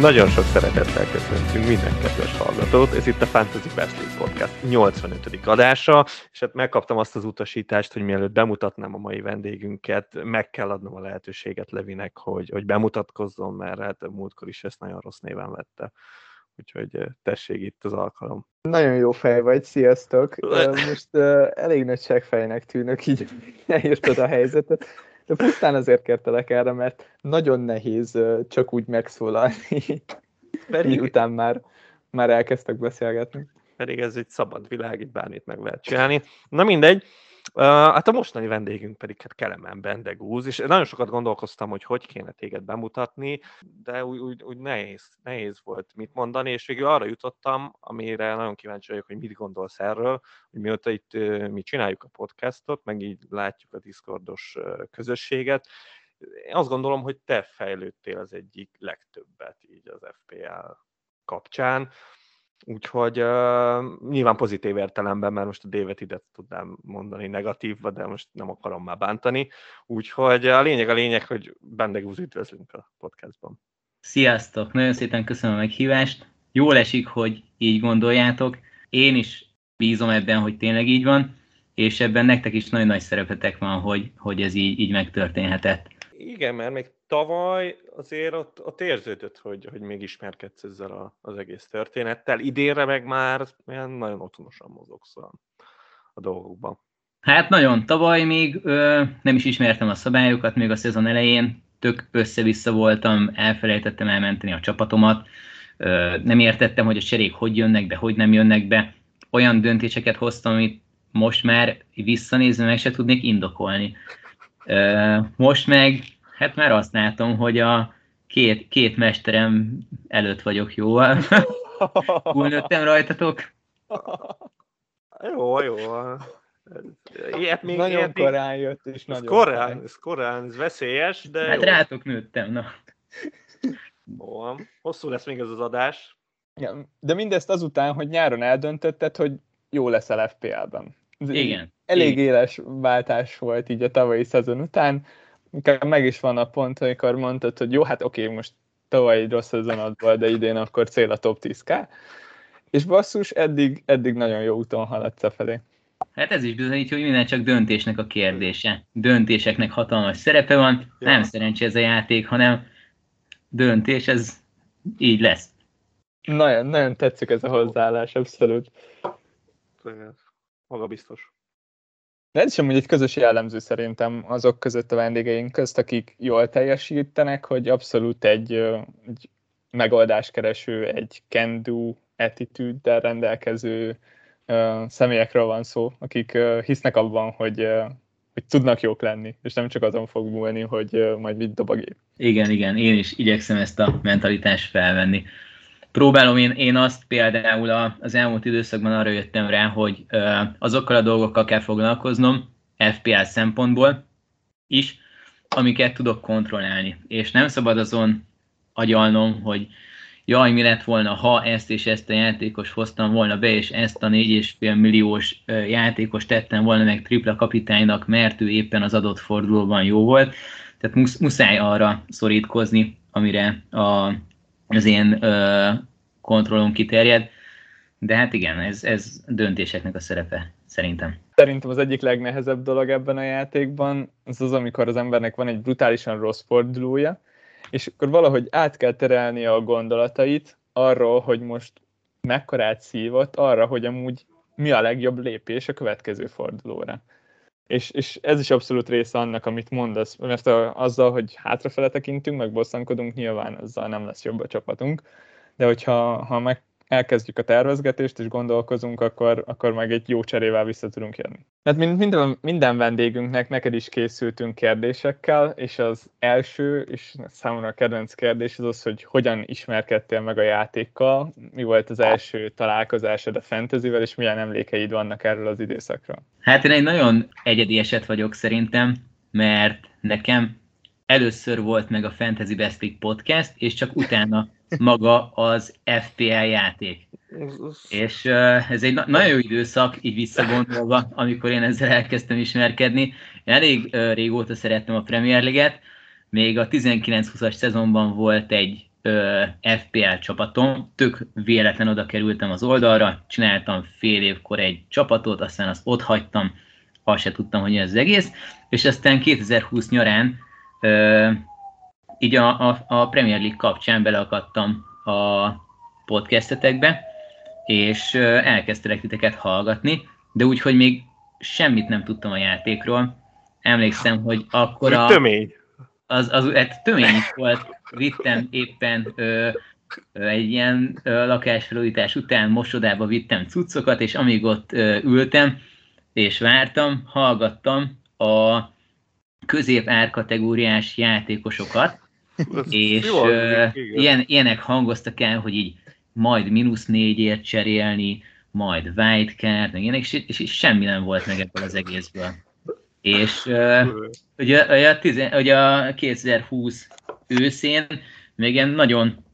Nagyon sok szeretettel köszöntünk minden kedves hallgatót. Ez itt a Fantasy Best League Podcast 85. adása, és hát megkaptam azt az utasítást, hogy mielőtt bemutatnám a mai vendégünket, meg kell adnom a lehetőséget Levinek, hogy, hogy bemutatkozzon, mert hát múltkor is ezt nagyon rossz néven vette. Úgyhogy eh, tessék itt az alkalom. Nagyon jó fej vagy, sziasztok! Most uh, elég nagy segfejnek tűnök, így elírtad a helyzetet. De pusztán azért kértelek erre, mert nagyon nehéz csak úgy megszólalni, pedig után már, már elkezdtek beszélgetni. Pedig ez egy szabad világ, itt bármit meg lehet csinálni. Na mindegy, hát a mostani vendégünk pedig hát Kelemen Bendegúz, és nagyon sokat gondolkoztam, hogy hogy kéne téged bemutatni, de úgy, úgy, úgy nehéz, nehéz volt mit mondani, és végül arra jutottam, amire nagyon kíváncsi vagyok, hogy mit gondolsz erről, hogy mióta itt mi csináljuk a podcastot, meg így látjuk a Discordos közösséget, én azt gondolom, hogy te fejlődtél az egyik legtöbbet így az FPL kapcsán, Úgyhogy uh, nyilván pozitív értelemben, mert most a David ide tudnám mondani negatívba, de most nem akarom már bántani. Úgyhogy a lényeg a lényeg, hogy Bendegúz üdvözlünk a podcastban. Sziasztok! Nagyon szépen köszönöm a meghívást. Jól esik, hogy így gondoljátok. Én is bízom ebben, hogy tényleg így van, és ebben nektek is nagyon nagy szerepetek van, hogy, hogy ez így, így megtörténhetett. Igen, mert még tavaly azért ott, ott érződött, hogy, hogy még ismerkedsz ezzel a, az egész történettel. Idénre meg már olyan nagyon otthonosan mozogsz a, a dolgokban. Hát nagyon. Tavaly még ö, nem is ismertem a szabályokat, még a szezon elején tök össze-vissza voltam, elfelejtettem elmenteni a csapatomat, ö, nem értettem, hogy a cserék hogy jönnek be, hogy nem jönnek be. Olyan döntéseket hoztam, amit most már visszanézve meg se tudnék indokolni. Ö, most meg Hát már azt látom, hogy a két, két mesterem előtt vagyok jóval. Túlnőttem rajtatok. Jó, jó. Ilyet még nagyon ilyet korán jött, és nagyon korán, korán. Ez korán, ez veszélyes, de Hát jó. rátok nőttem, na. Jó, hosszú lesz még ez az adás. Ja, de mindezt azután, hogy nyáron eldöntötted, hogy jó leszel FPL-ben. Igen. Elég igen. éles váltás volt így a tavalyi szezon után meg is van a pont, amikor mondtad, hogy jó, hát oké, most tavaly egy rossz szezonod volt, de idén akkor cél a top 10K. És basszus, eddig, eddig nagyon jó úton haladsz felé. Hát ez is bizonyítja, hogy minden csak döntésnek a kérdése. Döntéseknek hatalmas szerepe van, ja. nem szerencsé ez a játék, hanem döntés, ez így lesz. Nagyon, nagyon tetszik ez a hozzáállás, abszolút. Maga biztos. De ez is amúgy egy közös jellemző szerintem azok között a vendégeink közt, akik jól teljesítenek, hogy abszolút egy, egy megoldáskereső, egy can-do attitude rendelkező uh, személyekről van szó, akik hisznek abban, hogy, hogy tudnak jók lenni, és nem csak azon fog múlni, hogy majd mit dob a gép. Igen, igen, én is igyekszem ezt a mentalitást felvenni próbálom én, én azt például az elmúlt időszakban arra jöttem rá, hogy azokkal a dolgokkal kell foglalkoznom, FPL szempontból is, amiket tudok kontrollálni. És nem szabad azon agyalnom, hogy jaj, mi lett volna, ha ezt és ezt a játékos hoztam volna be, és ezt a 4,5 milliós játékos tettem volna meg tripla kapitánynak, mert ő éppen az adott fordulóban jó volt. Tehát muszáj arra szorítkozni, amire a az én ö, kontrollom kiterjed, de hát igen, ez, ez döntéseknek a szerepe, szerintem. Szerintem az egyik legnehezebb dolog ebben a játékban, az az, amikor az embernek van egy brutálisan rossz fordulója, és akkor valahogy át kell terelni a gondolatait arról, hogy most mekkorát szívott, arra, hogy amúgy mi a legjobb lépés a következő fordulóra. És, és ez is abszolút része annak, amit mondasz, mert a, azzal, hogy hátrafele tekintünk, meg bosszankodunk, nyilván azzal nem lesz jobb a csapatunk, de hogyha ha meg elkezdjük a tervezgetést és gondolkozunk, akkor, akkor meg egy jó cserével vissza tudunk jönni. Hát minden, minden vendégünknek neked is készültünk kérdésekkel, és az első, és számomra a kedvenc kérdés az az, hogy hogyan ismerkedtél meg a játékkal, mi volt az első találkozásod a fantasyvel, és milyen emlékeid vannak erről az időszakról? Hát én egy nagyon egyedi eset vagyok szerintem, mert nekem először volt meg a Fantasy Best League podcast, és csak utána maga az FPL játék. És uh, ez egy na- nagyon jó időszak, így visszagondolva, amikor én ezzel elkezdtem ismerkedni. Én elég uh, régóta szerettem a Premier League-et, még a 19-20-as szezonban volt egy ö, FPL csapatom, tök véletlen oda kerültem az oldalra, csináltam fél évkor egy csapatot, aztán azt ott hagytam, azt se tudtam, hogy ez az egész, és aztán 2020 nyarán ö, így a, a, a Premier League kapcsán beleakadtam a podcastetekbe, és elkezdtelek titeket hallgatni, de úgy, hogy még semmit nem tudtam a játékról. Emlékszem, hogy akkor a... Tömény. Az, az, hát tömény is volt. Vittem éppen ö, ö, egy ilyen ö, lakásfelújítás után mosodába vittem cuccokat, és amíg ott ö, ültem, és vártam, hallgattam a közép árkategóriás játékosokat, és jó, igen. ilyen, ilyenek hangoztak el, hogy így majd mínusz négyért cserélni, majd wildcard, meg ilyenek, és, és, és semmi nem volt meg ebből az egészből. És ö, ugye, ugye, a, tizen, ugye a 2020 őszén még ilyen nagyon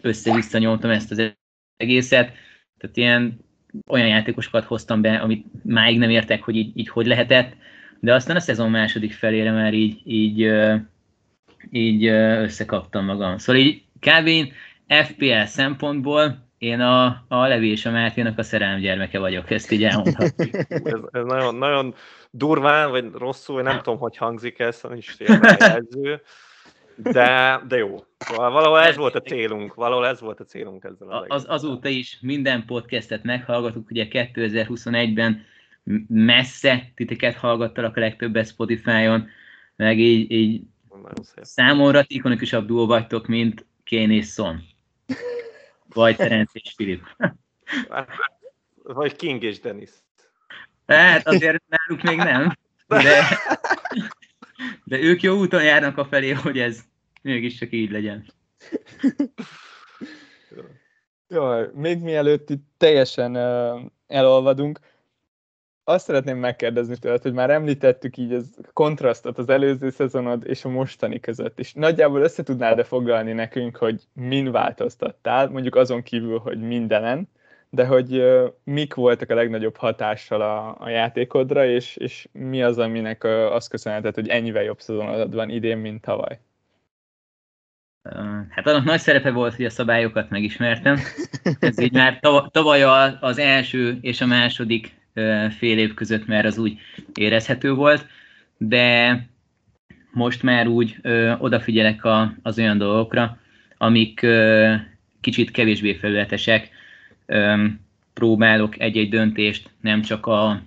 össze-vissza nyomtam ezt az egészet, tehát ilyen olyan játékosokat hoztam be, amit máig nem értek, hogy így, így hogy lehetett, de aztán a szezon második felére már így, így, ö, így összekaptam magam. Szóval így kb. én FPL szempontból én a, a Levi és a Máténak a szerelem gyermeke vagyok, ezt így elmondhatjuk. ez, ez nagyon, nagyon durván, vagy rosszul, nem tudom, hogy hangzik ez, nincs jelző, de, de jó. Szóval valahol ez volt a célunk, valahol ez volt a célunk ezzel A- Az, azóta is minden podcastet meghallgatok, ugye 2021-ben messze titeket hallgattalak a legtöbbet Spotify-on, meg így, így Nagyon szép. számomra ti ikonikusabb duó vagytok, mint Kane és Son. Vagy Ferenc és Filip. Vagy King és Dennis. Hát azért náluk még nem, de, de ők jó úton járnak a felé, hogy ez mégiscsak így legyen. Jaj, még mielőtt itt teljesen uh, elolvadunk, azt szeretném megkérdezni tőled, hogy már említettük így az kontrasztot az előző szezonod és a mostani között, és nagyjából össze tudnád-e foglalni nekünk, hogy min változtattál, mondjuk azon kívül, hogy mindenen, de hogy mik voltak a legnagyobb hatással a, a játékodra, és, és mi az, aminek azt köszönheted, hogy ennyivel jobb szezonod van idén, mint tavaly. Hát annak nagy szerepe volt, hogy a szabályokat megismertem. Ez így már tav- tavaly az első és a második fél év között már az úgy érezhető volt, de most már úgy ö, odafigyelek a, az olyan dolgokra, amik ö, kicsit kevésbé felületesek. Ö, próbálok egy-egy döntést nem csak a,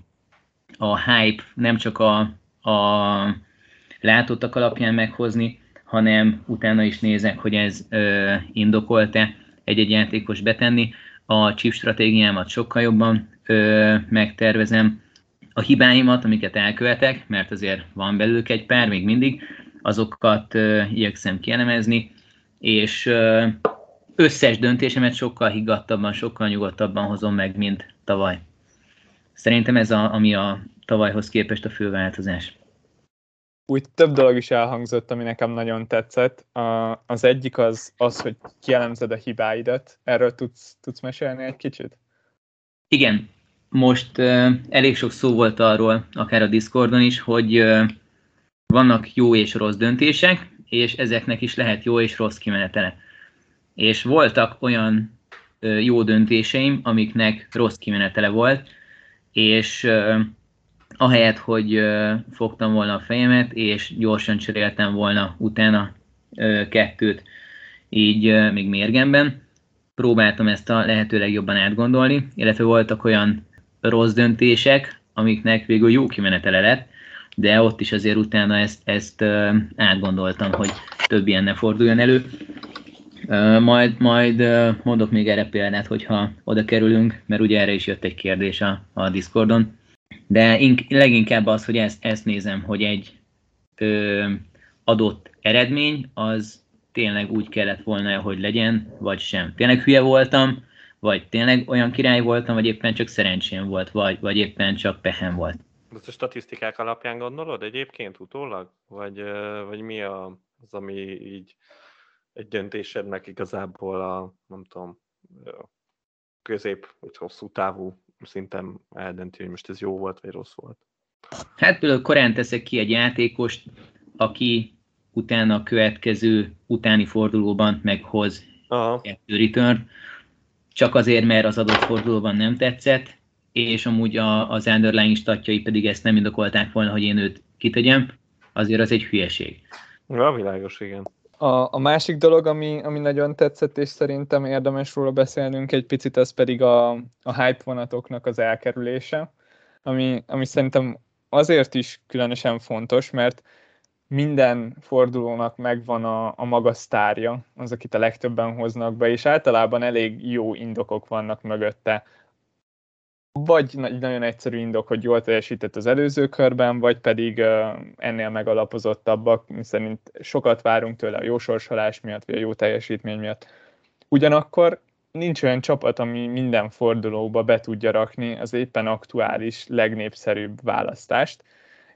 a hype, nem csak a, a látottak alapján meghozni, hanem utána is nézek, hogy ez ö, indokolt-e egy-egy játékos betenni. A chip stratégiámat sokkal jobban ö, megtervezem. A hibáimat, amiket elkövetek, mert azért van belőlük egy pár még mindig, azokat ö, igyekszem kielemezni, és ö, összes döntésemet sokkal higgadtabban, sokkal nyugodtabban hozom meg, mint tavaly. Szerintem ez a, ami a tavalyhoz képest a fő változás úgy több dolog is elhangzott, ami nekem nagyon tetszett. A, az egyik az, az, hogy kielemzed a hibáidat. Erről tudsz, tudsz mesélni egy kicsit? Igen. Most elég sok szó volt arról, akár a Discordon is, hogy vannak jó és rossz döntések, és ezeknek is lehet jó és rossz kimenetele. És voltak olyan jó döntéseim, amiknek rossz kimenetele volt, és ahelyett, hogy fogtam volna a fejemet, és gyorsan cseréltem volna utána kettőt, így még mérgemben, próbáltam ezt a lehető legjobban átgondolni, illetve voltak olyan rossz döntések, amiknek végül jó kimenetele lett, de ott is azért utána ezt, ezt átgondoltam, hogy több ilyen ne forduljon elő. Majd, majd mondok még erre példát, hogyha oda kerülünk, mert ugye erre is jött egy kérdés a, a Discordon. De ink- leginkább az, hogy ezt, ezt nézem, hogy egy ö, adott eredmény az tényleg úgy kellett volna, hogy legyen, vagy sem. Tényleg hülye voltam, vagy tényleg olyan király voltam, vagy éppen csak szerencsém volt, vagy, vagy éppen csak pehem volt. Ezt a statisztikák alapján gondolod egyébként utólag? Vagy, vagy mi a, az, ami így egy döntésednek igazából a, nem tudom, közép vagy hosszú távú szinten eldönti, hogy most ez jó volt vagy rossz volt? Hát például korán teszek ki egy játékost, aki utána a következő utáni fordulóban meghoz Aha. kettő return, csak azért, mert az adott fordulóban nem tetszett, és amúgy a, az underlying statjai pedig ezt nem indokolták volna, hogy én őt kitegyem, azért az egy hülyeség. Ja, világos, igen. A, a másik dolog, ami, ami nagyon tetszett, és szerintem érdemes róla beszélnünk egy picit, az pedig a, a hype vonatoknak az elkerülése, ami, ami szerintem azért is különösen fontos, mert minden fordulónak megvan a, a maga sztárja, az, akit a legtöbben hoznak be, és általában elég jó indokok vannak mögötte. Vagy nagyon egyszerű indok, hogy jól teljesített az előző körben, vagy pedig uh, ennél megalapozottabbak, szerint sokat várunk tőle a jó sorsolás miatt, vagy a jó teljesítmény miatt. Ugyanakkor nincs olyan csapat, ami minden fordulóba be tudja rakni az éppen aktuális, legnépszerűbb választást,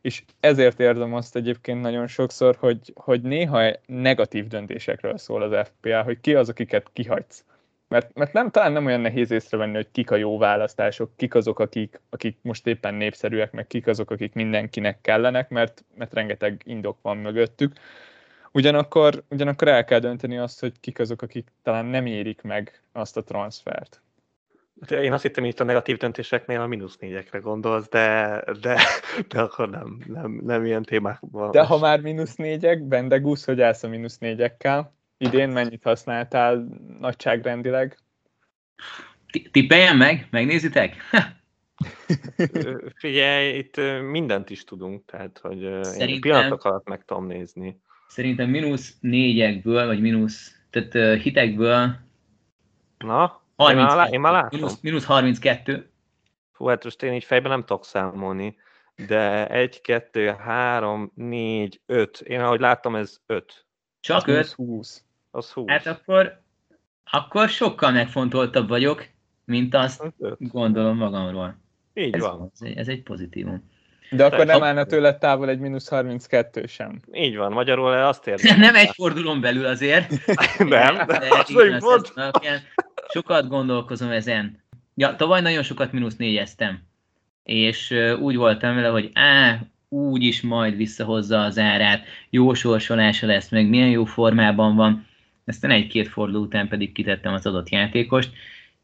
és ezért érzem azt egyébként nagyon sokszor, hogy, hogy néha negatív döntésekről szól az FPL, hogy ki az, akiket kihagysz. Mert, mert nem, talán nem olyan nehéz észrevenni, hogy kik a jó választások, kik azok, akik, akik most éppen népszerűek, meg kik azok, akik mindenkinek kellenek, mert, mert rengeteg indok van mögöttük. Ugyanakkor, ugyanakkor el kell dönteni azt, hogy kik azok, akik talán nem érik meg azt a transfert. Én azt hittem, hogy itt a negatív döntéseknél a mínusz négyekre gondolsz, de, de, de akkor nem, nem, nem ilyen témákban. De ha már mínusz négyek, Bendegúz, hogy állsz a mínusz négyekkel? Idén mennyit használtál nagyságrendileg? Tippeljen meg, megnézitek? Figyelj, itt mindent is tudunk, tehát hogy Szerintem... én pillanatok alatt meg tudom nézni. Szerintem mínusz négyekből, vagy mínusz, tehát hitekből Na? 30, én, már, én már látom. Minusz, minusz 32. Fú, hát most én így fejben nem tudok számolni, de 1, 2, 3, 4, 5. Én ahogy láttam, ez 5. Csak 5? 20. Az 20. Hát akkor, akkor sokkal megfontoltabb vagyok, mint azt gondolom magamról. Így ez, van. Ez, ez egy pozitívum. De akkor nem állna tőle távol egy mínusz 32 sem. Így van, magyarul azt érzem. nem egy fordulón belül azért. nem, de, de az, Sokat gondolkozom ezen. Ja, tavaly nagyon sokat mínusz négyeztem. És úgy voltam vele, hogy á, úgy is majd visszahozza az árát, jó sorsolása lesz, meg milyen jó formában van. Aztán egy-két forduló után pedig kitettem az adott játékost.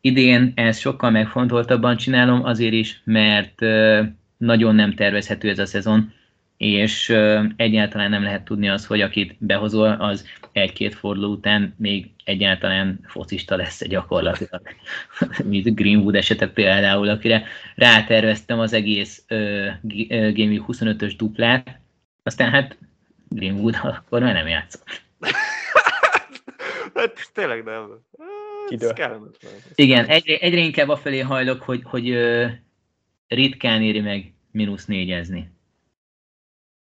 Idén ezt sokkal megfontoltabban csinálom, azért is, mert nagyon nem tervezhető ez a szezon, és egyáltalán nem lehet tudni az, hogy akit behozol, az egy-két forduló után még egyáltalán focista lesz gyakorlatilag. Mint Greenwood esete például, akire ráterveztem az egész uh, Game Week 25-ös duplát, aztán hát Greenwood akkor már nem játszott. hát tényleg nem. Hát, Igen, egyre, egyre inkább afelé hajlok, hogy, hogy uh, ritkán éri meg mínusz négyezni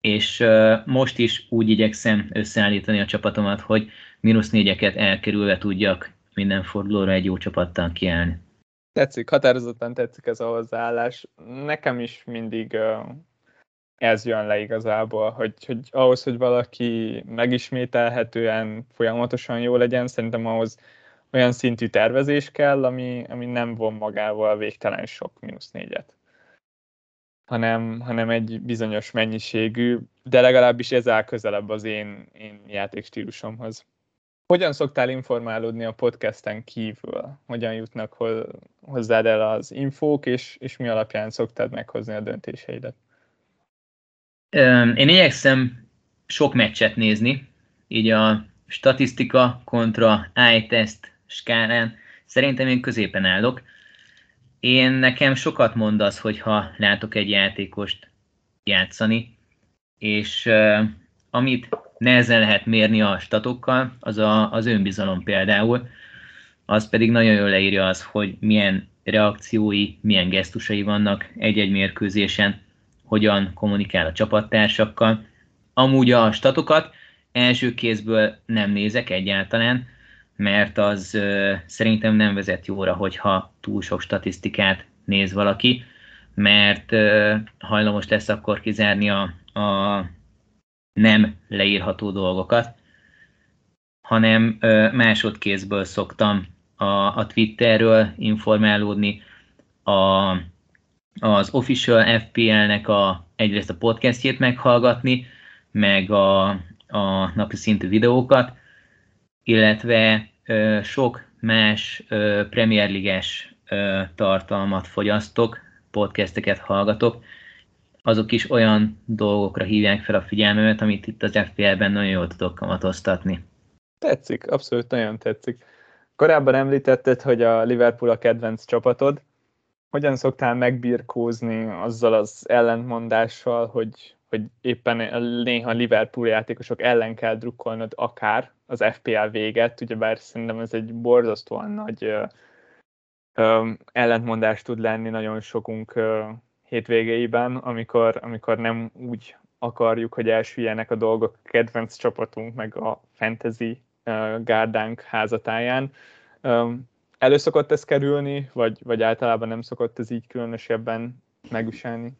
és most is úgy igyekszem összeállítani a csapatomat, hogy mínusz négyeket elkerülve tudjak minden fordulóra egy jó csapattal kiállni. Tetszik, határozottan tetszik ez a hozzáállás. Nekem is mindig ez jön le igazából, hogy, hogy ahhoz, hogy valaki megismételhetően, folyamatosan jó legyen, szerintem ahhoz olyan szintű tervezés kell, ami, ami nem von magával végtelen sok mínusz négyet hanem, hanem egy bizonyos mennyiségű, de legalábbis ez áll közelebb az én, én játékstílusomhoz. Hogyan szoktál informálódni a podcasten kívül? Hogyan jutnak hozzád el az infók, és, és mi alapján szoktad meghozni a döntéseidet? Én igyekszem sok meccset nézni, így a statisztika kontra eye-test skálán szerintem én középen állok. Én nekem sokat mond az, hogyha látok egy játékost játszani, és uh, amit nehezen lehet mérni a statokkal, az a, az önbizalom például, az pedig nagyon jól leírja az, hogy milyen reakciói, milyen gesztusai vannak egy-egy mérkőzésen, hogyan kommunikál a csapattársakkal. Amúgy a statokat első kézből nem nézek egyáltalán, mert az ö, szerintem nem vezet jóra, hogyha túl sok statisztikát néz valaki, mert ö, hajlamos lesz akkor kizárni a, a nem leírható dolgokat, hanem ö, másodkézből szoktam a, a Twitterről informálódni, a, az official FPL-nek a, egyrészt a podcastjét meghallgatni, meg a, a napi szintű videókat, illetve sok más Premier Ligás tartalmat fogyasztok, podcasteket hallgatok, azok is olyan dolgokra hívják fel a figyelmemet, amit itt az FPL-ben nagyon jól tudok kamatoztatni. Tetszik, abszolút nagyon tetszik. Korábban említetted, hogy a Liverpool a kedvenc csapatod. Hogyan szoktál megbirkózni azzal az ellentmondással, hogy, hogy éppen néha Liverpool játékosok ellen kell drukkolnod akár az FPL véget, ugyebár szerintem ez egy borzasztóan nagy ö, ö, ellentmondás tud lenni nagyon sokunk ö, hétvégeiben, amikor, amikor nem úgy akarjuk, hogy elsüljenek a dolgok a kedvenc csapatunk, meg a fantasy uh, gárdánk házatáján. Um, elő szokott ez kerülni, vagy, vagy általában nem szokott ez így különösebben megviselni?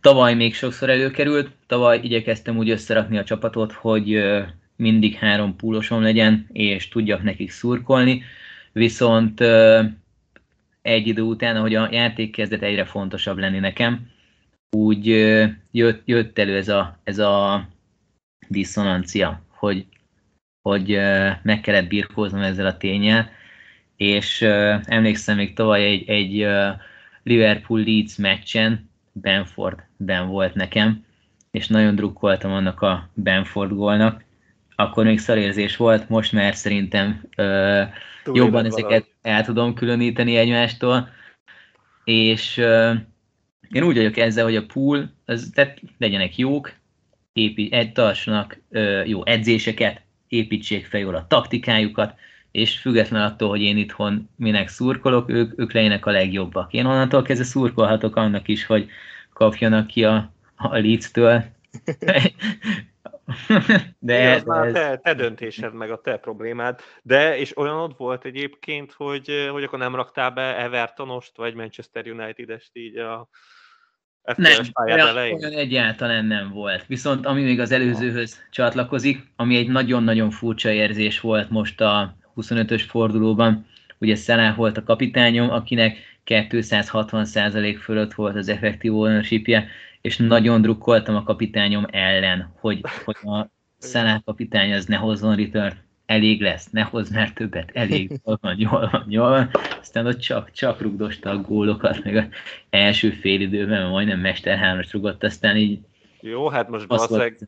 Tavaly még sokszor előkerült, tavaly igyekeztem úgy összerakni a csapatot, hogy mindig három púlosom legyen, és tudjak nekik szurkolni, viszont egy idő után, ahogy a játék kezdett egyre fontosabb lenni nekem, úgy jött, jött elő ez a, ez a diszonancia, hogy, hogy meg kellett birkóznom ezzel a tényel, és emlékszem még tavaly egy, egy Liverpool-Leeds meccsen Benford ben volt nekem, és nagyon drukkoltam annak a Benford gólnak, akkor még szarérzés volt, most már szerintem ö, jobban ezeket el tudom különíteni egymástól, és ö, én úgy vagyok ezzel, hogy a pool, az, tehát legyenek jók, egy, tartsanak ö, jó edzéseket, építsék fel jól a taktikájukat, és független attól, hogy én itthon minek szurkolok, ők, ők legyenek a legjobbak. Én onnantól kezdve szurkolhatok annak is, hogy kapjanak ki a, a Leeds-től de ez már te, te döntésed, meg a te problémád. De, és olyanod volt egyébként, hogy, hogy akkor nem raktál be Evertonost, vagy Manchester United-est így a nem, olyan, olyan egyáltalán nem volt. Viszont ami még az előzőhöz csatlakozik, ami egy nagyon-nagyon furcsa érzés volt most a 25-ös fordulóban, ugye Szeláh volt a kapitányom, akinek 260% fölött volt az effektív ownershipje, és nagyon drukkoltam a kapitányom ellen, hogy, hogy a Szalah kapitány az ne hozzon return, elég lesz, ne hozz már többet, elég, jól van, jól van, jól van. Aztán ott csak, csak rugdosta a gólokat, meg az első fél időben majdnem Mester 3 rugott, aztán így jó, hát most valószínűleg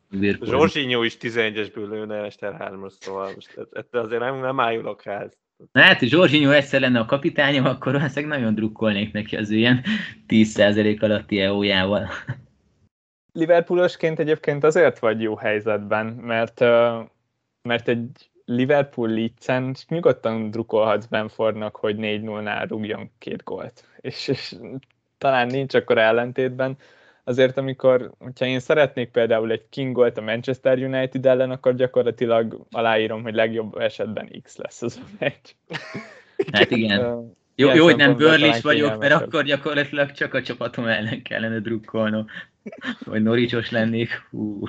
Zsorzsinyó is 11-esből lőne Mester 3 szóval most ettől azért nem, nem ájulok ház. Na hát, Zsorzsinyó egyszer lenne a kapitányom, akkor valószínűleg nagyon drukkolnék neki az ilyen 10% alatti EO-jával. Liverpoolosként egyébként azért vagy jó helyzetben, mert, mert egy Liverpool Leeds-en nyugodtan drukolhatsz Benfordnak, hogy 4-0-nál rúgjon két gólt. És, és talán nincs akkor ellentétben. Azért, amikor, hogyha én szeretnék például egy King golt a Manchester United ellen, akkor gyakorlatilag aláírom, hogy legjobb esetben X lesz az a meccs. Hát igen. Jó, jó hogy nem bőrlis vagyok, mert akkor gyakorlatilag csak a csapatom ellen kellene drukkolnom. Vagy noricsos lennék. Hú.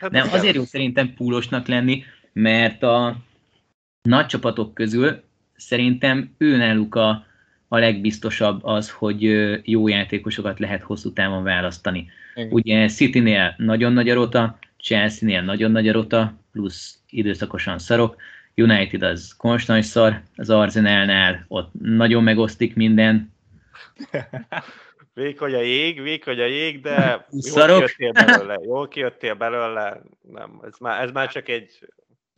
Hát nem, azért jó szerintem púlosnak lenni, mert a nagy csapatok közül szerintem őnáluk a, a legbiztosabb az, hogy jó játékosokat lehet hosszú távon választani. Igen. Ugye City-nél nagyon nagy a rota, Chelsea-nél nagyon nagy a rota, plusz időszakosan szarok, United az konstans szar, az Arsenalnál ott nagyon megosztik minden. Vékony a jég, vékony a jég, de jól kijöttél belőle, jól kijöttél belőle, nem, ez már, ez már csak egy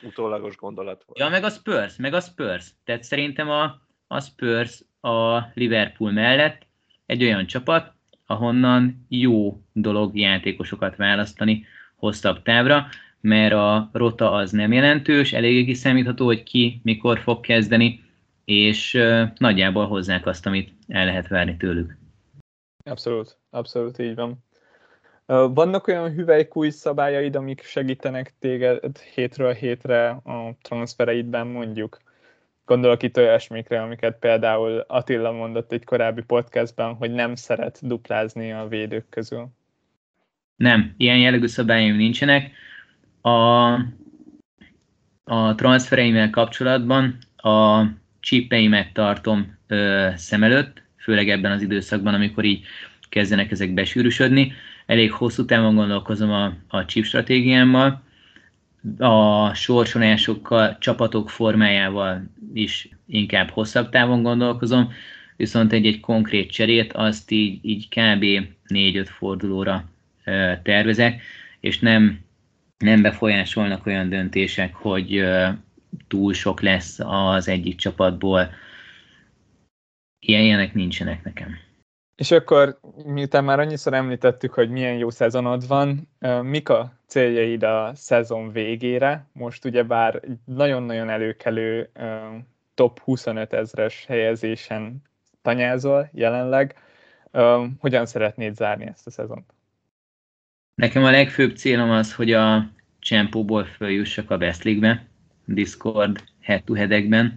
utólagos gondolat volt. Ja, meg a Spurs, meg a Spurs. Tehát szerintem a, a Spurs a Liverpool mellett egy olyan csapat, ahonnan jó dolog játékosokat választani hosszabb távra mert a rota az nem jelentős, eléggé kiszámítható, hogy ki mikor fog kezdeni, és nagyjából hozzák azt, amit el lehet várni tőlük. Abszolút, abszolút így van. Vannak olyan hüvelykúj szabályaid, amik segítenek téged hétről hétre a transfereidben mondjuk? Gondolok itt olyasmikre, amiket például Attila mondott egy korábbi podcastban, hogy nem szeret duplázni a védők közül. Nem, ilyen jellegű szabályaim nincsenek. A, a transfereimmel kapcsolatban a csípeimet tartom ö, szem előtt, főleg ebben az időszakban, amikor így kezdenek ezek besűrűsödni. Elég hosszú távon gondolkozom a, a chip stratégiámmal, a sorsolásokkal, csapatok formájával is inkább hosszabb távon gondolkozom, viszont egy-egy konkrét cserét azt így, így kb. 4-5 fordulóra tervezek, és nem, nem befolyásolnak olyan döntések, hogy túl sok lesz az egyik csapatból. Ilyen, ilyenek nincsenek nekem. És akkor, miután már annyiszor említettük, hogy milyen jó szezonod van, mik a céljaid a szezon végére? Most ugye bár nagyon-nagyon előkelő top 25 ezres helyezésen tanyázol jelenleg. Hogyan szeretnéd zárni ezt a szezont? Nekem a legfőbb célom az, hogy a Csempóból följussak a Best League-be, Discord head to head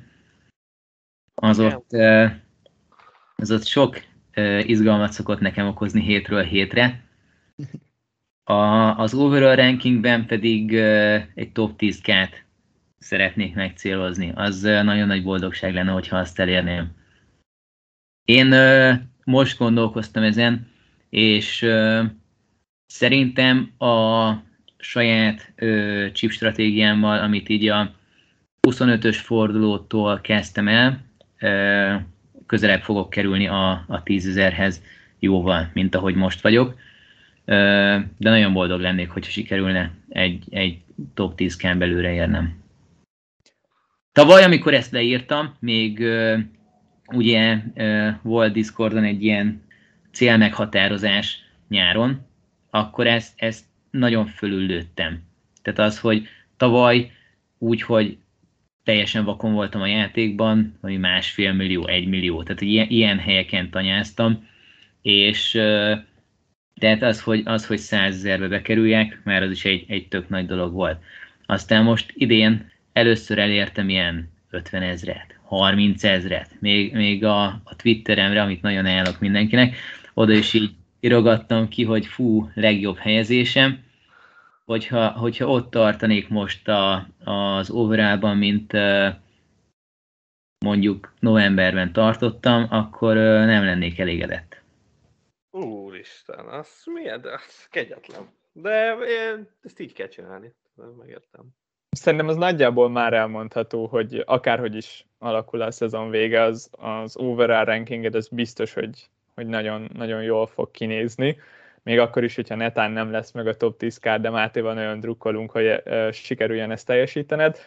Az ott, az ott sok izgalmat szokott nekem okozni hétről hétre. A, az overall rankingben pedig egy top 10-kát szeretnék megcélozni. Az nagyon nagy boldogság lenne, hogyha azt elérném. Én most gondolkoztam ezen, és szerintem a saját chip stratégiámmal, amit így a 25-ös fordulótól kezdtem el, közelebb fogok kerülni a, a 10 hez jóval, mint ahogy most vagyok. De nagyon boldog lennék, hogyha sikerülne egy, egy top 10 kán belőle érnem. Tavaly, amikor ezt leírtam, még ugye volt Discordon egy ilyen célmeghatározás nyáron, akkor ezt, ezt nagyon fölüllőttem. Tehát az, hogy tavaly úgy, hogy teljesen vakon voltam a játékban, vagy másfél millió, egy millió, tehát ilyen, ilyen helyeken tanyáztam, és tehát az, hogy, az, hogy százezerbe bekerüljek, már az is egy, egy tök nagy dolog volt. Aztán most idén először elértem ilyen 50 ezret, 30 ezret, még, még a, a Twitteremre, amit nagyon ajánlok mindenkinek, oda is így irogattam ki, hogy fú, legjobb helyezésem, hogyha, hogyha ott tartanék most a, az overallban, mint mondjuk novemberben tartottam, akkor nem lennék elégedett. Úristen, az milyen, de az kegyetlen. De ezt így kell csinálni, megértem. Szerintem az nagyjából már elmondható, hogy akárhogy is alakul a szezon vége, az, az overall rankinged, az biztos, hogy, hogy nagyon, nagyon jól fog kinézni még akkor is, hogyha netán nem lesz meg a top 10 kár, de Mátéval nagyon drukkolunk, hogy sikerüljen ezt teljesítened,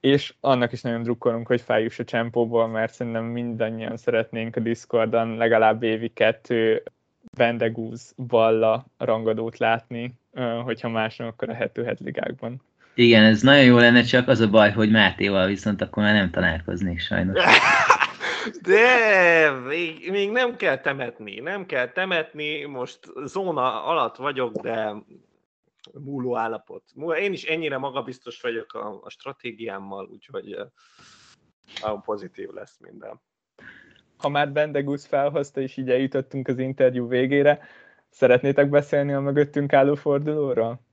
és annak is nagyon drukkolunk, hogy feljuss a csempóból, mert szerintem mindannyian szeretnénk a Discordon legalább évi kettő Bendegúz balla rangadót látni, hogyha másnak, akkor a head ligákban. Igen, ez nagyon jó lenne, csak az a baj, hogy Mátéval viszont akkor már nem találkoznék sajnos. De még, még nem kell temetni, nem kell temetni, most zóna alatt vagyok, de múló állapot. Én is ennyire magabiztos vagyok a, a stratégiámmal, úgyhogy nagyon pozitív lesz minden. Ha már Bendegus felhozta, és így eljutottunk az interjú végére, szeretnétek beszélni a mögöttünk álló fordulóról?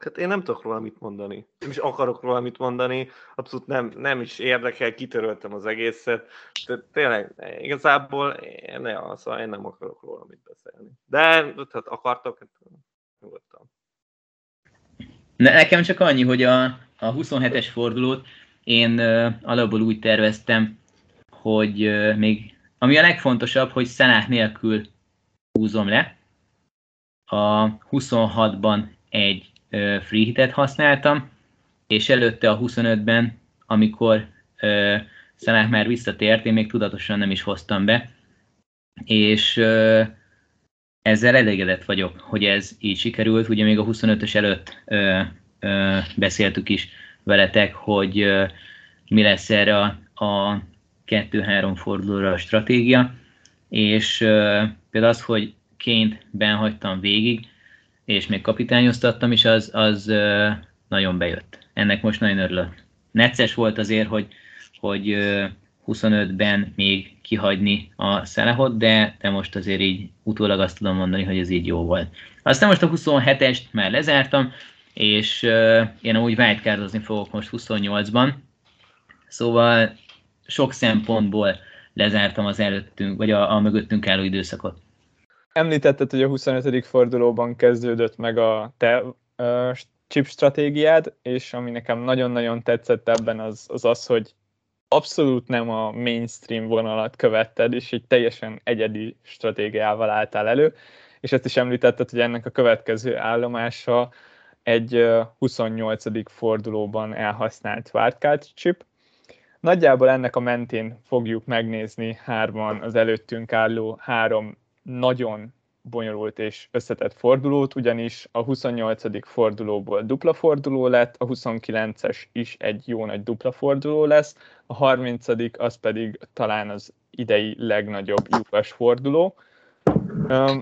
Hát én nem tudok róla mit mondani. Nem is akarok róla mit mondani, abszolút nem, nem is érdekel, kitöröltem az egészet. De tényleg, igazából én, ne, szóval én nem akarok róla mit beszélni. De hát akartok, hát nyugodtan. Ne, nekem csak annyi, hogy a, a 27-es fordulót én uh, alapból úgy terveztem, hogy uh, még, ami a legfontosabb, hogy Szenák nélkül húzom le. A 26-ban egy free hitet használtam, és előtte a 25-ben, amikor Szaláh már visszatért, én még tudatosan nem is hoztam be, és ezzel elégedett vagyok, hogy ez így sikerült. Ugye még a 25-ös előtt beszéltük is veletek, hogy mi lesz erre a, a 2-3 fordulóra a stratégia, és például az, hogy ként benhagytam végig, és még kapitányoztattam is, az, az nagyon bejött. Ennek most nagyon örülök. Necces volt azért, hogy, hogy 25-ben még kihagyni a szelehot, de, de most azért így utólag azt tudom mondani, hogy ez így jó volt. Aztán most a 27-est már lezártam, és én úgy wildcardozni fogok most 28-ban, szóval sok szempontból lezártam az előttünk, vagy a, a mögöttünk álló időszakot. Említetted, hogy a 25. fordulóban kezdődött meg a te chip stratégiád, és ami nekem nagyon-nagyon tetszett ebben az az, az hogy abszolút nem a mainstream vonalat követted, és egy teljesen egyedi stratégiával álltál elő, és ezt is említetted, hogy ennek a következő állomása egy 28. fordulóban elhasznált wildcard chip. Nagyjából ennek a mentén fogjuk megnézni hárman az előttünk álló három nagyon bonyolult és összetett fordulót, ugyanis a 28. fordulóból dupla forduló lett, a 29-es is egy jó nagy dupla forduló lesz, a 30. az pedig talán az idei legnagyobb lyukas forduló.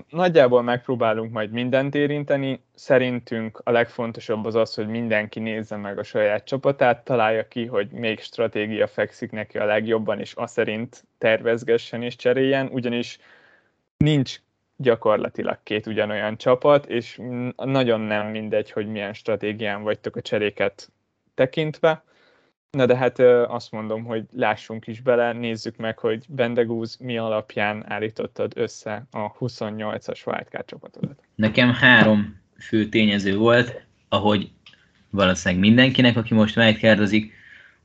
Nagyjából megpróbálunk majd mindent érinteni. Szerintünk a legfontosabb az az, hogy mindenki nézze meg a saját csapatát, találja ki, hogy még stratégia fekszik neki a legjobban, és azt szerint tervezgessen és cseréljen, ugyanis nincs gyakorlatilag két ugyanolyan csapat, és nagyon nem mindegy, hogy milyen stratégián vagytok a cseréket tekintve. Na de hát azt mondom, hogy lássunk is bele, nézzük meg, hogy Bendegúz mi alapján állítottad össze a 28-as wildcard csapatodat. Nekem három fő tényező volt, ahogy valószínűleg mindenkinek, aki most wildcardozik,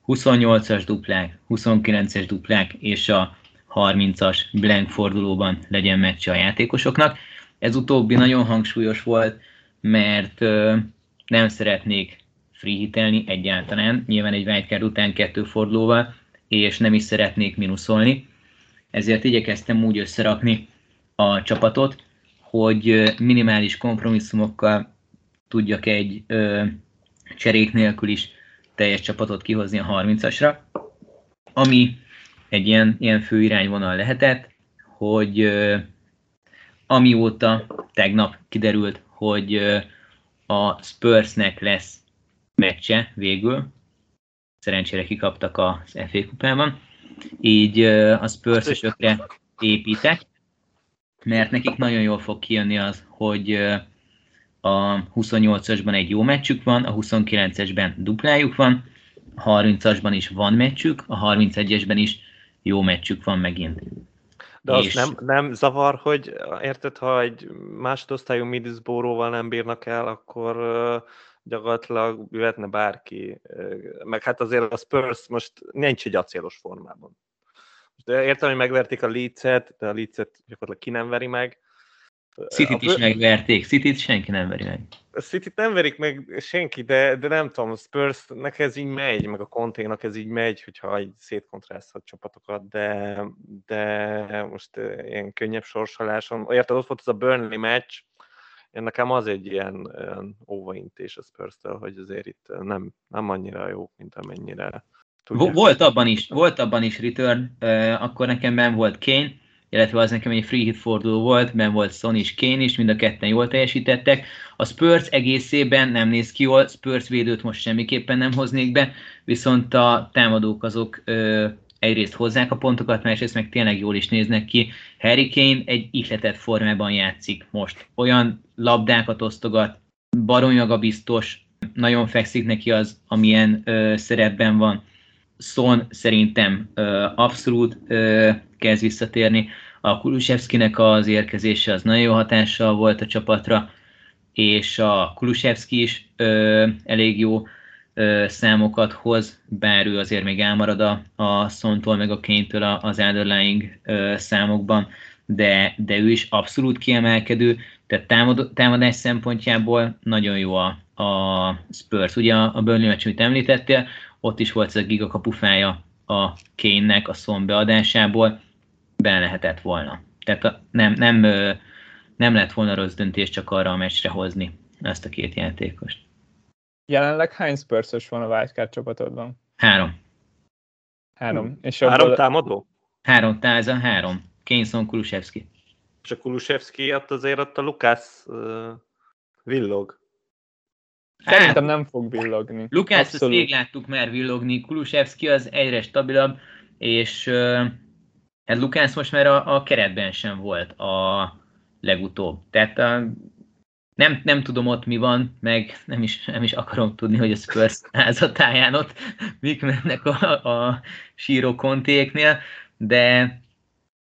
28-as duplák, 29-es duplák és a 30-as blank fordulóban legyen meccse a játékosoknak. Ez utóbbi nagyon hangsúlyos volt, mert ö, nem szeretnék free hitelni egyáltalán, nyilván egy wildcard után kettő fordulóval, és nem is szeretnék minuszolni. Ezért igyekeztem úgy összerakni a csapatot, hogy minimális kompromisszumokkal tudjak egy ö, cserék nélkül is teljes csapatot kihozni a 30-asra, ami egy ilyen, ilyen fő irányvonal lehetett, hogy amióta tegnap kiderült, hogy a Spursnek lesz meccse végül, szerencsére kikaptak az FA kupában, így a spurs építek, mert nekik nagyon jól fog kijönni az, hogy a 28-asban egy jó meccsük van, a 29-esben duplájuk van, a 30-asban is van meccsük, a 31-esben is jó meccsük van megint. De az és... nem, nem zavar, hogy érted, ha egy másodosztályú Middlesbrough-val nem bírnak el, akkor gyakorlatilag jöhetne bárki. Meg hát azért a Spurs most nincs egy acélos formában. De értem, hogy megverték a Leeds-et, de a Leeds-et gyakorlatilag ki nem veri meg. City-t is megverték, City-t senki nem veri meg. A city nem verik meg senki, de, de nem tudom, a spurs ez így megy, meg a konténak ez így megy, hogyha így szétkontrázhat csapatokat, de, de most ilyen könnyebb sorsoláson, érted, ott volt ez a Burnley meccs, én nekem az egy ilyen, ilyen óvaintés a spurs hogy azért itt nem, nem annyira jó, mint amennyire tudják. Volt abban is, volt abban is return, akkor nekem ben volt Kane, illetve az nekem egy free hit forduló volt, mert volt Son és Kane is, mind a ketten jól teljesítettek. A Spurs egészében nem néz ki jól, Spurs védőt most semmiképpen nem hoznék be, viszont a támadók azok ö, egyrészt hozzák a pontokat, másrészt meg tényleg jól is néznek ki. Harry Kane egy ihletett formában játszik most. Olyan labdákat osztogat, barom biztos, nagyon fekszik neki az, amilyen ö, szerepben van. Son szerintem ö, abszolút ö, kezd visszatérni. A Kulusevskinek az érkezése az nagyon jó hatással volt a csapatra, és a Kulusevski is ö, elég jó ö, számokat hoz, bár ő azért még elmarad a, a Szontól, meg a Kéntől az underlying ö, számokban, de, de ő is abszolút kiemelkedő, tehát támad, támadás szempontjából nagyon jó a, a Spurs. Ugye a, Burnley meccs, amit említettél, ott is volt ez a gigakapufája a Kane-nek a szon beadásából, benne lehetett volna. Tehát nem, nem, nem lett volna rossz döntés csak arra a meccsre hozni ezt a két játékost. Jelenleg hány spurs van a wildcard csapatodban? Három. Három. Hmm. És három abból... támadó? Három, táza, három. Kényszon, Kulusevski. És a Kulusevski ott azért ott a Lukász uh, villog. Szerintem nem fog villogni. Lukács, ezt rég láttuk már villogni, Kulusevski az egyre stabilabb, és uh, Hát Lukász most már a, a keretben sem volt a legutóbb. Tehát a, nem, nem tudom ott mi van, meg nem is, nem is akarom tudni, hogy a Spurs házatáján ott mik mennek a, a síró kontéknél, de,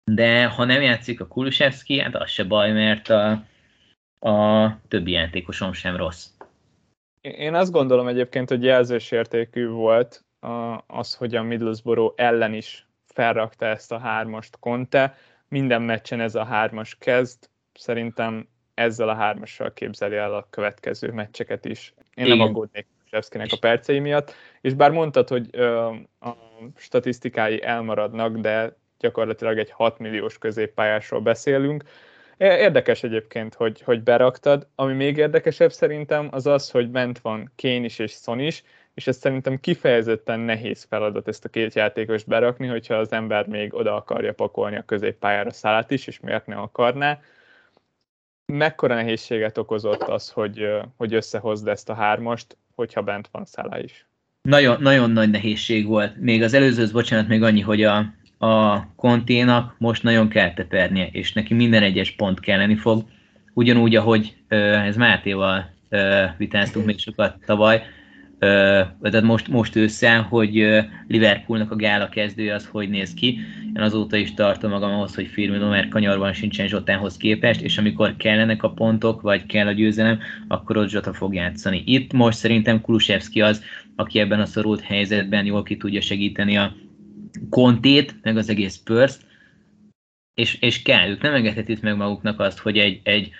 de ha nem játszik a Kulusevski, hát az se baj, mert a, a többi játékosom sem rossz. Én azt gondolom egyébként, hogy jelzős értékű volt az, hogy a Middlesbrough ellen is felrakta ezt a hármast Conte. Minden meccsen ez a hármas kezd. Szerintem ezzel a hármassal képzeli el a következő meccseket is. Én Igen. nem aggódnék Sevszkinek a percei miatt, és bár mondtad, hogy ö, a statisztikái elmaradnak, de gyakorlatilag egy 6 milliós középpályásról beszélünk. Érdekes egyébként, hogy, hogy beraktad. Ami még érdekesebb szerintem az az, hogy bent van Kén is és Son is, és ez szerintem kifejezetten nehéz feladat ezt a két játékost berakni, hogyha az ember még oda akarja pakolni a középpályára szálát is, és miért ne akarná. Mekkora nehézséget okozott az, hogy, hogy összehozd ezt a hármast, hogyha bent van szála is? Nagyon, nagyon nagy nehézség volt. Még az előző, bocsánat, még annyi, hogy a, a konténak most nagyon kell tepernie, és neki minden egyes pont kelleni fog. Ugyanúgy, ahogy ez Mátéval vitáztunk még sokat tavaly, tehát most, most ősszel, hogy Liverpoolnak a gála kezdő az hogy néz ki. Én azóta is tartom magam ahhoz, hogy Firmino, mert kanyarban sincsen Zsotánhoz képest, és amikor kellenek a pontok, vagy kell a győzelem, akkor ott Zsota fog játszani. Itt most szerintem Kulusevski az, aki ebben a szorult helyzetben jól ki tudja segíteni a kontét, meg az egész pörsz, és, és kell, ők nem engedhetik meg maguknak azt, hogy egy, egy,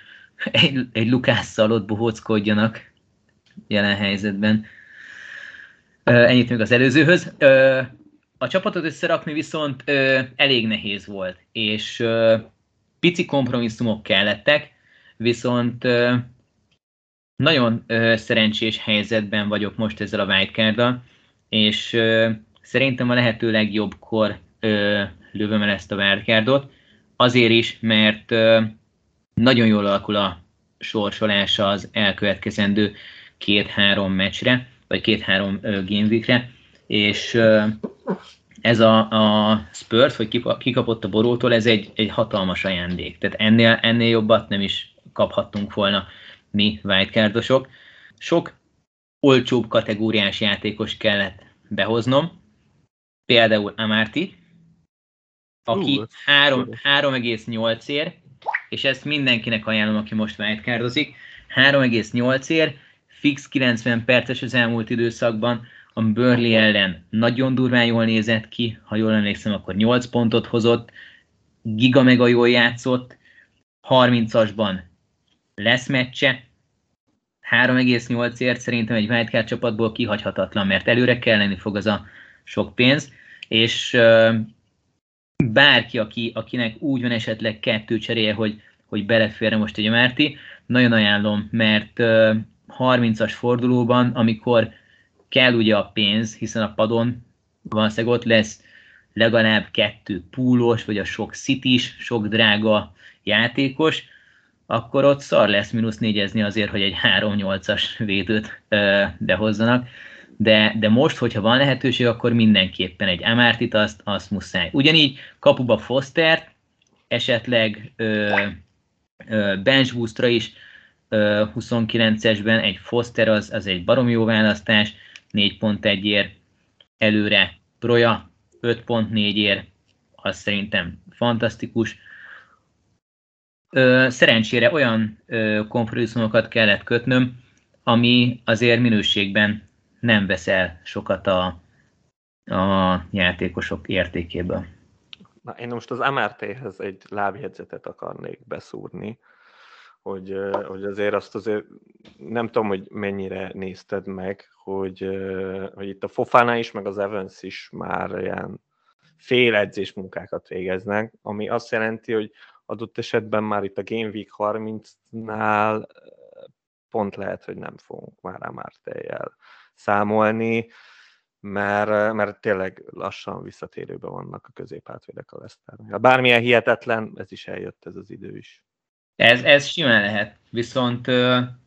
egy, egy Lukásszal ott bohóckodjanak jelen helyzetben. Ennyit még az előzőhöz. A csapatot összerakni viszont elég nehéz volt, és pici kompromisszumok kellettek, viszont nagyon szerencsés helyzetben vagyok most ezzel a wildcard és szerintem a lehető legjobbkor lövöm el ezt a wildcardot, azért is, mert nagyon jól alakul a sorsolása az elkövetkezendő két-három meccsre, vagy két-három gameweekre, és ez a, a Spurs, hogy kikapott a borótól, ez egy, egy hatalmas ajándék. Tehát ennél, ennél jobbat nem is kaphattunk volna mi wildcardosok. Sok olcsóbb kategóriás játékos kellett behoznom, például Amarty, aki 3,8 ér, és ezt mindenkinek ajánlom, aki most wildcardozik, 3,8 ér, fix 90 perces az elmúlt időszakban, a Burnley ellen nagyon durván jól nézett ki, ha jól emlékszem, akkor 8 pontot hozott, giga mega jól játszott, 30-asban lesz meccse, 3,8ért szerintem egy wildcard csapatból kihagyhatatlan, mert előre kell lenni fog az a sok pénz, és bárki, aki, akinek úgy van esetleg kettő cseréje, hogy, hogy beleférne most egy Márti, nagyon ajánlom, mert 30-as fordulóban, amikor kell ugye a pénz, hiszen a padon valószínűleg ott lesz legalább kettő púlos, vagy a sok szitis, sok drága játékos, akkor ott szar lesz mínusz négyezni azért, hogy egy 3-8-as védőt ö, behozzanak. De, de most, hogyha van lehetőség, akkor mindenképpen egy Amártit azt, azt muszáj. Ugyanígy kapuba Foster, esetleg ö, ö, bench is 29-esben egy Foster az, az egy barom jó választás, 4.1 ér előre Proja 5.4 ér, az szerintem fantasztikus. Szerencsére olyan kompromisszumokat kellett kötnöm, ami azért minőségben nem veszel sokat a, a játékosok értékéből. Na, én most az MRT-hez egy lábjegyzetet akarnék beszúrni hogy, hogy azért azt azért nem tudom, hogy mennyire nézted meg, hogy, hogy itt a Fofana is, meg az Evans is már ilyen fél edzés munkákat végeznek, ami azt jelenti, hogy adott esetben már itt a Game Week 30-nál pont lehet, hogy nem fogunk már már teljel számolni, mert, mert tényleg lassan visszatérőben vannak a középhátvédek a Leszternél. Bármilyen hihetetlen, ez is eljött ez az idő is. Ez, ez simán lehet, viszont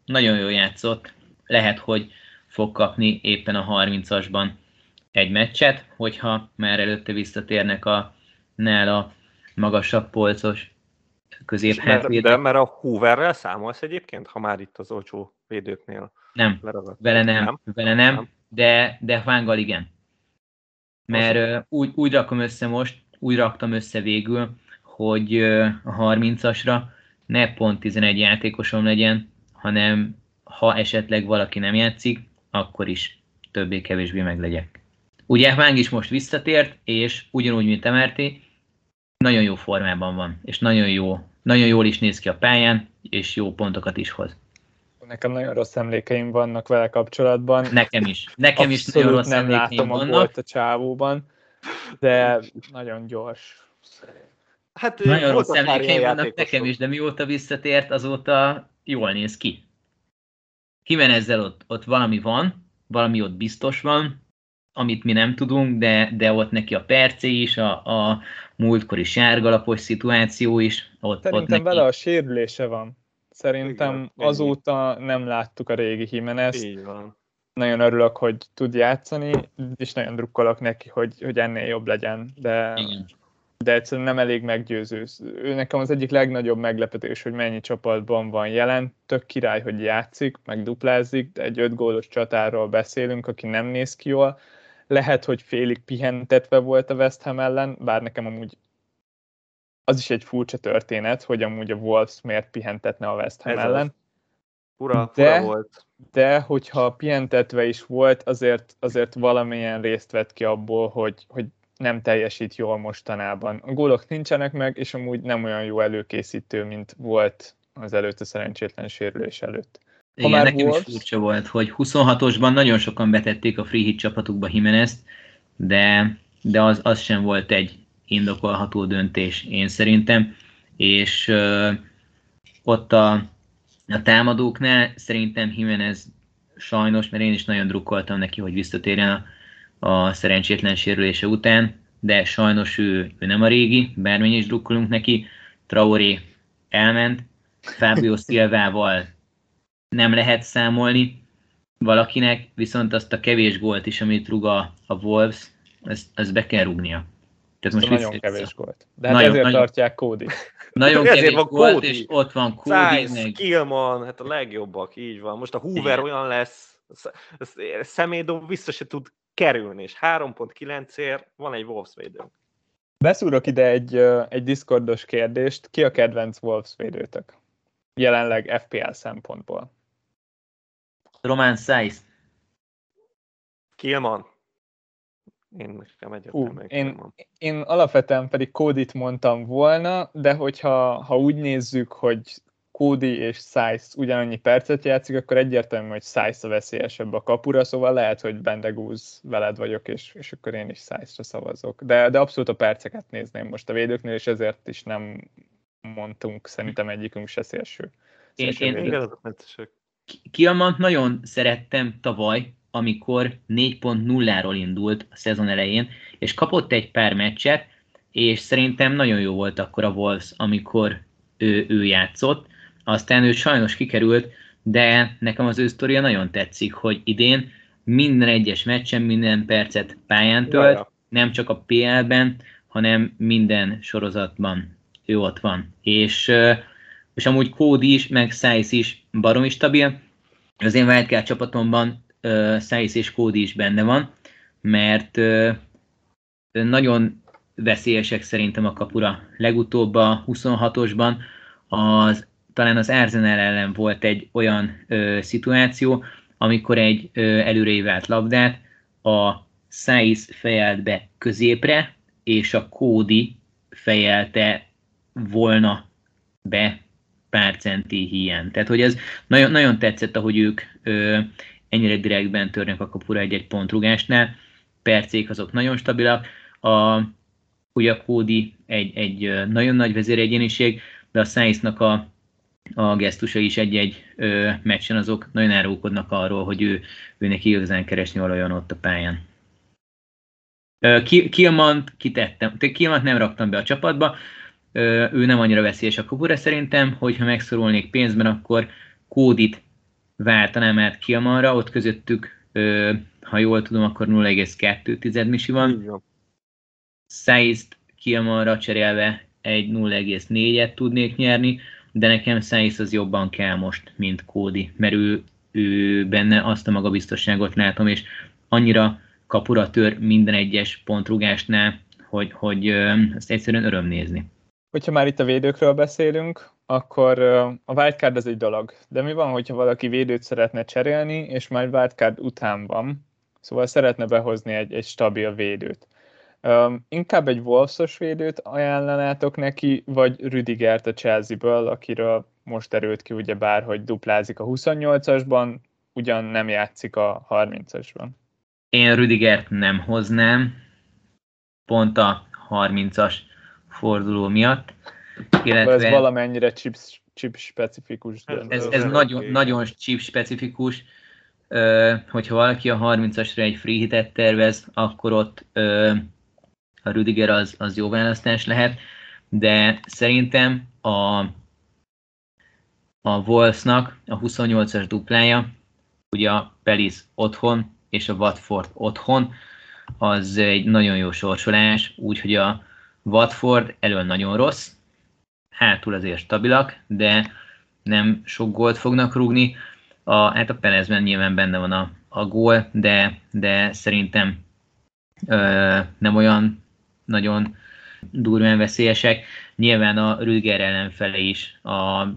nagyon jól játszott. Lehet, hogy fog kapni éppen a 30-asban egy meccset, hogyha már előtte visszatérnek a nála magasabb polcos közép mert, de mert a Hooverrel számolsz egyébként, ha már itt az olcsó védőknél Nem, leragadt. vele nem, nem, vele nem, nem. de, de Hwanggal igen. Mert úgy, úgy rakom össze most, úgy raktam össze végül, hogy a 30-asra ne pont 11 játékosom legyen, hanem ha esetleg valaki nem játszik, akkor is többé-kevésbé meglegyek. Ugye Váng is most visszatért, és ugyanúgy, mint Emerti, nagyon jó formában van, és nagyon, jó, nagyon jól is néz ki a pályán, és jó pontokat is hoz. Nekem nagyon rossz emlékeim vannak vele kapcsolatban. Nekem is. Nekem is nagyon rossz nem emlékeim látom a vannak. gólt a csávóban, de nagyon gyors. Hát, Nagyon rossz emlékeim vannak nekem is, de mióta visszatért, azóta jól néz ki. Jimenezzel ott, ott valami van, valami ott biztos van, amit mi nem tudunk, de, de ott neki a percé is, a, a múltkori sárgalapos szituáció is. Ott, ott Szerintem neki... vele a sérülése van. Szerintem Igen, ennyi. azóta nem láttuk a régi Jimenez. Így van. Nagyon örülök, hogy tud játszani, és nagyon drukkolok neki, hogy, hogy ennél jobb legyen. De, Igen. De egyszerűen nem elég meggyőző. Ő nekem az egyik legnagyobb meglepetés, hogy mennyi csapatban van jelen. Tök király, hogy játszik, meg duplázik, de egy öt gólos csatáról beszélünk, aki nem néz ki jól. Lehet, hogy félig pihentetve volt a West Ham ellen, bár nekem amúgy az is egy furcsa történet, hogy amúgy a Wolves miért pihentetne a West Ham Ez az. ellen. Fura, De- fura volt. de hogyha pihentetve is volt, azért, azért valamilyen részt vett ki abból, hogy, hogy nem teljesít jól mostanában. A gólok nincsenek meg, és amúgy nem olyan jó előkészítő, mint volt az előtt a szerencsétlen sérülés előtt. Igen, már nekem Wolves- is furcsa volt, hogy 26-osban nagyon sokan betették a free hit csapatukba Jimenez-t, de, de az, az sem volt egy indokolható döntés, én szerintem, és ö, ott a, a támadóknál szerintem Jimenez sajnos, mert én is nagyon drukkoltam neki, hogy visszatérjen a, a szerencsétlen sérülése után, de sajnos ő, ő nem a régi, bármennyi is drukkolunk neki, Traoré elment, Fábio Szilvával nem lehet számolni valakinek, viszont azt a kevés gólt is, amit rúg a, a Wolves, ezt, ezt be kell rúgnia. Tehát Most nagyon vissza- kevés volt. De hát Nagyon- ezért nagyon- tartják Cody. Nagyon Ezért kevés van volt, Cody. és ott van Cody, Size, meg Killman, hát a legjobbak, így van. Most a Hoover Igen. olyan lesz, sz- sz- személydob vissza se tud kerülni, és 3.9-ért van egy Wolves védőnk. Beszúrok ide egy, egy Discordos kérdést. Ki a kedvenc Wolves védőtök? Jelenleg FPL szempontból. Román Szájsz. Killman. Én nekem Hú, egyértelműen én, Killman. én alapvetően pedig Kódit mondtam volna, de hogyha ha úgy nézzük, hogy Kódi és Size ugyanannyi percet játszik, akkor egyértelmű, hogy Size a veszélyesebb a kapura, szóval lehet, hogy Bendegúz veled vagyok, és, és akkor én is Size-ra szavazok. De, de abszolút a perceket nézném most a védőknél, és ezért is nem mondtunk szerintem egyikünk se szélső. Én- szélső én- azok meccesek. Kielmant nagyon szerettem tavaly, amikor 4.0-ról indult a szezon elején, és kapott egy pár meccset, és szerintem nagyon jó volt akkor a Wolves, amikor ő, ő játszott. Aztán ő sajnos kikerült, de nekem az ő sztoria nagyon tetszik, hogy idén minden egyes meccsen minden percet pályán tölt, Jaja. nem csak a PL-ben, hanem minden sorozatban ő ott van. És, és amúgy Cody is, meg Size is baromi stabil. Az én wildcard csapatomban Size és Cody is benne van, mert nagyon veszélyesek szerintem a kapura. Legutóbb a 26-osban az, talán az Arsenal ellen volt egy olyan ö, szituáció, amikor egy ö, előre vált labdát a Size fejelt be középre, és a Cody fejelte volna be pár centi hiány. Tehát, hogy ez nagyon, nagyon tetszett, ahogy ők ö, ennyire direktben törnek a kapura egy-egy pontrugásnál. Percék azok nagyon stabilak. A, ugye a Cody egy, egy nagyon nagy vezéregyéniség, de a Sainz-nak a, a gesztusa is egy-egy ö, meccsen azok nagyon árulkodnak arról, hogy ő, ő neki igazán keresni valójában ott a pályán. Kilmant kitettem, te Kilmant nem raktam be a csapatba, Ö, ő nem annyira veszélyes a kapura szerintem, hogyha megszorulnék pénzben, akkor Kódit váltanám át Kilmanra, ott közöttük, ö, ha jól tudom, akkor 0,2 misi van. Saizt Kilmanra cserélve egy 0,4-et tudnék nyerni, de nekem Saiz az jobban kell most, mint Kódi, mert ő, ő benne azt a magabiztosságot látom, és annyira kapura tör minden egyes pontrugásnál, hogy, hogy ezt egyszerűen öröm nézni. Hogyha már itt a védőkről beszélünk, akkor a wildcard ez egy dolog. De mi van, hogyha valaki védőt szeretne cserélni, és majd wildcard után van, szóval szeretne behozni egy, egy stabil védőt. Um, inkább egy Wolfsos védőt ajánlanátok neki, vagy Rüdigert a Chelsea-ből, akiről most erőlt ki ugye bár, hogy duplázik a 28-asban, ugyan nem játszik a 30-asban. Én Rüdigert nem hoznám, pont a 30-as forduló miatt. Illetve... Ez valamennyire chip, chip specifikus. Ez, ez, ez nagyon, nagyon chip specifikus. hogyha valaki a 30-asra egy free hitet tervez, akkor ott a Rüdiger az, az jó választás lehet, de szerintem a, a Wolvesnak a 28-as duplája, ugye a Pelis otthon és a Watford otthon, az egy nagyon jó sorsolás, úgyhogy a Watford elől nagyon rossz, hátul azért stabilak, de nem sok gólt fognak rúgni. A, hát a Perezben nyilván benne van a, a gól, de, de szerintem ö, nem olyan nagyon durván veszélyesek. Nyilván a Rüdiger ellenfele is a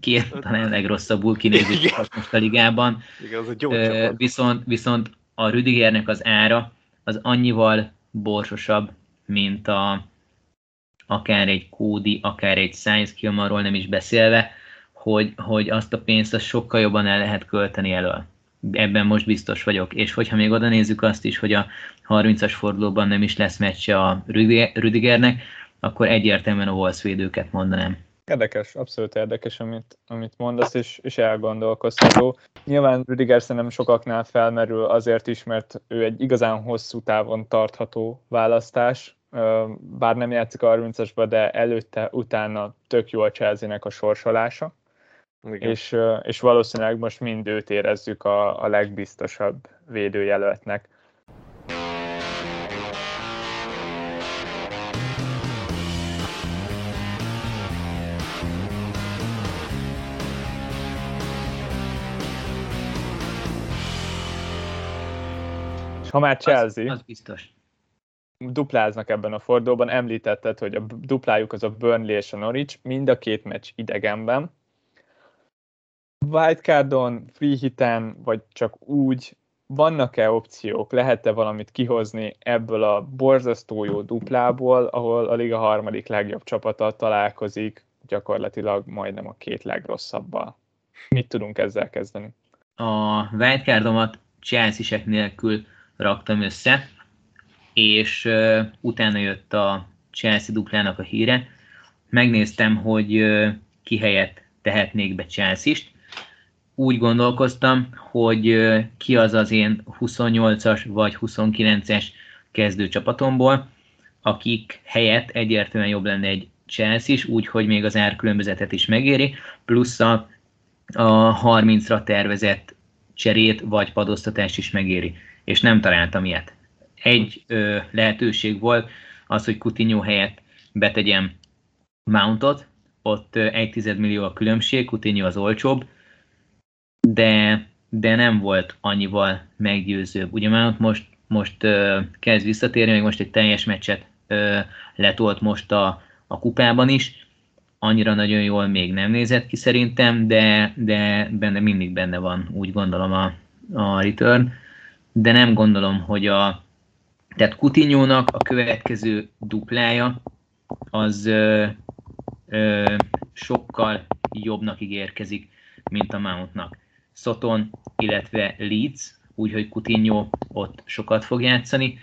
két talán legrosszabbul kinéző most a ligában. Igen, az a viszont, viszont a Rüdigernek az ára az annyival borsosabb, mint a, akár egy Kódi, akár egy Science Kilmarról nem is beszélve, hogy, hogy azt a pénzt azt sokkal jobban el lehet költeni elől. Ebben most biztos vagyok. És hogyha még oda nézzük azt is, hogy a 30-as fordulóban nem is lesz meccse a Rüdigernek, akkor egyértelműen a Wolves védőket mondanám. Érdekes, abszolút érdekes, amit, amit mondasz, és, és elgondolkozható. Nyilván Rüdiger szerintem sokaknál felmerül azért is, mert ő egy igazán hosszú távon tartható választás, bár nem játszik a 30-asba, de előtte, utána tök jó a chelsea a sorsolása. Igen. És, és valószínűleg most mind őt érezzük a, a legbiztosabb védőjelöltnek. ha már Chelsea, az, az biztos. dupláznak ebben a fordulóban, említetted, hogy a duplájuk az a Burnley és a Norwich, mind a két meccs idegenben. Wildcardon, free hiten, vagy csak úgy, vannak-e opciók, lehet-e valamit kihozni ebből a borzasztó jó duplából, ahol a liga harmadik legjobb csapata találkozik gyakorlatilag majdnem a két legrosszabbal. Mit tudunk ezzel kezdeni? A wildcardomat chelsea nélkül raktam össze, és uh, utána jött a Chelsea duplának a híre. Megnéztem, hogy uh, ki helyett tehetnék be Chelsea-st. Úgy gondolkoztam, hogy ki az az én 28-as vagy 29-es kezdőcsapatomból, akik helyett egyértelműen jobb lenne egy Chelsea is, úgyhogy még az árkülönbözetet is megéri, plusz a, a 30-ra tervezett cserét vagy padoztatást is megéri és nem találtam ilyet. Egy ö, lehetőség volt az, hogy Coutinho helyett betegyem Mountot, ott egy tized millió a különbség, Coutinho az olcsóbb, de, de nem volt annyival meggyőzőbb. Ugye Mount most, most ö, kezd visszatérni, még most egy teljes meccset letolt most a, a kupában is, annyira nagyon jól még nem nézett ki szerintem, de, de benne mindig benne van, úgy gondolom a, a return de nem gondolom, hogy a tehát coutinho a következő duplája az ö, ö, sokkal jobbnak ígérkezik, mint a Mountnak. Soton, illetve Leeds, úgyhogy Coutinho ott sokat fog játszani.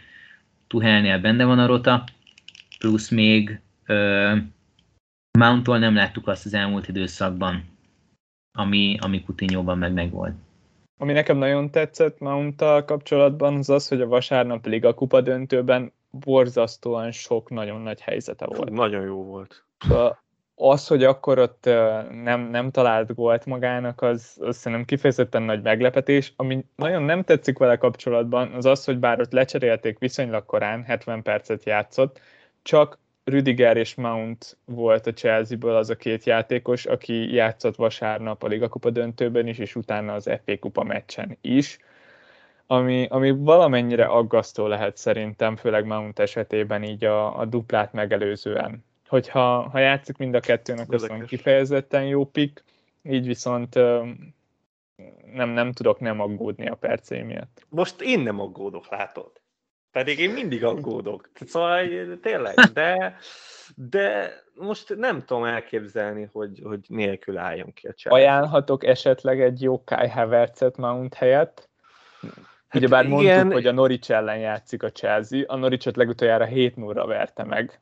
Tuhelnél benne van a rota, plusz még ö, Mounttól nem láttuk azt az elmúlt időszakban, ami, ami Coutinho-ban meg megvolt. Ami nekem nagyon tetszett mount kapcsolatban, az az, hogy a vasárnap Liga kupa döntőben borzasztóan sok nagyon nagy helyzete volt. Nagyon jó volt. Az, hogy akkor ott nem, nem talált gólt magának, az, az szerintem kifejezetten nagy meglepetés. Ami nagyon nem tetszik vele kapcsolatban, az az, hogy bár ott lecserélték viszonylag korán, 70 percet játszott, csak Rüdiger és Mount volt a Chelsea-ből az a két játékos, aki játszott vasárnap a Liga Kupa döntőben is, és utána az FA Kupa meccsen is, ami, ami valamennyire aggasztó lehet szerintem, főleg Mount esetében így a, a duplát megelőzően, hogyha ha játszik mind a kettőnek, az van kifejezetten jó pick, így viszont nem, nem tudok nem aggódni a percé miatt. Most én nem aggódok, látod? Pedig én mindig aggódok. Szóval tényleg, de, de most nem tudom elképzelni, hogy, hogy nélkül álljon ki a család. Ajánlhatok esetleg egy jó Kai Havertzet Mount helyett? Ugyebár hát mondtuk, igen. hogy a Norwich ellen játszik a Chelsea, a Norwichot legutoljára 7 0 verte meg.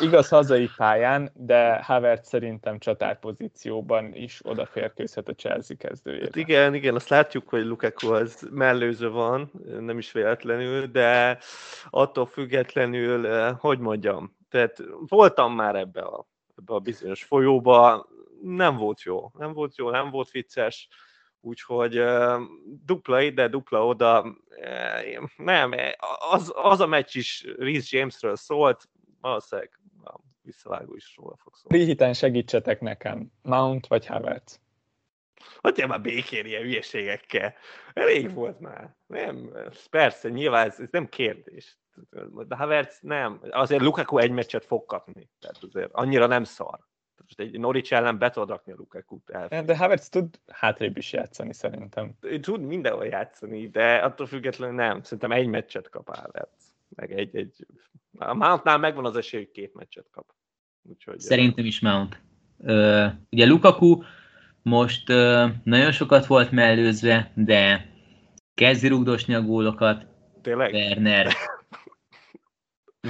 Igaz hazai pályán, de Havertz szerintem csatárpozícióban is odaférkőzhet a Chelsea kezdőjére. Hát igen, igen, azt látjuk, hogy Lukaku az mellőző van, nem is véletlenül, de attól függetlenül, hogy mondjam, tehát voltam már ebbe a, ebbe a bizonyos folyóba, nem volt jó, nem volt jó, nem volt vicces, úgyhogy dupla ide, dupla oda, nem, az, az a meccs is Reece Jamesről szólt, valószínűleg a visszavágó is róla fog szólni. Rihiten segítsetek nekem, Mount vagy Havertz? Hogy már békén ilyen hülyeségekkel. Elég volt már. Nem, persze, nyilván ez, ez nem kérdés. De Havertz nem. Azért Lukaku egy meccset fog kapni. Tehát azért annyira nem szar. Most egy Norwich ellen be tudod rakni a Lukaku-t. De Havertz tud hátrébb is játszani szerintem. Tud mindenhol játszani, de attól függetlenül nem. Szerintem egy meccset kap Havertz. Meg egy, egy... A Mountnál megvan az esély, hogy két meccset kap. Úgyhogy, Szerintem is Mount. Uh, ugye Lukaku most uh, nagyon sokat volt mellőzve, de kezdi rugdosni a gólokat. Tényleg? Werner.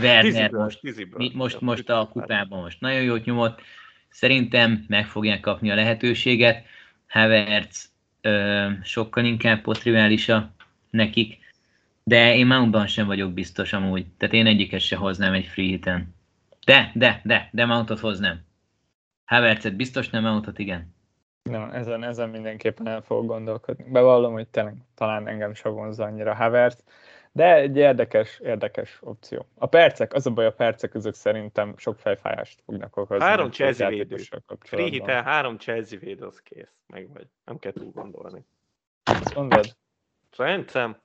Werner most, most, most a kupában most nagyon jót nyomott. Szerintem meg fogják kapni a lehetőséget. Havertz ö, sokkal inkább potriválisa nekik, de én Mountban sem vagyok biztos amúgy. Tehát én egyiket se hoznám egy free hiten. De, de, de, de Mountot hoznám. Havertzet biztos nem, Mountot igen. Na, ezen, ezen mindenképpen el fogok gondolkodni. Bevallom, hogy tényleg talán engem sem vonzza annyira Havertz. De egy érdekes, érdekes opció. A percek, az a baj, a percek között szerintem sok fejfájást fognak okozni. Három Chelsea védő. Free hitel, három Chelsea védő, az kész. Meg vagy. Nem kell túl gondolni. Azt mondod? Szerintem.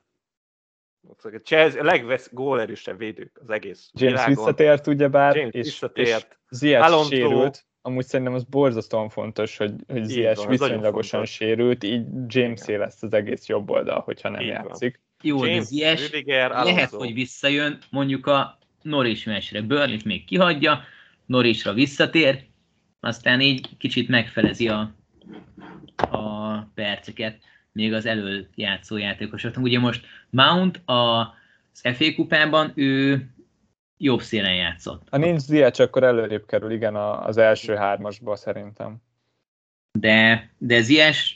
A, Chelsea, a legvesz gólerősebb védők az egész James világon. visszatért ugyebár, James és, visszatért. és Ziyech sérült. Amúgy szerintem az borzasztóan fontos, hogy, hogy Ziyech viszonylagosan sérült, így James lesz az egész jobb oldal, hogyha nem így játszik. Van. Jó, James, de Ziyech Rüdiger, lehet, hogy visszajön, mondjuk a Norris mesre. burnley még kihagyja, Norrisra visszatér, aztán így kicsit megfelezi a, a perceket még az elől játszó játékosoknak. Ugye most Mount a, az FA kupában ő jobb szélen játszott. Ha nincs Ziyech, akkor előrébb kerül, igen, az első hármasba szerintem. De, de Ziyech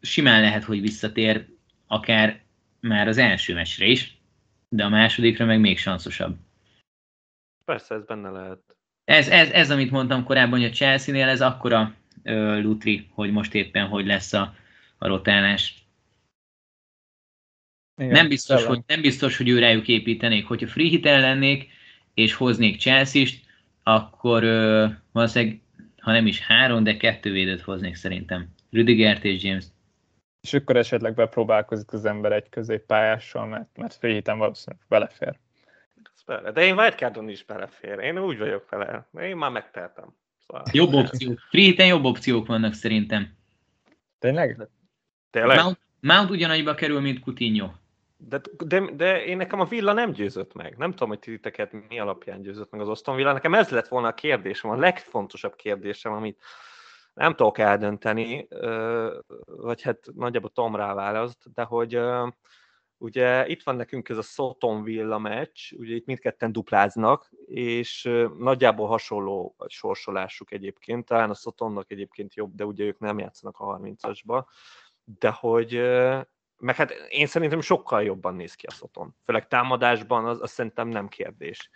simán lehet, hogy visszatér akár már az első mesre is, de a másodikra meg még sanszosabb. Persze, ez benne lehet. Ez, ez, ez amit mondtam korábban, hogy a Chelsea-nél ez akkora ö, lutri, hogy most éppen hogy lesz a, a rotálás. Igen, nem, biztos, hogy, nem biztos, hogy ő rájuk építenék. Hogyha free hitel lennék, és hoznék Chelsea-st, akkor ö, valószínűleg, ha nem is három, de kettő védőt hoznék szerintem. Rüdigert és James és akkor esetleg bepróbálkozik az ember egy középpályással, mert, mert fél héten valószínűleg belefér. De én wildcardon is belefér. Én úgy vagyok vele. Én már megteltem. Szóval... Jobb opciók. Free jobb opciók vannak szerintem. Tényleg? Tényleg? Mount, Mount ugyanagyba kerül, mint Coutinho. De, de, de én nekem a Villa nem győzött meg. Nem tudom, hogy titeket mi alapján győzött meg az Aston Villa. Nekem ez lett volna a kérdésem, a legfontosabb kérdésem, amit nem tudok eldönteni, vagy hát nagyjából Tom rá választ, de hogy ugye itt van nekünk ez a Soton Villa meccs, ugye itt mindketten dupláznak, és nagyjából hasonló sorsolásuk egyébként, talán a Sotonnak egyébként jobb, de ugye ők nem játszanak a 30-asba, de hogy meg hát én szerintem sokkal jobban néz ki a Soton. Főleg támadásban az, az szerintem nem kérdés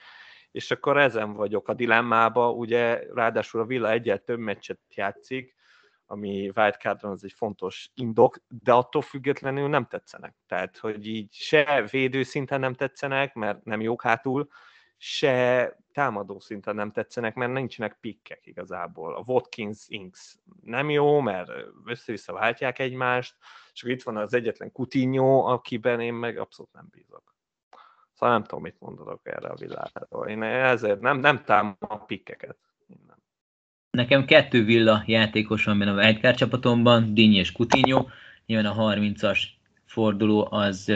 és akkor ezen vagyok a dilemmába, ugye ráadásul a Villa egyet több meccset játszik, ami wildcardon az egy fontos indok, de attól függetlenül nem tetszenek. Tehát, hogy így se védő szinten nem tetszenek, mert nem jók hátul, se támadó szinten nem tetszenek, mert nincsenek pikkek igazából. A Watkins Inks nem jó, mert össze-vissza váltják egymást, és itt van az egyetlen Coutinho, akiben én meg abszolút nem bízok. Szóval nem tudom, mit mondok erre a villáról. Én ezért nem, nem támom a pikkeket. Nekem kettő villa játékos van benne a Wildcard csapatomban, Dinny és Coutinho. Nyilván a 30-as forduló az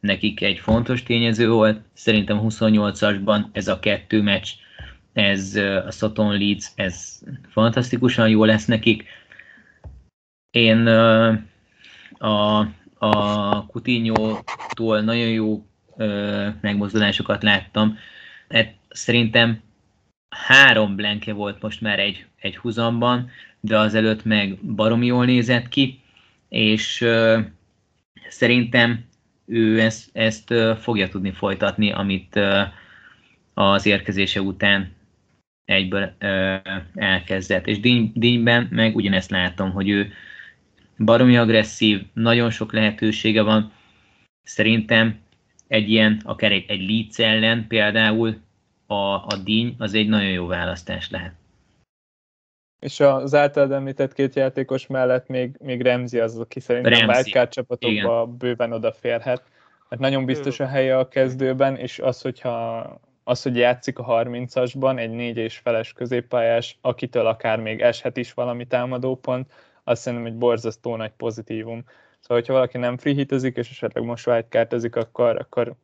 nekik egy fontos tényező volt. Szerintem 28-asban ez a kettő meccs, ez a Soton Leeds, ez fantasztikusan jó lesz nekik. Én a, a Coutinho-tól nagyon jó megmozdulásokat láttam. Hát szerintem három blenke volt most már egy, egy húzamban, de azelőtt meg baromi jól nézett ki, és szerintem ő ezt, ezt fogja tudni folytatni, amit az érkezése után egyből elkezdett. És Dínyben meg ugyanezt látom, hogy ő baromi agresszív, nagyon sok lehetősége van. Szerintem egy ilyen, akár egy, egy Leeds ellen például a, a díny az egy nagyon jó választás lehet. És az általad említett két játékos mellett még, még Remzi az, aki szerintem wildcard csapatokba Igen. bőven odaférhet. Mert nagyon biztos a helye a kezdőben, és az, hogyha az, hogy játszik a 30-asban, egy négy és feles középpályás, akitől akár még eshet is valami támadópont, azt szerintem egy borzasztó nagy pozitívum. Szóval, hogyha valaki nem free hitezik, és esetleg most wildcardozik, akkor, akkor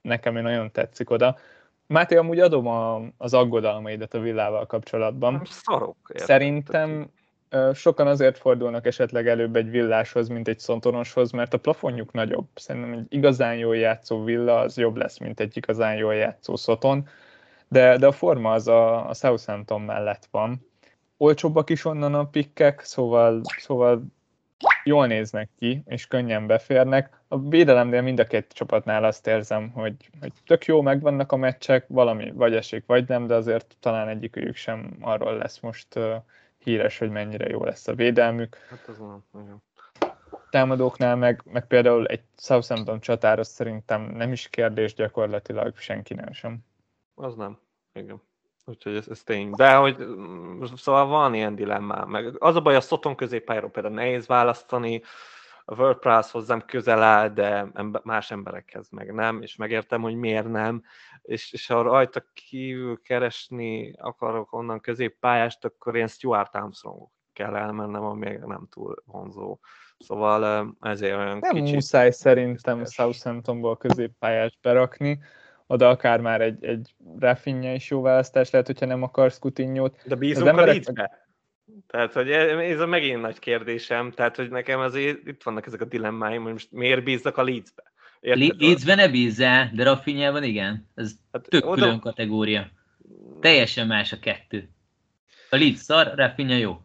nekem nagyon tetszik oda. Máté, amúgy adom a, az aggodalmaidat a villával kapcsolatban. Szarok. Értem. Szerintem sokan azért fordulnak esetleg előbb egy villáshoz, mint egy szontonoshoz, mert a plafonjuk nagyobb. Szerintem egy igazán jól játszó villa az jobb lesz, mint egy igazán jól játszó szoton, de, de a forma az a, a Southampton mellett van. Olcsóbbak is onnan a pikkek, szóval, szóval jól néznek ki, és könnyen beférnek. A védelemnél mind a két csapatnál azt érzem, hogy, hogy tök jó, megvannak a meccsek, valami vagy esik, vagy nem, de azért talán egyikük sem arról lesz most uh, híres, hogy mennyire jó lesz a védelmük. Hát az nem, nagyon. Támadóknál meg, meg például egy Southampton csatáros szerintem nem is kérdés gyakorlatilag senkinek sem. Az nem, igen. Úgyhogy ez, ez tény. De hogy mm, szóval van ilyen dilemmám. Meg az a baj, a Szoton középpályáról például nehéz választani, a WordPress hozzám közel áll, de más emberekhez meg nem, és megértem, hogy miért nem, és, és ha rajta kívül keresni akarok onnan középpályást, akkor én Stuart Armstrong kell elmennem, ami nem túl vonzó. Szóval ezért olyan nem kicsit... muszáj szerintem Southamptonból középpályást berakni, oda akár már egy, egy Rafinha is jó választás lehet, hogyha nem akarsz Coutinho-t. De bízunk emberek... a Leedsbe? Tehát, hogy ez a megint nagy kérdésem, tehát, hogy nekem azért itt vannak ezek a dilemmáim, hogy most miért bízzak a Leedsbe? Leedsbe ne bízzál, de Rafinha-ban igen. Ez hát tök oda... külön kategória. Teljesen más a kettő. A Leeds szar, Rafinha jó.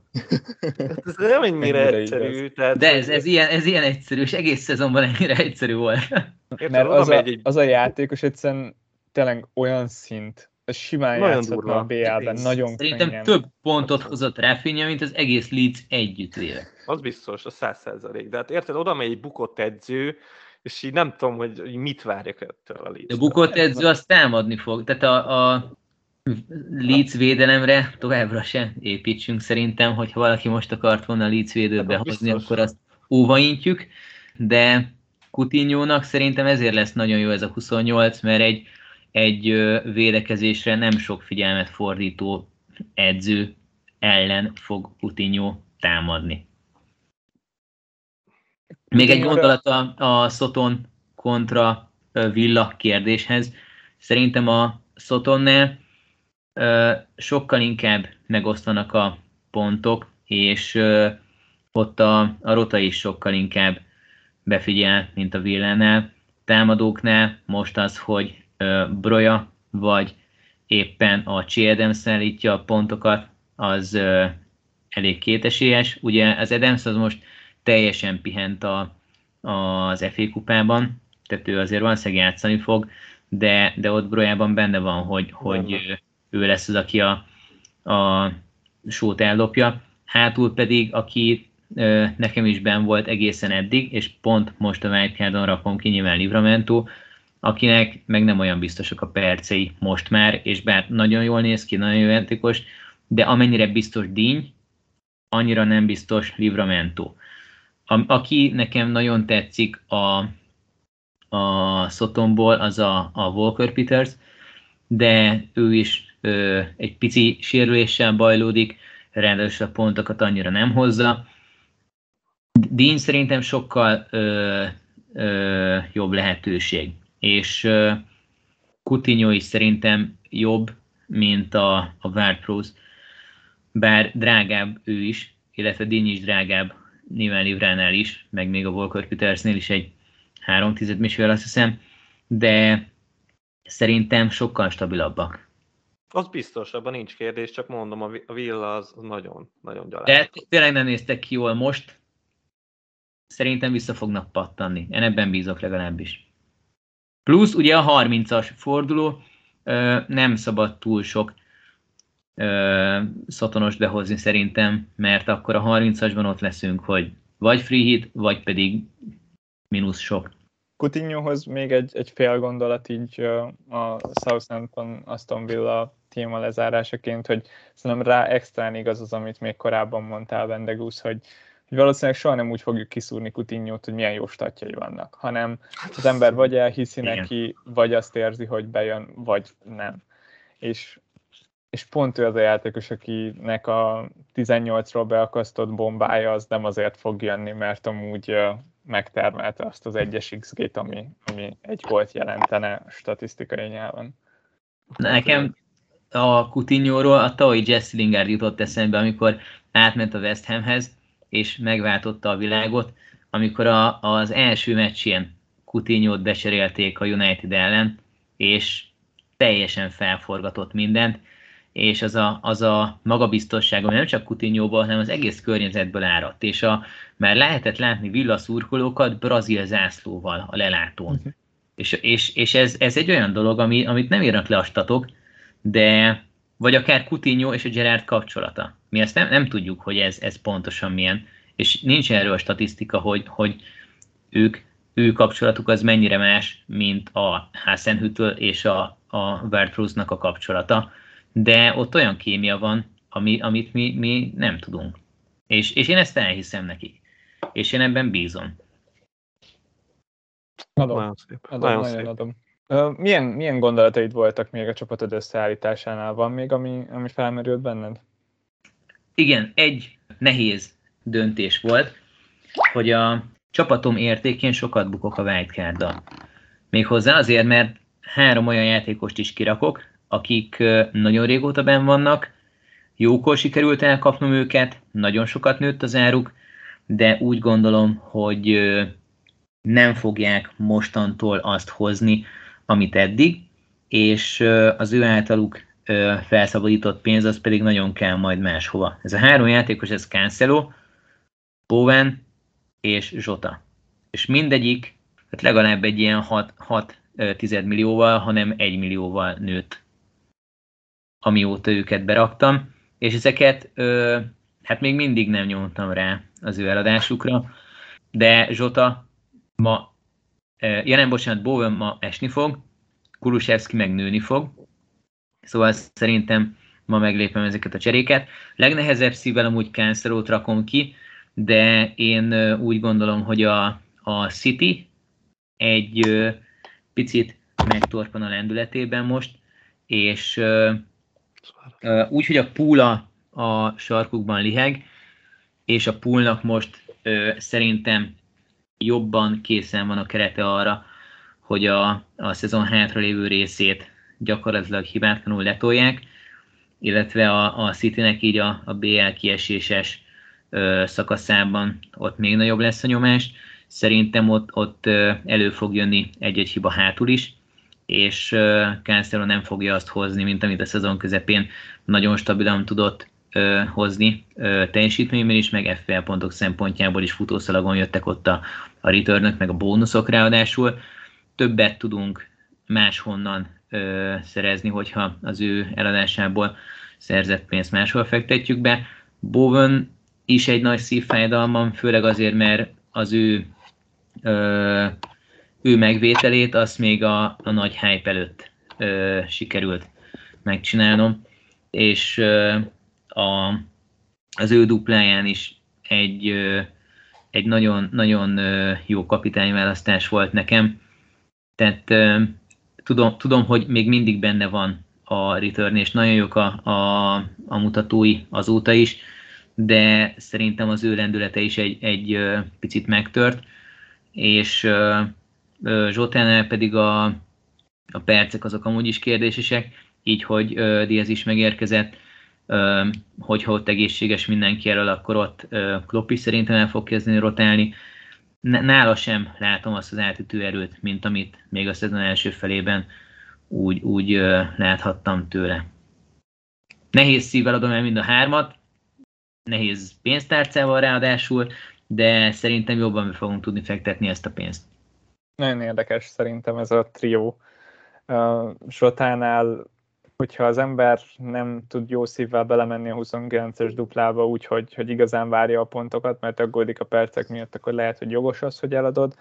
Ez nem ennyire egyszerű. Tehát, de ez, ez, ilyen, ez ilyen egyszerű, és egész szezonban ennyire egyszerű volt. Érted, Mert az a, egy... az a játékos egyszerűen tényleg olyan szint, ez simán nagyon játszhatna a BL-ben, nagyon Szerintem könnyen. több pontot hozott Rafinha, mint az egész Leeds együtt véve. Az biztos, a száz százalék. De hát érted, oda megy egy bukott edző, és így nem tudom, hogy mit várjak ettől a Leeds. De bukott edző azt támadni fog. Tehát a, a Leeds védelemre továbbra se építsünk szerintem, hogyha valaki most akart volna a Leeds védőbe hát, hozni, akkor azt óvaintjük, de coutinho szerintem ezért lesz nagyon jó ez a 28, mert egy, egy védekezésre nem sok figyelmet fordító edző ellen fog Coutinho támadni. Még egy gondolat a, a Soton kontra Villa kérdéshez. Szerintem a Sotonnál sokkal inkább megosztanak a pontok, és ott a, a rota is sokkal inkább befigyel, mint a Villánál. Támadóknál most az, hogy Broja vagy éppen a Adams szállítja a pontokat, az elég kétesélyes. Ugye az Adams az most teljesen pihent a, az FA kupában, tehát ő azért valószínűleg játszani fog, de, de ott Brojában benne van, hogy, hogy ő lesz az, aki a, a sót ellopja. Hátul pedig, aki ö, nekem is ben volt egészen eddig, és pont most a wildcardon rakom ki nyilván Livramento, akinek meg nem olyan biztosak a percei most már, és bár nagyon jól néz ki, nagyon jó de amennyire biztos díny, annyira nem biztos Livramento. A, aki nekem nagyon tetszik a, a Sotomból, az a, a Walker Peters, de ő is egy pici sérüléssel bajlódik, ráadásul a pontokat annyira nem hozza. Dean szerintem sokkal ö, ö, jobb lehetőség, és ö, Coutinho is szerintem jobb, mint a, a Ward Pros, bár drágább ő is, illetve Dean is drágább, nyilván Livránál is, meg még a Volker Petersnél is egy 3 tized azt hiszem, de szerintem sokkal stabilabbak. Az biztos, abban nincs kérdés, csak mondom, a Villa az nagyon, nagyon gyalázatos. De tényleg nem néztek ki jól most, szerintem vissza fognak pattanni. Én ebben bízok legalábbis. Plusz ugye a 30-as forduló, nem szabad túl sok szatonos behozni szerintem, mert akkor a 30-asban ott leszünk, hogy vagy free hit, vagy pedig mínusz sok. Coutinhohoz még egy, egy fél gondolat így a Southampton Aston Villa téma lezárásaként, hogy szerintem rá extrán igaz az, amit még korábban mondtál, Vendegus, hogy, hogy valószínűleg soha nem úgy fogjuk kiszúrni Coutinho-t, hogy milyen jó statjai vannak, hanem hát az ember vagy elhiszi Igen. neki, vagy azt érzi, hogy bejön, vagy nem. És, és pont ő az a játékos, akinek a 18-ról beakasztott bombája az nem azért fog jönni, mert amúgy megtermelte azt az egyes XG-t, ami, ami egy gólt jelentene statisztikai nyelven. Nekem a Coutinho-ról a tavalyi Jesse Lingard jutott eszembe, amikor átment a West Hamhez, és megváltotta a világot, amikor a, az első meccsén Coutinho-t becserélték a United ellen, és teljesen felforgatott mindent, és az a, az a magabiztosság, ami nem csak Coutinho-ból, hanem az egész környezetből áradt, és a, már lehetett látni villaszurkolókat brazil zászlóval a lelátón. Uh-huh. És, és, és ez, ez egy olyan dolog, ami, amit nem írnak le a statok, de vagy akár Coutinho és a Gerard kapcsolata. Mi ezt nem, nem tudjuk, hogy ez, ez pontosan milyen, és nincs erről a statisztika, hogy, hogy ők, ő kapcsolatuk az mennyire más, mint a Hasenhüttl és a, a Wardprowse-nak a kapcsolata, de ott olyan kémia van, ami, amit mi, mi nem tudunk. És, és én ezt elhiszem nekik. És én ebben bízom. Adom. Nagyon szép. Adom, nagyon, nagyon szép. adom. Milyen, milyen gondolataid voltak még a csapatod összeállításánál? Van még, ami, ami felmerült benned? Igen, egy nehéz döntés volt, hogy a csapatom értékén sokat bukok a wildcard-dal. Méghozzá azért, mert három olyan játékost is kirakok, akik nagyon régóta benn vannak, jókor sikerült elkapnom őket, nagyon sokat nőtt az áruk, de úgy gondolom, hogy nem fogják mostantól azt hozni, amit eddig, és az ő általuk felszabadított pénz az pedig nagyon kell majd máshova. Ez a három játékos, ez Cancelo, Bowen és Zsota. És mindegyik hát legalább egy ilyen 6, 6 10 millióval, hanem 1 millióval nőtt, amióta őket beraktam, és ezeket hát még mindig nem nyomtam rá az ő eladásukra, de Zsota ma, ja nem, bocsánat, Bowen ma esni fog, Kulusevski meg nőni fog, szóval szerintem ma meglépem ezeket a cseréket. Legnehezebb szívvel amúgy Cancelót rakom ki, de én úgy gondolom, hogy a, a City egy picit megtorpan a lendületében most, és úgy, hogy a púla a sarkukban liheg, és a poolnak most szerintem jobban készen van a kerete arra, hogy a, a szezon hátra lévő részét gyakorlatilag hibátlanul letolják, illetve a, a City-nek így a, a BL kieséses ö, szakaszában ott még nagyobb lesz a nyomás. Szerintem ott, ott ö, elő fog jönni egy-egy hiba hátul is, és Cancelo nem fogja azt hozni, mint amit a szezon közepén nagyon stabilan tudott ö, hozni ö, teljesítményben is, meg FPL pontok szempontjából is futószalagon jöttek ott a, a return meg a bónuszok ráadásul. Többet tudunk máshonnan ö, szerezni, hogyha az ő eladásából szerzett pénzt máshol fektetjük be. Bowen is egy nagy szívfájdalmam, főleg azért, mert az ő ö, ő megvételét azt még a, a nagy hype előtt ö, sikerült megcsinálnom, és ö, a, az ő dupláján is egy, egy nagyon, nagyon jó kapitányválasztás volt nekem, Tehát tudom, tudom, hogy még mindig benne van a return, és nagyon jók a, a, a mutatói azóta is, de szerintem az ő lendülete is egy, egy picit megtört, és Zsotánál pedig a, a percek azok amúgy is kérdésesek, így, hogy Diaz is megérkezett, hogyha ott egészséges mindenki elől, akkor ott Klopp szerintem el fog kezdeni rotálni. Nála sem látom azt az átütő erőt, mint amit még a szezon első felében úgy, úgy láthattam tőle. Nehéz szívvel adom el mind a hármat, nehéz pénztárcával ráadásul, de szerintem jobban fogunk tudni fektetni ezt a pénzt. Nagyon érdekes szerintem ez a trió. Uh, hogyha az ember nem tud jó szívvel belemenni a 29-es duplába úgy, hogy, igazán várja a pontokat, mert aggódik a percek miatt, akkor lehet, hogy jogos az, hogy eladod.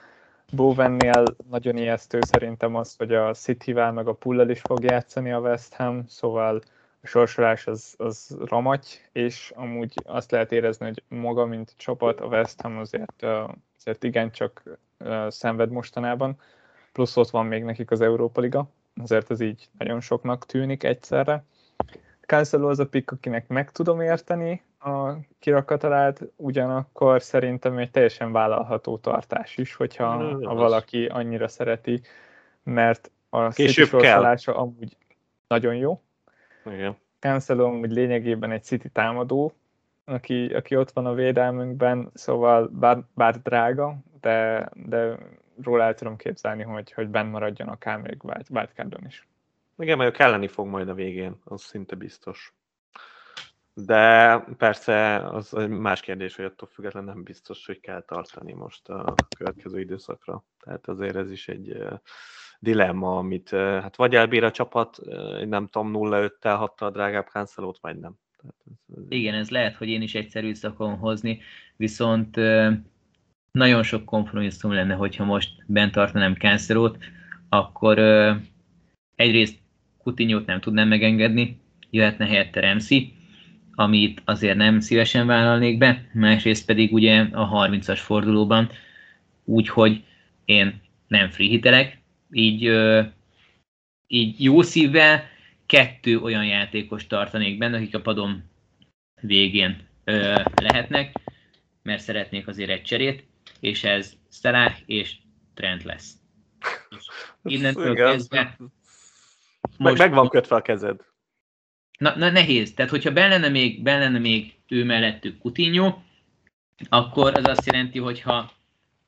Bowennél nagyon ijesztő szerintem az, hogy a City-vel meg a Pullal is fog játszani a West Ham, szóval a sorsolás az, az ramaty, és amúgy azt lehet érezni, hogy maga, mint csapat, a West Ham azért, azért igencsak szenved mostanában, plusz ott van még nekik az Európa Liga, azért ez így nagyon soknak tűnik egyszerre. Cancelo az a pick, akinek meg tudom érteni a kirakatalált, ugyanakkor szerintem egy teljesen vállalható tartás is, hogyha ha valaki annyira szereti, mert a Később sorsolása amúgy nagyon jó, igen. Cancelo hogy lényegében egy City támadó, aki, aki ott van a védelmünkben, szóval bár, bár drága, de, de róla el tudom képzelni, hogy, hogy benn maradjon akár még wildcardon is. Igen, majd kelleni fog majd a végén, az szinte biztos. De persze az más kérdés, hogy attól függetlenül nem biztos, hogy kell tartani most a következő időszakra. Tehát azért ez is egy dilemma, amit hát vagy elbír a csapat, nem tudom, 0-5-tel hatta a drágább cancelót, vagy nem. Ez... Igen, ez lehet, hogy én is egyszerű szakon hozni, viszont nagyon sok kompromisszum lenne, hogyha most bent tartanám cancelót, akkor egyrészt Coutinho-t nem tudnám megengedni, jöhetne helyette Remsi, amit azért nem szívesen vállalnék be, másrészt pedig ugye a 30-as fordulóban, úgyhogy én nem free hitelek, így, így jó szívvel kettő olyan játékos tartanék benne, akik a padom végén lehetnek, mert szeretnék azért egy cserét, és ez Salah és Trent lesz. És innentől kezdve... Most, meg van kötve a kezed. Na, na nehéz. Tehát, hogyha benne lenne még, benne lenne még ő mellettük Coutinho, akkor az azt jelenti, hogyha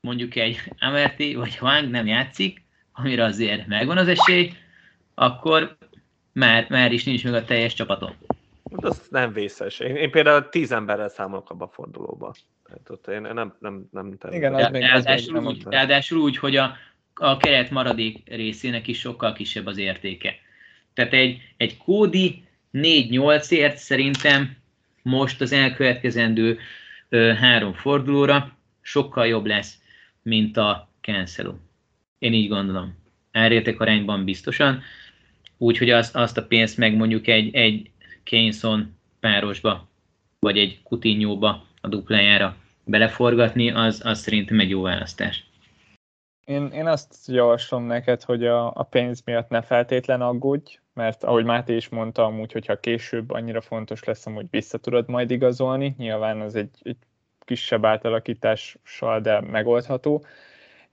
mondjuk egy Amerti vagy Hwang nem játszik, amire azért megvan az esély, akkor már, már is nincs meg a teljes csapatom. Az nem vészes. Én, én például tíz emberrel számolok abba a fordulóba. Tehát ott én nem, nem, nem Igen, az még, ráadásul, az úgy, ráadásul úgy, hogy a, a keret maradék részének is sokkal kisebb az értéke. Tehát egy, egy kódi 4-8ért szerintem most az elkövetkezendő ö, három fordulóra sokkal jobb lesz, mint a Cancelo. Én így gondolom. Árérték arányban biztosan. Úgyhogy azt, azt a pénzt meg mondjuk egy, egy Keyneson párosba, vagy egy Coutinho-ba a duplájára beleforgatni, az, az szerintem egy jó választás. Én, én azt javaslom neked, hogy a, a pénz miatt ne feltétlen aggódj, mert ahogy Máté is mondta, amúgy, hogyha később annyira fontos lesz, hogy vissza tudod majd igazolni, nyilván az egy, egy kisebb átalakítással, de megoldható,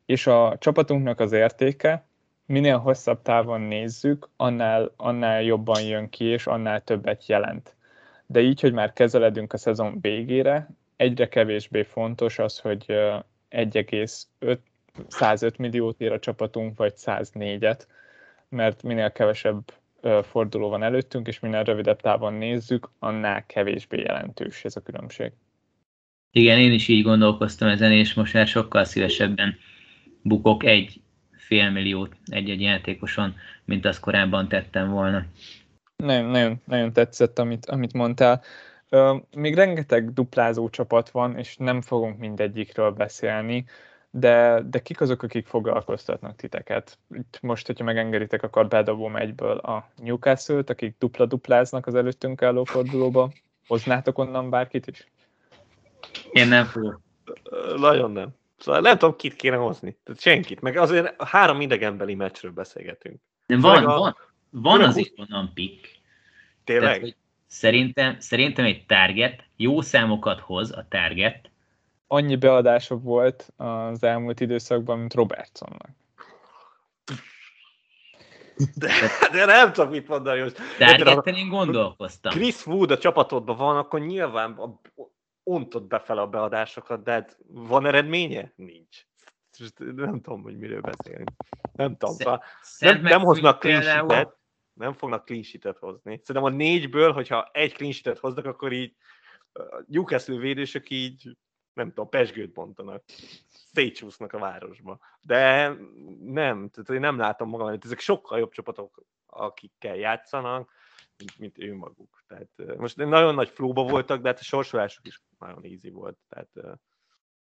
és a csapatunknak az értéke, minél hosszabb távon nézzük, annál, annál jobban jön ki, és annál többet jelent. De így, hogy már kezeledünk a szezon végére, egyre kevésbé fontos az, hogy 1,5 105 milliót ér a csapatunk, vagy 104-et, mert minél kevesebb forduló van előttünk, és minél rövidebb távon nézzük, annál kevésbé jelentős ez a különbség. Igen, én is így gondolkoztam ezen, és most már sokkal szívesebben bukok egy fél milliót egy-egy játékoson, mint azt korábban tettem volna. Nagyon, nagyon, nagyon tetszett, amit, amit mondtál. Még rengeteg duplázó csapat van, és nem fogunk mindegyikről beszélni, de, de kik azok, akik foglalkoztatnak titeket? Itt most, hogyha megengeditek, akkor bedobom egyből a Newcastle-t, akik dupla-dupláznak az előttünk álló fordulóba. Hoznátok onnan bárkit is? Én nem fogok. Nagyon nem. Szóval nem tudom, kit kéne hozni. Tehát senkit. Meg azért három idegenbeli meccsről beszélgetünk. De van, a... van, van azért onnan pick. Tényleg? Tehát, hogy szerintem, szerintem egy target jó számokat hoz a target. Annyi beadások volt az elmúlt időszakban, mint Robertsonnak. De, de nem tudom mit mondani most. Targetten én gondolkoztam. Chris Wood a csapatodban van, akkor nyilván ontod befele a beadásokat, de hát van eredménye? Nincs. Nem tudom, hogy miről beszélünk. Nem tudom. Szóval nem, nem hoznak clean nem fognak clean sheet hozni. Szerintem a négyből, hogyha egy clean sheet hoznak, akkor így Newcastle védősök így, nem tudom, pesgőt bontanak. Szétcsúsznak a városba. De nem, tehát én nem látom magam, hogy ezek sokkal jobb csapatok, akikkel játszanak, mint, ő maguk. Tehát most nagyon nagy flóba voltak, de hát a sorsolásuk is nagyon easy volt. Tehát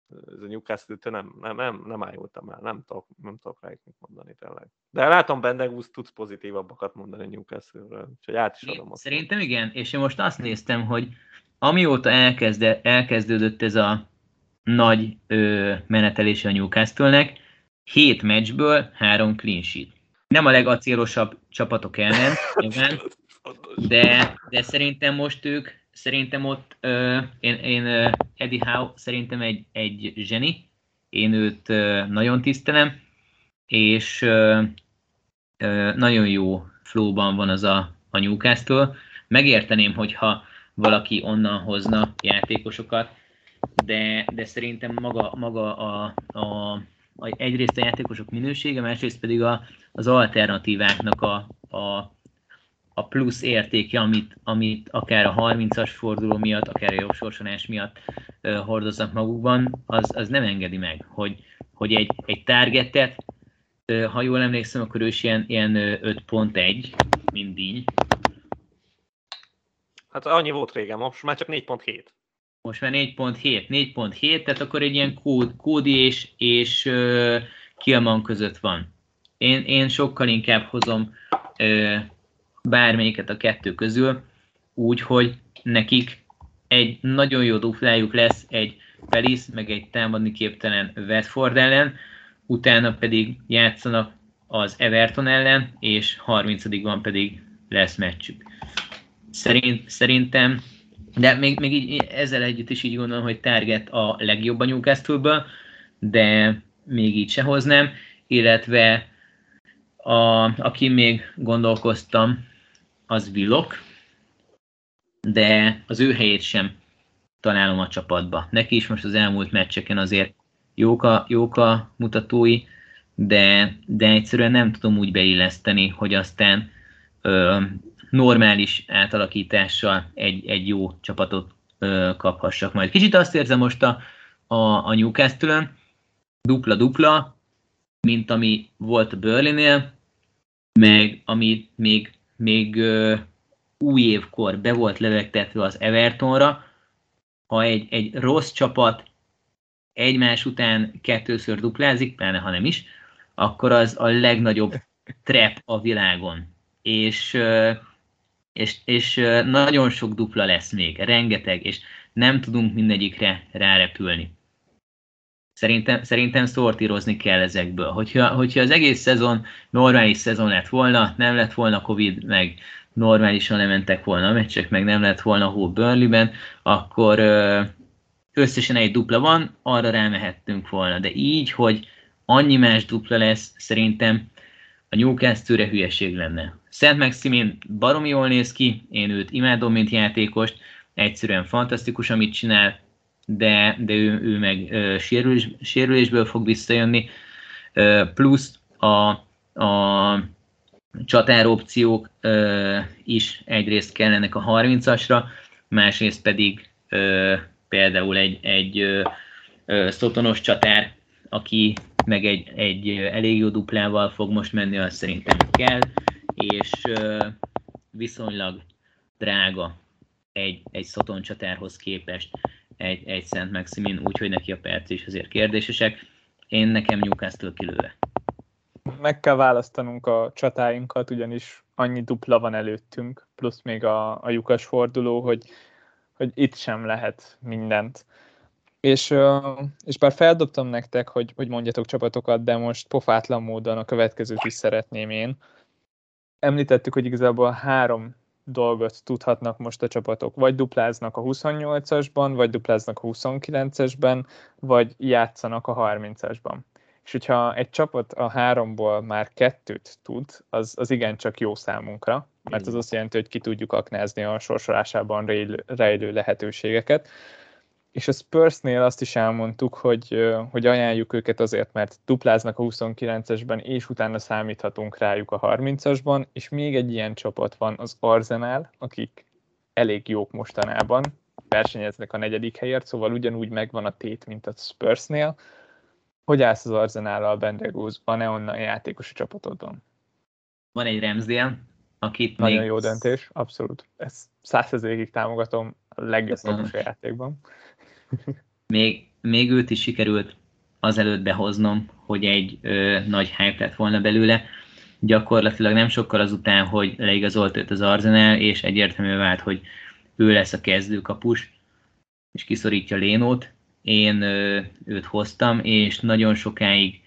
ez a newcastle nem, nem, nem, nem ájultam el, nem tudok, nem tudok rájuk mit mondani tényleg. De látom Bendegúz tudsz pozitívabbakat mondani Newcastle-ről, úgyhogy át is adom. Azt Szerintem igen, és én most azt néztem, hogy amióta elkezde, elkezdődött ez a nagy ö, menetelése a Newcastle-nek, hét meccsből három clean sheet. Nem a legacélosabb csapatok ellen, de, de szerintem most ők szerintem ott uh, én, én uh, Eddie Howe szerintem egy, egy zseni, én őt uh, nagyon tisztelem, és uh, uh, nagyon jó flowban van az a, a Newcastle. Megérteném, hogyha valaki onnan hozna játékosokat, de, de szerintem maga, maga a, a, a, egyrészt a játékosok minősége, másrészt pedig a, az alternatíváknak a, a a plusz értéke, amit, amit akár a 30-as forduló miatt, akár a sorsolás miatt uh, hordoznak magukban, az, az nem engedi meg, hogy, hogy egy, egy targetet, uh, ha jól emlékszem, akkor ő is ilyen, ilyen 5.1, mint díny. Hát annyi volt régen, most már csak 4.7. Most már 4.7, 4.7, tehát akkor egy ilyen kód, kódi és, és uh, Kilman között van. Én, én sokkal inkább hozom uh, bármelyiket a kettő közül, úgy, hogy nekik egy nagyon jó duplájuk lesz egy Pelis, meg egy támadni képtelen Watford ellen, utána pedig játszanak az Everton ellen, és 30 pedig lesz meccsük. Szerint, szerintem, de még, még így, ezzel együtt is így gondolom, hogy Target a legjobb a newcastle de még így se hoznám, illetve a, aki még gondolkoztam, az villok, de az ő helyét sem találom a csapatba. Neki is most az elmúlt meccseken azért jók a, jók a mutatói, de, de egyszerűen nem tudom úgy beilleszteni, hogy aztán ö, normális átalakítással egy, egy jó csapatot ö, kaphassak majd. Kicsit azt érzem most a, a, a Newcastle-ön, dupla-dupla, mint ami volt a Berlinél, meg ami még még új évkor be volt levegtetve az Evertonra, ha egy, egy rossz csapat egymás után kettőször duplázik, pláne ha nem is, akkor az a legnagyobb trap a világon. És, és, és nagyon sok dupla lesz még, rengeteg, és nem tudunk mindegyikre rárepülni. Szerintem, szerintem szortírozni kell ezekből. Hogyha, hogyha az egész szezon normális szezon lett volna, nem lett volna Covid, meg normálisan lementek volna a meccsek, meg nem lett volna hó Burnley-ben, akkor összesen egy dupla van, arra rámehettünk volna. De így, hogy annyi más dupla lesz, szerintem a Newcastle-re hülyeség lenne. Szent Maximin baromi jól néz ki, én őt imádom, mint játékost, egyszerűen fantasztikus, amit csinál, de, de ő, ő meg ö, sérülés, sérülésből fog visszajönni, ö, plusz a, a csatáropciók ö, is egyrészt kellenek a 30-asra, másrészt pedig ö, például egy, egy ö, ö, szotonos csatár, aki meg egy, egy elég jó duplával fog most menni, azt szerintem kell, és ö, viszonylag drága egy, egy szoton csatárhoz képest egy, egy Szent Maximin, úgyhogy neki a perc is azért kérdésesek. Én nekem Newcastle kilőve. Meg kell választanunk a csatáinkat, ugyanis annyi dupla van előttünk, plusz még a, a lyukas forduló, hogy, hogy itt sem lehet mindent. És, és bár feldobtam nektek, hogy, hogy mondjatok csapatokat, de most pofátlan módon a következőt is szeretném én. Említettük, hogy igazából három dolgot tudhatnak most a csapatok. Vagy dupláznak a 28-asban, vagy dupláznak a 29-esben, vagy játszanak a 30-asban. És hogyha egy csapat a háromból már kettőt tud, az, az igencsak jó számunkra, mert az azt jelenti, hogy ki tudjuk aknázni a sorsolásában rejlő lehetőségeket. És a Spursnél azt is elmondtuk, hogy, hogy ajánljuk őket azért, mert dupláznak a 29-esben, és utána számíthatunk rájuk a 30-asban, és még egy ilyen csapat van, az Arsenal, akik elég jók mostanában, versenyeznek a negyedik helyért, szóval ugyanúgy megvan a tét, mint a Spursnél. Hogy állsz az Arsenállal, Bendegúz? Van-e onnan játékos a csapatodon? Van egy Ramsdale, akit Nagyon még... jó döntés, abszolút. Ezt százszerzékig támogatom a legjobb a játékban. Még, még őt is sikerült azelőtt behoznom, hogy egy ö, nagy hype lett volna belőle. Gyakorlatilag nem sokkal azután, hogy leigazolt őt az Arsenal, és egyértelmű vált, hogy ő lesz a kezdőkapus, és kiszorítja Lénót. Én ö, őt hoztam, és nagyon sokáig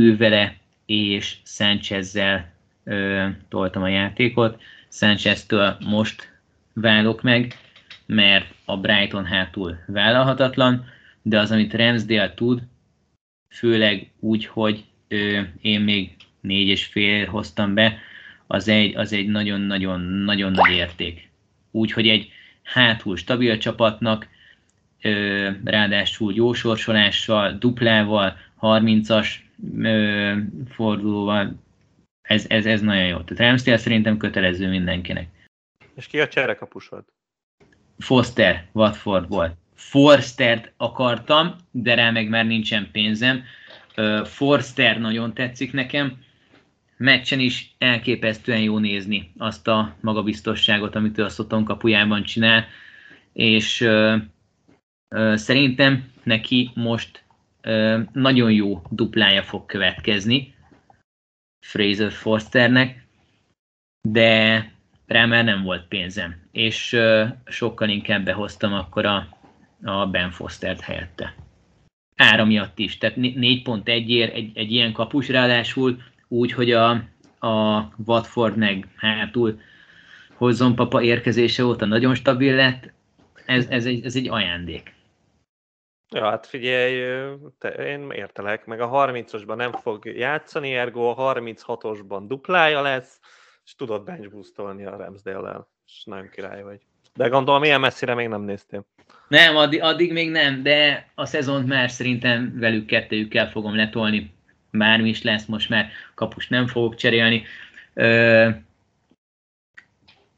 ő vele és Sánchezzel ö, toltam a játékot. Sánchez-től most válok meg, mert a Brighton hátul vállalhatatlan, de az, amit Ramsdale tud, főleg úgy, hogy ö, én még négy és fél hoztam be, az egy, az egy nagyon-nagyon-nagyon nagy érték. Úgyhogy egy hátul stabil csapatnak, ö, ráadásul jó sorsolással, duplával, 30-as ö, fordulóval, ez, ez, ez nagyon jó. Tehát Ramsdale szerintem kötelező mindenkinek. És ki a cserekapusod? Foster Watfordból. Forstert akartam, de rá meg már nincsen pénzem. Forster nagyon tetszik nekem. Meccsen is elképesztően jó nézni azt a magabiztosságot, amit ő a Szoton kapujában csinál, és ö, ö, szerintem neki most ö, nagyon jó duplája fog következni Fraser Forsternek, de rá már nem volt pénzem, és sokkal inkább behoztam akkor a, a Ben Fostert helyette. Ára miatt is, tehát 4.1-ért egy, egy ilyen kapus ráadásul úgy, hogy a, a Watford meg hátul hozzon papa érkezése óta nagyon stabil lett, ez, ez, egy, ez egy ajándék. Ja, hát figyelj, te, én értelek, meg a 30-osban nem fog játszani, ergo a 36-osban duplája lesz, és tudod bench boostolni a Ramsdale-lel, és nagyon király vagy. De gondolom, ilyen messzire még nem néztél. Nem, addig, addig még nem, de a szezont már szerintem velük kettőjükkel fogom letolni. Bármi is lesz, most már kapust nem fogok cserélni. Ö,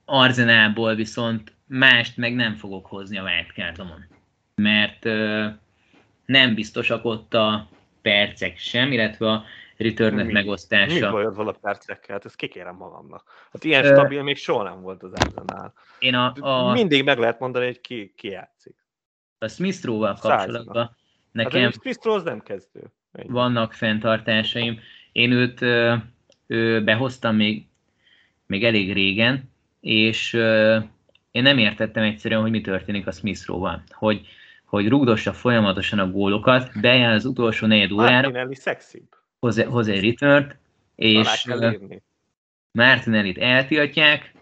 Arzenálból viszont mást meg nem fogok hozni a wildcardomon. Mert ö, nem biztosak ott a percek sem, illetve a return megosztása. Mi bajod van a percekkel? Hát ezt kikérem magamnak. Hát ilyen stabil még soha nem volt az Arsenal. Én a, a... Mindig meg lehet mondani, hogy ki, ki játszik. A smith kapcsolatban hát nekem hát smith az nem kezdő. Ennyi. Vannak fenntartásaim. Én őt ő, behoztam még, még elég régen, és én nem értettem egyszerűen, hogy mi történik a smith val Hogy, hogy rúgdossa folyamatosan a gólokat, bejár az utolsó negyed órára. Martinelli szexibb hoz, hoz egy return és Martinellit eltiltják,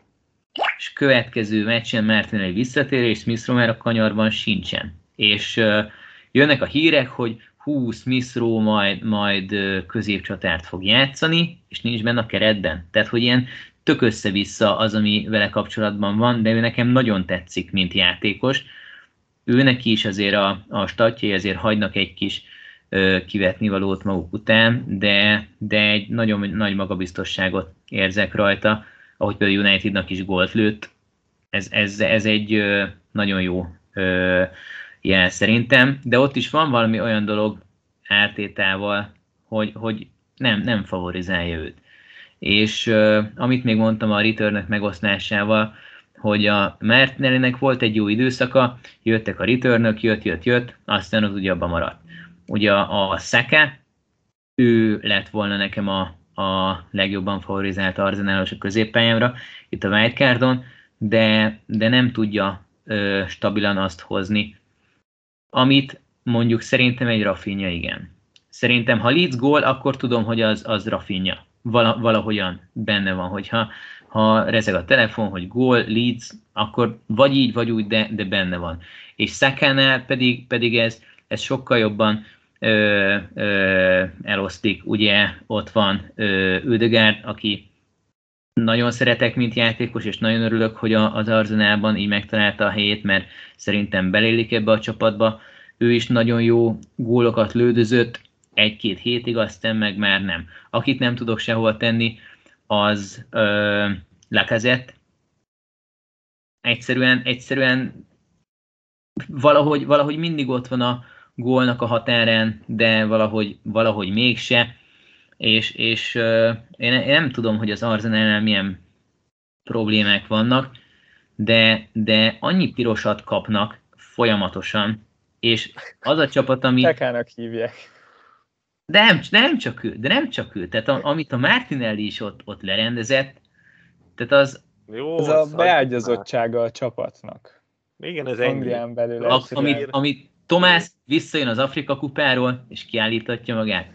és következő meccsen Martinelli visszatér, és Smith Rowe a kanyarban sincsen. És uh, jönnek a hírek, hogy hú, Smith Rowe majd, majd középcsatárt fog játszani, és nincs benne a keretben. Tehát, hogy ilyen tök össze-vissza az, ami vele kapcsolatban van, de ő nekem nagyon tetszik, mint játékos. Ő neki is azért a, a statjai azért hagynak egy kis kivetni valót maguk után, de, de egy nagyon nagy magabiztosságot érzek rajta, ahogy például Unitednak is gólt lőtt. Ez, ez, ez egy nagyon jó jel szerintem, de ott is van valami olyan dolog ártétával, hogy, hogy nem, nem favorizálja őt. És amit még mondtam a return megosztásával, hogy a Mertnerinek volt egy jó időszaka, jöttek a return jött, jött, jött, aztán az ugye abban maradt ugye a Szeke, ő lett volna nekem a, a legjobban favorizált arzenálos a középpályámra, itt a wildcardon, de, de nem tudja ö, stabilan azt hozni, amit mondjuk szerintem egy Rafinha igen. Szerintem, ha Leeds gól, akkor tudom, hogy az, az Rafinha. Vala, valahogyan benne van, hogyha ha rezeg a telefon, hogy gól, Leeds, akkor vagy így, vagy úgy, de, de benne van. És Szakánál pedig, pedig ez, ez sokkal jobban ö, ö, elosztik. Ugye ott van Ödegárd, aki nagyon szeretek, mint játékos, és nagyon örülök, hogy a, az Arzenálban így megtalálta a helyét, mert szerintem belélik ebbe a csapatba. Ő is nagyon jó gólokat lődözött, egy-két hétig, aztán meg már nem. Akit nem tudok sehol tenni, az ö, Lacazette. Egyszerűen, egyszerűen valahogy, valahogy mindig ott van a gólnak a határán, de valahogy, valahogy mégse. És, és ö, én, én nem tudom, hogy az Arsenalnál milyen problémák vannak, de, de annyi pirosat kapnak folyamatosan, és az a csapat, ami... Tekának hívják. De nem, nem csak ő, de nem csak ő. Tehát a, amit a Martinelli is ott, ott lerendezett, tehát az... Jó, ez a beágyazottsága a csapatnak. Igen, ez ennyi. belül. A, amit, amit Tomás visszajön az Afrika kupáról, és kiállítatja magát.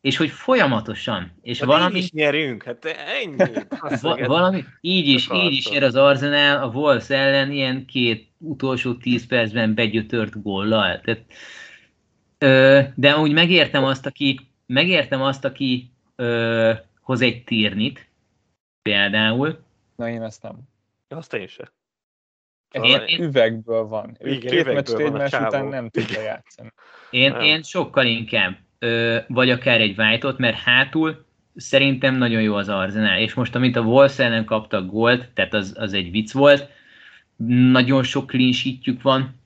És hogy folyamatosan, és hát valami... is nyerünk, hát ennyi. Va- valami, így is, így is ér az Arsenal a Wolves ellen ilyen két utolsó tíz percben begyötört góllal. Tehát, ö, de úgy megértem azt, aki, megértem azt, aki ö, hoz egy tírnit, például. Na én azt nem. Azt én sem. Ez én, én, üvegből van. Ő Igen, két meccs, meccs után nem tudja játszani. Én, én sokkal inkább, ö, vagy akár egy white mert hátul szerintem nagyon jó az Arsenal. És most, amit a Wolves ellen kaptak gólt, tehát az, az egy vicc volt, nagyon sok clean van,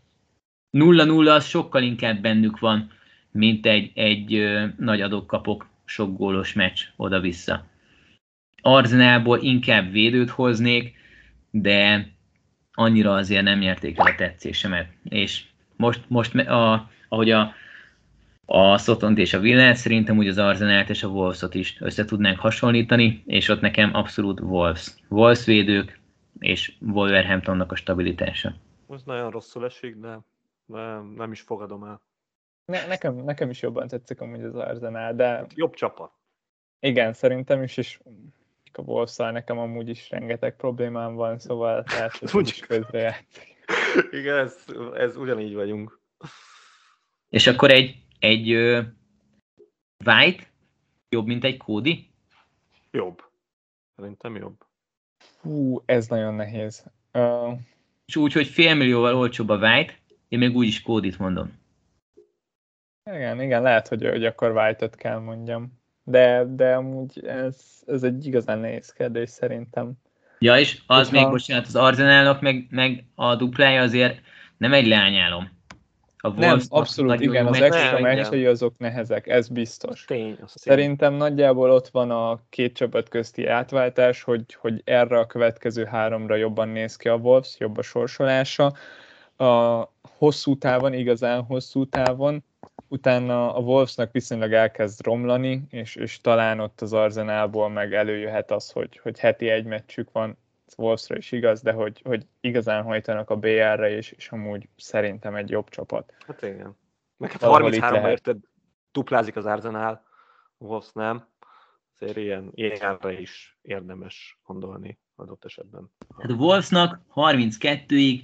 0-0 az sokkal inkább bennük van, mint egy, egy ö, nagy adok-kapok sok gólos meccs oda-vissza. Arzenálból inkább védőt hoznék, de annyira azért nem nyerték el a tetszésemet. És most, most a, ahogy a, a Szotont és a Villát, szerintem úgy az Arzenált és a Wolvesot is össze tudnánk hasonlítani, és ott nekem abszolút Wolves. Wolves védők, és Wolverhamptonnak a stabilitása. Ez nagyon rosszul esik, de nem, nem is fogadom el. Ne, nekem, nekem is jobban tetszik amúgy az Arsenal, de... Jobb csapat. Igen, szerintem is, és a wolves nekem amúgy is rengeteg problémám van, szóval lehet, hogy is közre játszik. Igen, ez, ez ugyanígy vagyunk. És akkor egy, egy uh, White jobb, mint egy Cody? Jobb. Szerintem jobb. Hú, ez nagyon nehéz. Uh... És úgy, hogy félmillióval olcsóbb a White, én még úgyis Cody-t mondom. Igen, igen, lehet, hogy, hogy akkor White-ot kell mondjam de, de amúgy ez, ez egy igazán nehéz kérdés szerintem. Ja, és az Hogyha... még, bocsánat, az Arzenálnak meg, meg a duplája azért nem egy leányálom. A nem, abszolút, igen, az extra meccsei azok nehezek, ez biztos. Tény, Szerintem tény. nagyjából ott van a két csapat közti átváltás, hogy, hogy erre a következő háromra jobban néz ki a Wolves, jobb a sorsolása. A hosszú távon, igazán hosszú távon utána a Wolvesnak viszonylag elkezd romlani, és, és talán ott az Arzenálból meg előjöhet az, hogy, hogy heti egy meccsük van, Wolvesra is igaz, de hogy, hogy igazán hajtanak a BR-re, és, és amúgy szerintem egy jobb csapat. Hát igen. Meg hát 33 érted, duplázik az Arzenál, Wolves nem. Azért ilyen, ilyenre is érdemes gondolni adott esetben. Hát a Wolvesnak 32-ig,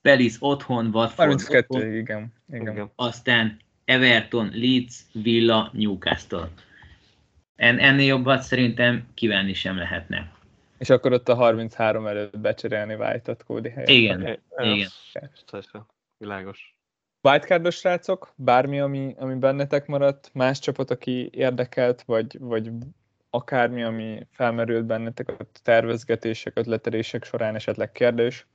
Pelis otthon, Watford 32-ig, igen. igen. igen. Aztán Everton, Leeds, Villa, Newcastle. En, ennél jobbat szerintem kívánni sem lehetne. És akkor ott a 33 előtt becserélni White-ot Cody helyett. Igen, é, igen. Világos. Wildcardos srácok, bármi, ami, ami bennetek maradt, más csapat, aki érdekelt, vagy, vagy akármi, ami felmerült bennetek a tervezgetések, ötletelések során esetleg kérdés?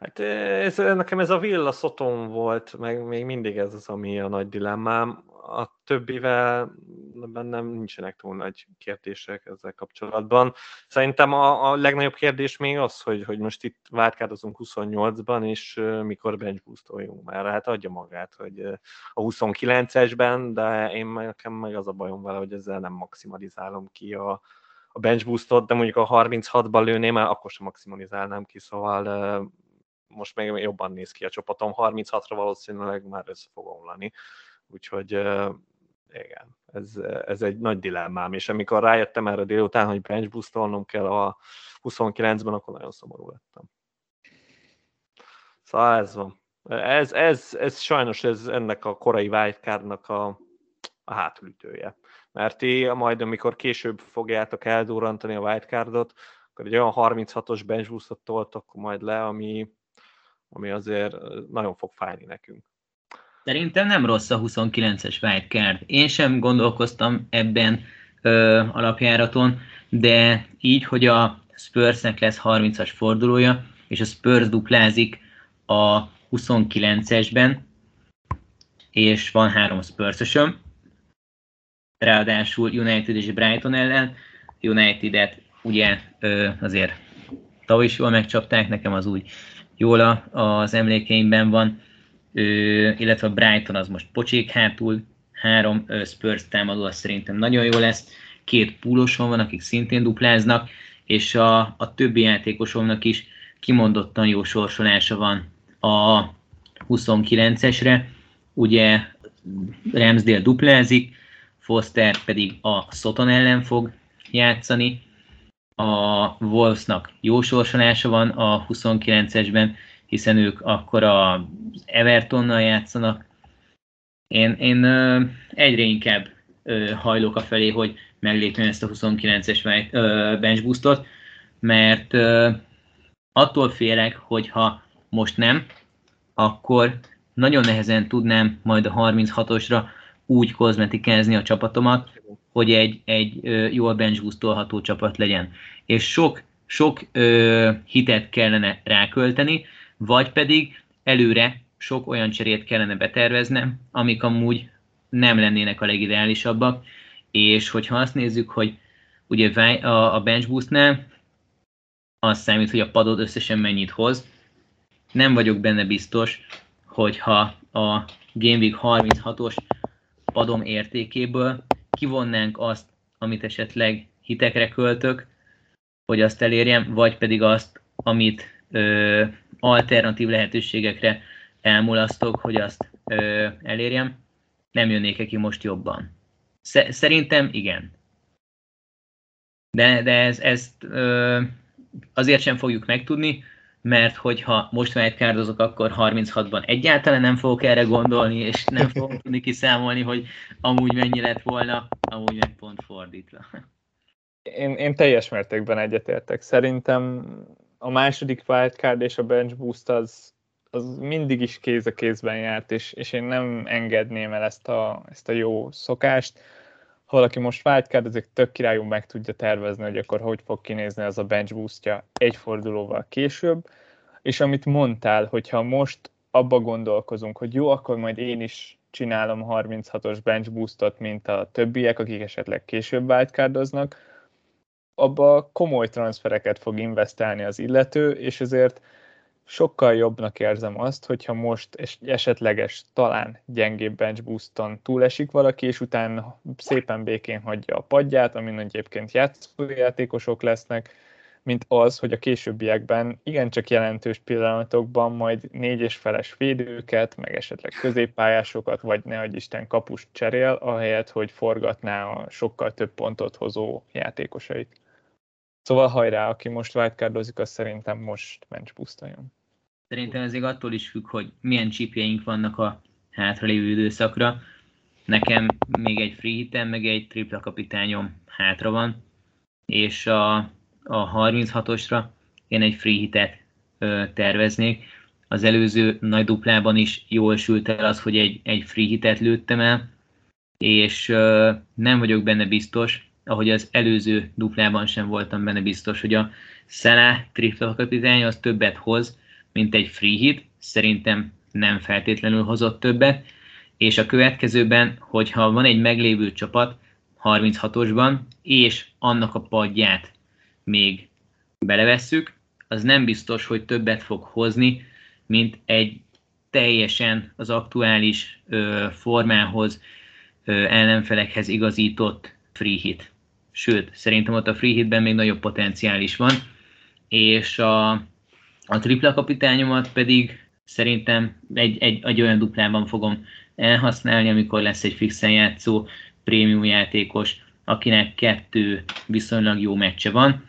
Hát ez, nekem ez a Villa Szoton volt, meg még mindig ez az, ami a nagy dilemmám. A többivel bennem nincsenek túl nagy kérdések ezzel kapcsolatban. Szerintem a, a legnagyobb kérdés még az, hogy, hogy most itt várkádozunk 28-ban, és mikor bench boostoljunk már. Hát adja magát, hogy a 29-esben, de én nekem meg az a bajom vele, hogy ezzel nem maximalizálom ki a, a bench boostot, de mondjuk a 36-ban lőném, akkor sem maximalizálnám ki, szóval most még jobban néz ki a csapatom, 36-ra valószínűleg már össze fog omlani, úgyhogy igen, ez, ez egy nagy dilemmám, és amikor rájöttem erre délután, hogy bench boostolnom kell a 29-ben, akkor nagyon szomorú lettem. Szóval ez van. Ez, ez, ez sajnos ez ennek a korai wildcardnak a, a hátulütője. Mert ti majd, amikor később fogjátok eldurrantani a wildcardot, akkor egy olyan 36-os bench boostot toltok majd le, ami, ami azért nagyon fog fájni nekünk. Szerintem nem rossz a 29-es wildcard. Én sem gondolkoztam ebben ö, alapjáraton, de így, hogy a Spursnek lesz 30-as fordulója, és a Spurs duplázik a 29-esben, és van három spurs ráadásul United és Brighton ellen. United-et ugye ö, azért tavaly is jól megcsapták, nekem az úgy jól az emlékeimben van, ö, illetve a Brighton az most pocsék hátul, három ö, Spurs támadó, az szerintem nagyon jó lesz, két púloson van, akik szintén dupláznak, és a, a többi játékosomnak is kimondottan jó sorsolása van a 29-esre, ugye Ramsdale duplázik, Foster pedig a Soton ellen fog játszani, a Wolvesnak jó sorsolása van a 29-esben, hiszen ők akkor az Evertonnal játszanak. Én, én egyre inkább hajlok a felé, hogy meglépni ezt a 29-es bench boostot, mert attól félek, hogyha most nem, akkor nagyon nehezen tudnám majd a 36-osra úgy kozmetikázni a csapatomat, hogy egy, egy jól benchboostolható csapat legyen. És sok, sok ö, hitet kellene rákölteni, vagy pedig előre sok olyan cserét kellene beterveznem, amik amúgy nem lennének a legideálisabbak, és hogyha azt nézzük, hogy ugye a bench boostnál az számít, hogy a padod összesen mennyit hoz, nem vagyok benne biztos, hogyha a Game Week 36-os padom értékéből kivonnánk azt, amit esetleg hitekre költök, hogy azt elérjem, vagy pedig azt, amit ö, alternatív lehetőségekre elmulasztok, hogy azt ö, elérjem, nem jönnék ki most jobban. Szerintem igen. De, de ez, ezt ö, azért sem fogjuk megtudni, mert hogyha most wildcardozok, akkor 36-ban egyáltalán nem fogok erre gondolni, és nem fogok tudni kiszámolni, hogy amúgy mennyi lett volna, amúgy meg pont fordítva. Én, én teljes mértékben egyetértek. Szerintem a második wildcard és a bench boost az, az mindig is kéz a kézben járt, és, és én nem engedném el ezt a, ezt a jó szokást. Ha valaki most wildcard, ezek tök királyú meg tudja tervezni, hogy akkor hogy fog kinézni az a bench boostja egy fordulóval később. És amit mondtál, hogyha most abba gondolkozunk, hogy jó, akkor majd én is csinálom 36-os bench boostot, mint a többiek, akik esetleg később wildcardoznak, abba komoly transfereket fog investálni az illető, és ezért sokkal jobbnak érzem azt, hogyha most esetleges, talán gyengébb bench booston túlesik valaki, és utána szépen békén hagyja a padját, amin egyébként játszójátékosok lesznek, mint az, hogy a későbbiekben igencsak jelentős pillanatokban majd négy és feles védőket, meg esetleg középpályásokat, vagy ne Isten kapust cserél, ahelyett, hogy forgatná a sokkal több pontot hozó játékosait. Szóval hajrá, aki most wildcardozik, az szerintem most bench boostoljon. Szerintem ez attól is függ, hogy milyen csípjeink vannak a hátralévő időszakra. Nekem még egy free hitem, meg egy tripla kapitányom hátra van, és a, a 36-osra én egy free hitet ö, terveznék. Az előző nagy duplában is jól sült el az, hogy egy, egy free hitet lőttem el, és ö, nem vagyok benne biztos, ahogy az előző duplában sem voltam benne biztos, hogy a Salah tripla kapitány az többet hoz, mint egy free hit, szerintem nem feltétlenül hozott többet, és a következőben, hogyha van egy meglévő csapat 36-osban, és annak a padját még belevesszük, az nem biztos, hogy többet fog hozni, mint egy teljesen az aktuális ö, formához, ö, ellenfelekhez igazított free hit. Sőt, szerintem ott a free hitben még nagyobb potenciál is van, és a A tripla kapitányomat pedig szerintem egy, egy, egy olyan duplában fogom elhasználni, amikor lesz egy fixen játszó prémium játékos, akinek kettő viszonylag jó meccse van,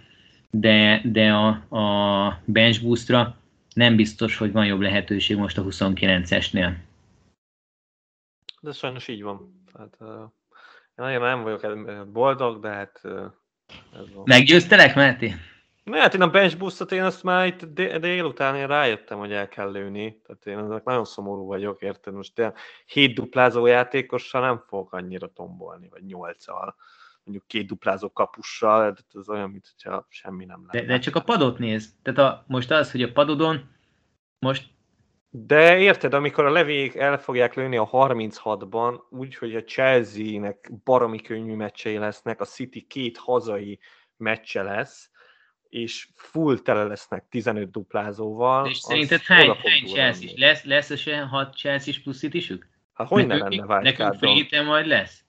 de, de a, a bench boostra nem biztos, hogy van jobb lehetőség most a 29-esnél. De sajnos így van. Tehát, uh, én nagyon nem vagyok boldog, de hát uh, ez van. Meggyőztelek, Máté? Na, hát én a bench boostot én azt már itt délután én rájöttem, hogy el kell lőni. Tehát én ennek nagyon szomorú vagyok, érted? Most ilyen hét duplázó játékossal nem fogok annyira tombolni, vagy nyolccal. Mondjuk két duplázó kapussal, tehát ez olyan, mintha semmi nem lenne. De, de csak a padot néz. Tehát a, most az, hogy a padodon most de érted, amikor a levék el fogják lőni a 36-ban, úgy, hogy a Chelsea-nek baromi könnyű meccsei lesznek, a City két hazai meccse lesz, és full tele lesznek 15 duplázóval. És szerinted hány, hány Chelsea is? Lesz, lesz -e 6 Chelsea plusz city Hát hogy ne lenne wildcardon? Nekünk free majd lesz?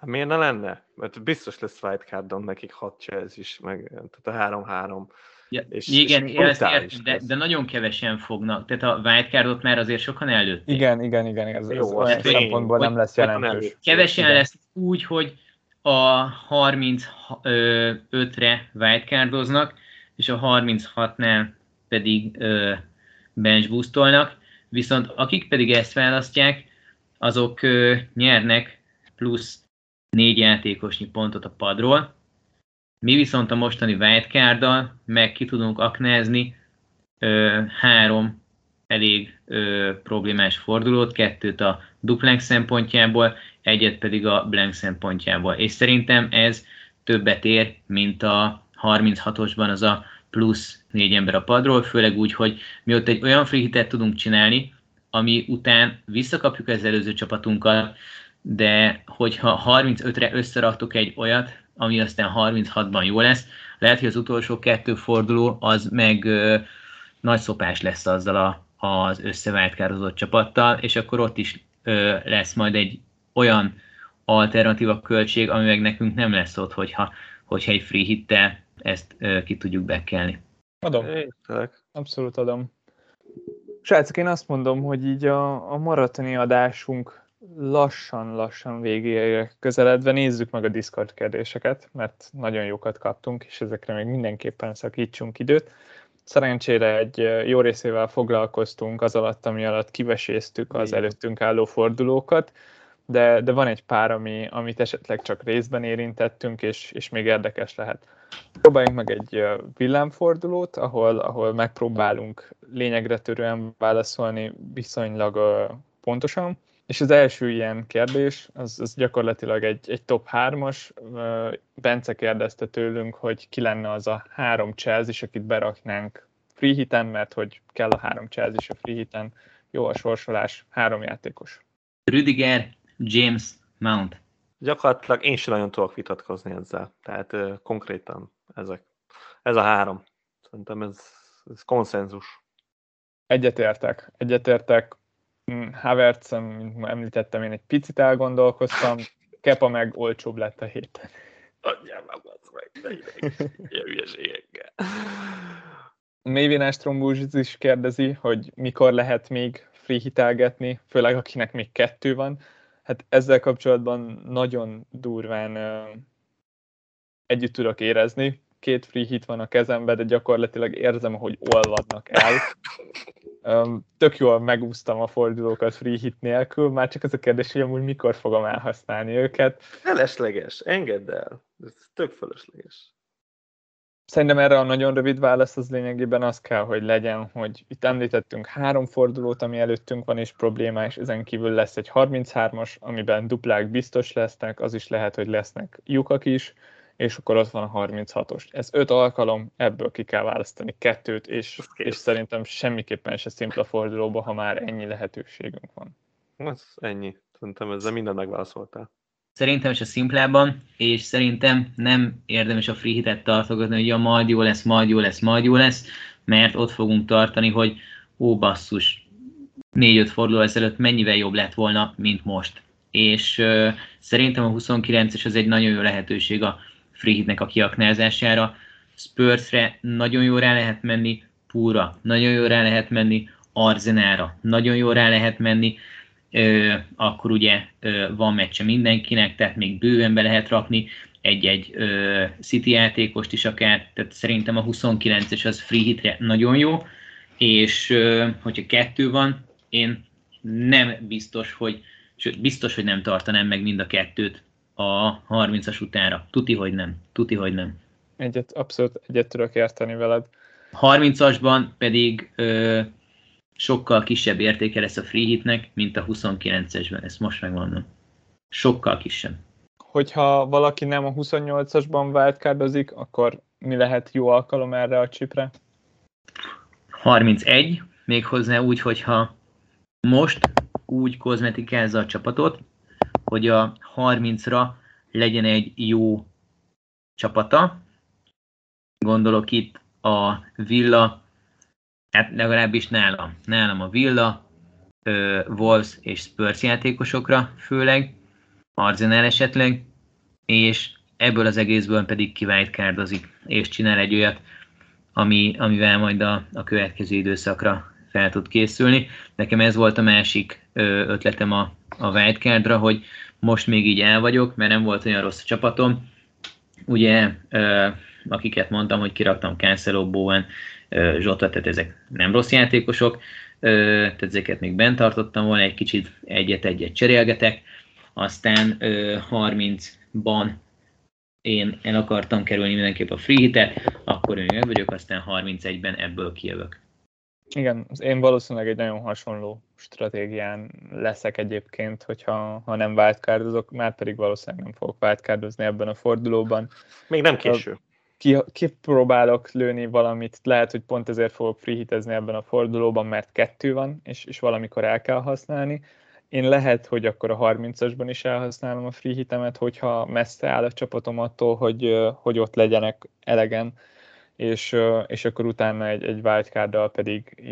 Hát miért ne lenne? Mert biztos lesz wildcardon nekik 6 Chelsea is, meg tehát a 3-3. Ja, és, igen, és ezt értem, de, de, nagyon kevesen fognak. Tehát a wildcardot már azért sokan előtték. Igen, igen, igen. Ez, Jó, ez olyan szempontból nem lesz jelentős. Kevesen igen. lesz úgy, hogy a 35-re wildcardoznak, és a 36-nál pedig ö, bench boostolnak, viszont akik pedig ezt választják, azok ö, nyernek plusz négy játékosnyi pontot a padról. Mi viszont a mostani wildcarddal meg ki tudunk aknázni ö, három elég ö, problémás fordulót, kettőt a duplex szempontjából, egyet pedig a blank szempontjából. És szerintem ez többet ér, mint a 36-osban az a plusz négy ember a padról, főleg úgy, hogy mi ott egy olyan free tudunk csinálni, ami után visszakapjuk az előző csapatunkat, de hogyha 35-re összeraktok egy olyat, ami aztán 36-ban jó lesz, lehet, hogy az utolsó kettő forduló az meg ö, nagy szopás lesz azzal a, az összeváltkározott csapattal, és akkor ott is ö, lesz majd egy olyan alternatíva költség, ami meg nekünk nem lesz ott, hogyha, hogyha egy free hittel ezt ki tudjuk bekelni. Adom. Abszolút adom. Srácok, én azt mondom, hogy így a, a maratoni adásunk lassan-lassan végére közeledve nézzük meg a Discord kérdéseket, mert nagyon jókat kaptunk, és ezekre még mindenképpen szakítsunk időt. Szerencsére egy jó részével foglalkoztunk az alatt, ami alatt kiveséztük az előttünk álló fordulókat, de, de van egy pár, ami, amit esetleg csak részben érintettünk, és, és még érdekes lehet. Próbáljunk meg egy villámfordulót, ahol, ahol megpróbálunk lényegre törően válaszolni viszonylag pontosan. És az első ilyen kérdés, az, az gyakorlatilag egy, egy top 3-as. Bence kérdezte tőlünk, hogy ki lenne az a három Chelsea, akit beraknánk free hiten, mert hogy kell a három Chelsea a free hiten. Jó a sorsolás, három játékos. Rüdiger, James, Mount. Gyakorlatilag én sem nagyon tudok vitatkozni ezzel. Tehát uh, konkrétan ezek. Ez a három. Szerintem ez, ez konszenzus. Egyetértek. Egyetértek. Mm, Havertz, mint említettem, én egy picit elgondolkoztam. Kepa meg olcsóbb lett a héten. Adjál az meg. Mévinás trombúzis is kérdezi, hogy mikor lehet még free hitelgetni, főleg akinek még kettő van. Hát ezzel kapcsolatban nagyon durván együtt tudok érezni. Két free hit van a kezemben, de gyakorlatilag érzem, hogy olvadnak el. Tök jól megúsztam a fordulókat free hit nélkül, már csak az a kérdés, hogy amúgy mikor fogom elhasználni őket. Felesleges, engedd el. Ez tök felesleges. Szerintem erre a nagyon rövid válasz az lényegében az kell, hogy legyen, hogy itt említettünk három fordulót, ami előttünk van és problémás, ezen kívül lesz egy 33-as, amiben duplák biztos lesznek, az is lehet, hogy lesznek lyukak is, és akkor ott van a 36-os. Ez öt alkalom, ebből ki kell választani kettőt, és, és szerintem semmiképpen se szimpla fordulóba, ha már ennyi lehetőségünk van. Ez ennyi. Szerintem ezzel minden megválaszoltál. Szerintem a szimplában, és szerintem nem érdemes a free hitet tartogatni, hogy ja, majd jó lesz, majd jó lesz, majd jó lesz, mert ott fogunk tartani, hogy ó basszus, négy-öt forduló ezelőtt mennyivel jobb lett volna, mint most. És uh, szerintem a 29-es az egy nagyon jó lehetőség a free hitnek a kiaknázására. Spursre nagyon jó rá lehet menni, Púra nagyon jól rá lehet menni, Arzenára nagyon jól rá lehet menni, ö, akkor ugye van meccse mindenkinek, tehát még bőven be lehet rakni egy-egy City játékost is akár, tehát szerintem a 29-es az free hitre nagyon jó, és hogyha kettő van, én nem biztos, hogy sőt, biztos, hogy nem tartanám meg mind a kettőt a 30-as utára. Tuti, hogy nem. Tuti, hogy nem. Egyet, abszolút egyet tudok érteni veled. 30-asban pedig ö, sokkal kisebb értéke lesz a free hitnek, mint a 29-esben, ezt most megmondom. Sokkal kisebb. Hogyha valaki nem a 28-asban wildcardozik, akkor mi lehet jó alkalom erre a csipre? 31, méghozzá úgy, hogyha most úgy kozmetikázza a csapatot, hogy a 30-ra legyen egy jó csapata. Gondolok itt a Villa, hát legalábbis nálam, nálam a Villa, Wolves és Spurs játékosokra főleg, Arsenal esetleg, és ebből az egészből pedig kiváltkárdozik, és csinál egy olyat, ami, amivel majd a, a következő időszakra fel tud készülni. Nekem ez volt a másik ötletem a, a wildcardra, hogy most még így el vagyok, mert nem volt olyan rossz a csapatom. Ugye, akiket mondtam, hogy kiraktam Cancelo, Bowen, Zsota, tehát ezek nem rossz játékosok, tehát ezeket még bent tartottam volna, egy kicsit egyet-egyet cserélgetek, aztán 30-ban én el akartam kerülni mindenképp a free hitet, akkor én meg vagyok, aztán 31-ben ebből kijövök. Igen, én valószínűleg egy nagyon hasonló stratégián leszek egyébként, hogyha ha nem wildcardozok, már pedig valószínűleg nem fogok wildcardozni ebben a fordulóban. Még nem késő. Ki, kipróbálok lőni valamit, lehet, hogy pont ezért fogok freehitezni ebben a fordulóban, mert kettő van, és, és valamikor el kell használni. Én lehet, hogy akkor a 30-asban is elhasználom a free hitemet, hogyha messze áll a csapatom attól, hogy, hogy ott legyenek elegen és, és akkor utána egy, egy wildcarddal pedig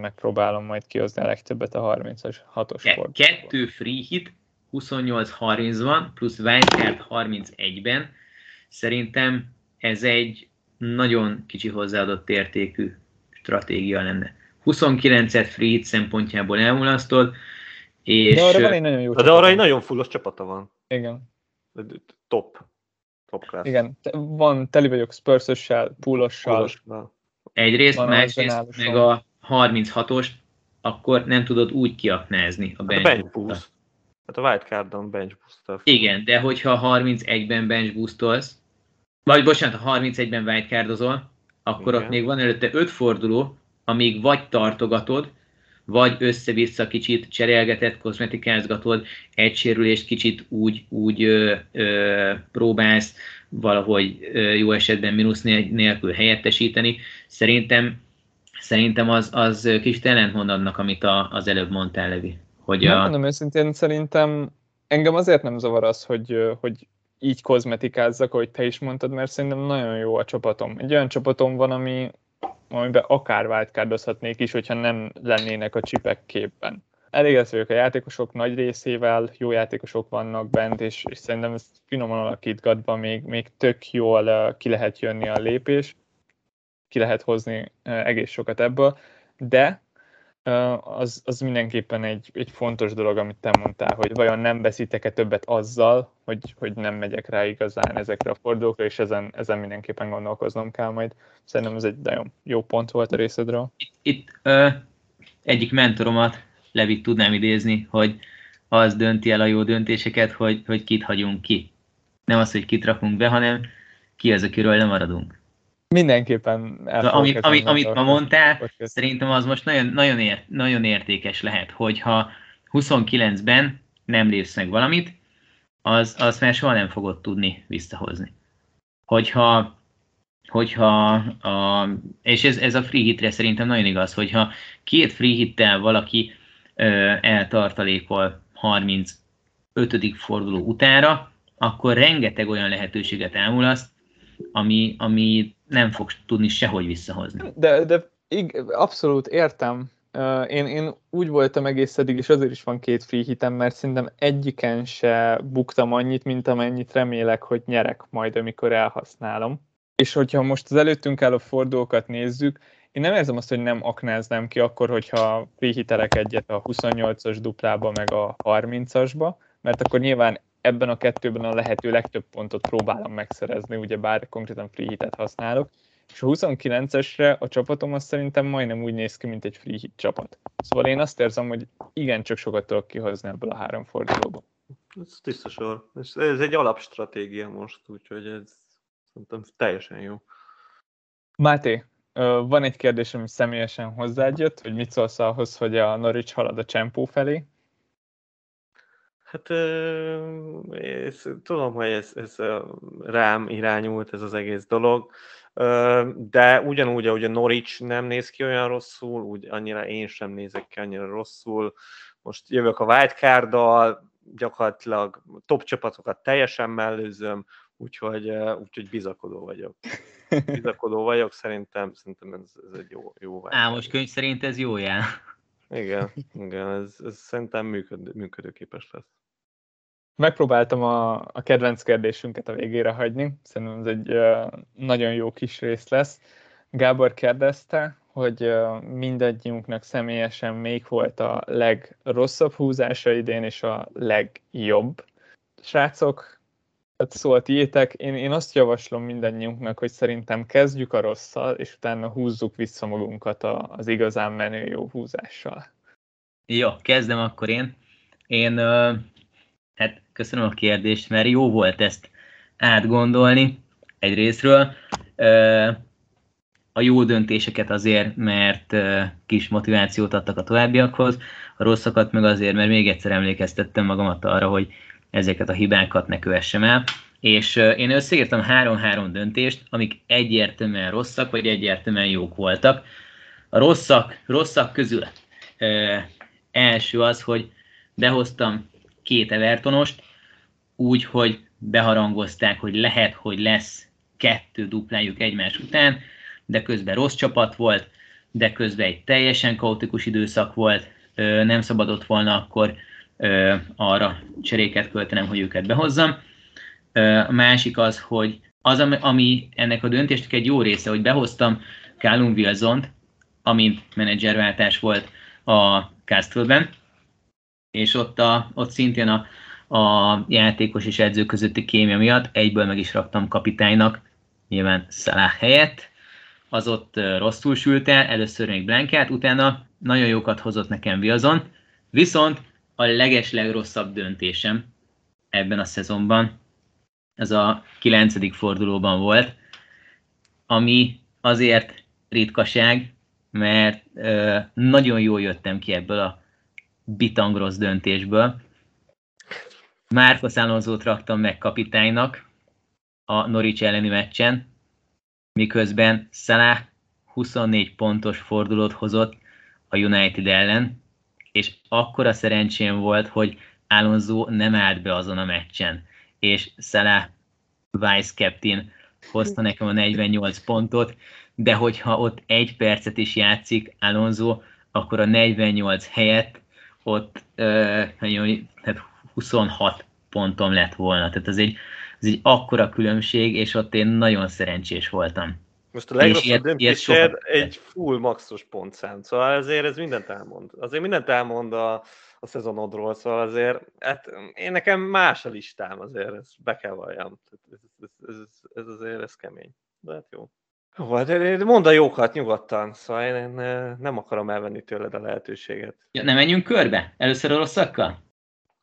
megpróbálom majd kihozni a legtöbbet a 30-as 6-os fordulóban. Kettő free hit, 28-30 van, plusz wildcard 31-ben. Szerintem ez egy nagyon kicsi hozzáadott értékű stratégia lenne. 29-et free hit szempontjából elmulasztod, és... De arra van egy nagyon jó De arra egy nagyon fullos csapata van. Igen. Top. Top class. Igen, van, teli vagyok Spurs-össel, Púlossal. Egyrészt, másrészt meg a 36-ost, akkor nem tudod úgy kiaknázni a bench, hát a bench boost. Hát a wildcardon bench boost Igen, de hogyha 31-ben bench boostolsz, vagy bocsánat, ha 31-ben wildcardozol, akkor Igen. ott még van előtte 5 forduló, amíg vagy tartogatod, vagy össze-vissza kicsit cserélgetett, kozmetikázgatod, egy sérülést kicsit úgy, úgy ö, ö, próbálsz valahogy ö, jó esetben mínusz nélkül helyettesíteni. Szerintem, szerintem az, az kicsit ellentmond annak, amit a, az előbb mondtál, Levi. Hogy a... Mondom őszintén, szerintem engem azért nem zavar az, hogy, hogy így kozmetikázzak, ahogy te is mondtad, mert szerintem nagyon jó a csapatom. Egy olyan csapatom van, ami, amiben akár wildcardozhatnék is, hogyha nem lennének a csipek képben. Elégedett vagyok a játékosok nagy részével, jó játékosok vannak bent, és, és szerintem ez finoman alakítgatva még, még tök jól ki lehet jönni a lépés, ki lehet hozni egész sokat ebből, de az, az mindenképpen egy, egy fontos dolog, amit te mondtál, hogy vajon nem veszítek-e többet azzal, hogy, hogy nem megyek rá igazán ezekre a fordulókra, és ezen, ezen mindenképpen gondolkoznom kell majd. Szerintem ez egy nagyon jó pont volt a részedről. Itt, itt ö, egyik mentoromat, Levit tudnám idézni, hogy az dönti el a jó döntéseket, hogy, hogy kit hagyunk ki. Nem az, hogy kit rakunk be, hanem ki az, akiről maradunk. Mindenképpen el amit, amit, amit ma mondtál, podcast. szerintem az most nagyon, nagyon, ért, nagyon értékes lehet, hogyha 29-ben nem lépsz meg valamit, az, az már soha nem fogod tudni visszahozni. Hogyha, hogyha a, és ez, ez a free hitre szerintem nagyon igaz, hogyha két free hittel valaki ö, eltartalékol 35. forduló utára, akkor rengeteg olyan lehetőséget elmulaszt, ami, ami nem fog tudni sehogy visszahozni. De, de ig, abszolút értem. Én, én úgy voltam egész eddig, és azért is van két free hitem, mert szerintem egyiken se buktam annyit, mint amennyit remélek, hogy nyerek majd, amikor elhasználom. És hogyha most az előttünk álló fordulókat nézzük, én nem érzem azt, hogy nem aknáznám ki akkor, hogyha free egyet a 28-as duplába, meg a 30-asba, mert akkor nyilván ebben a kettőben a lehető legtöbb pontot próbálom megszerezni, ugye bár konkrétan free hitet használok, és a 29-esre a csapatom azt szerintem majdnem úgy néz ki, mint egy free hit csapat. Szóval én azt érzem, hogy igencsak sokat tudok kihozni ebből a három fordulóból. Ez tiszta sor. Ez, egy alapstratégia most, úgyhogy ez szerintem teljesen jó. Máté, van egy kérdés, ami személyesen hozzád jött, hogy mit szólsz ahhoz, hogy a Norwich halad a Csempó felé? Hát ez, tudom, hogy ez, ez rám irányult ez az egész dolog, de ugyanúgy, ahogy a Norwich nem néz ki olyan rosszul, úgy annyira én sem nézek ki annyira rosszul. Most jövök a wildcard gyakorlatilag top csapatokat teljesen mellőzöm, úgyhogy, úgyhogy bizakodó vagyok. Bizakodó vagyok, szerintem, szerintem ez, ez egy jó, jó Álmos könyv szerint ez jó jel. Igen, igen ez, ez szerintem működő, működőképes lesz. Megpróbáltam a, a kedvenc kérdésünket a végére hagyni, szerintem ez egy uh, nagyon jó kis rész lesz. Gábor kérdezte, hogy uh, mindegyünknek személyesen még volt a legrosszabb húzása idén, és a legjobb. Srácok, hát szólt írtek, én, én azt javaslom mindannyiunknak, hogy szerintem kezdjük a rosszal, és utána húzzuk vissza magunkat a, az igazán menő jó húzással. Jó, kezdem akkor én. Én hát köszönöm a kérdést, mert jó volt ezt átgondolni egy részről. A jó döntéseket azért, mert kis motivációt adtak a továbbiakhoz, a rosszakat meg azért, mert még egyszer emlékeztettem magamat arra, hogy ezeket a hibákat ne kövessem el. És én összeírtam három-három döntést, amik egyértelműen rosszak, vagy egyértelműen jók voltak. A rosszak, rosszak közül első az, hogy behoztam két Evertonost, úgy, hogy beharangozták, hogy lehet, hogy lesz kettő duplájuk egymás után, de közben rossz csapat volt, de közben egy teljesen kaotikus időszak volt, nem szabadott volna akkor arra cseréket költenem, hogy őket behozzam. A másik az, hogy az, ami ennek a döntésnek egy jó része, hogy behoztam Callum Wilson-t, amint menedzserváltás volt a Castle-ben, és ott, a, ott szintén a, a játékos és edző közötti kémia miatt egyből meg is raktam kapitánynak, nyilván Salah helyett, az ott rosszul sült el, először még Blankát, utána nagyon jókat hozott nekem Wilson, viszont a leges legrosszabb döntésem ebben a szezonban, ez a kilencedik fordulóban volt, ami azért ritkaság, mert ö, nagyon jól jöttem ki ebből a bitang rossz döntésből. Márkos Alonzót raktam meg kapitánynak a Norwich elleni meccsen, miközben Salah 24 pontos fordulót hozott a United ellen, és akkora szerencsém volt, hogy Alonso nem állt be azon a meccsen, és Salah vice captain hozta nekem a 48 pontot, de hogyha ott egy percet is játszik Alonso, akkor a 48 helyett ott uh, hát 26 pontom lett volna. Tehát ez egy, ez egy akkora különbség, és ott én nagyon szerencsés voltam. Most a legrosszabb döntésed egy full maxos pontszám, szóval ezért ez mindent elmond. Azért mindent elmond a, a szezonodról, szóval azért, hát én nekem más a listám azért, ezt be kell valljam. Ez, ez, ez, ez azért, ez kemény. De hát jó. Jó, hát mondd a jókat nyugodtan, szóval én nem akarom elvenni tőled a lehetőséget. Ja, nem menjünk körbe? Először a rosszakkal?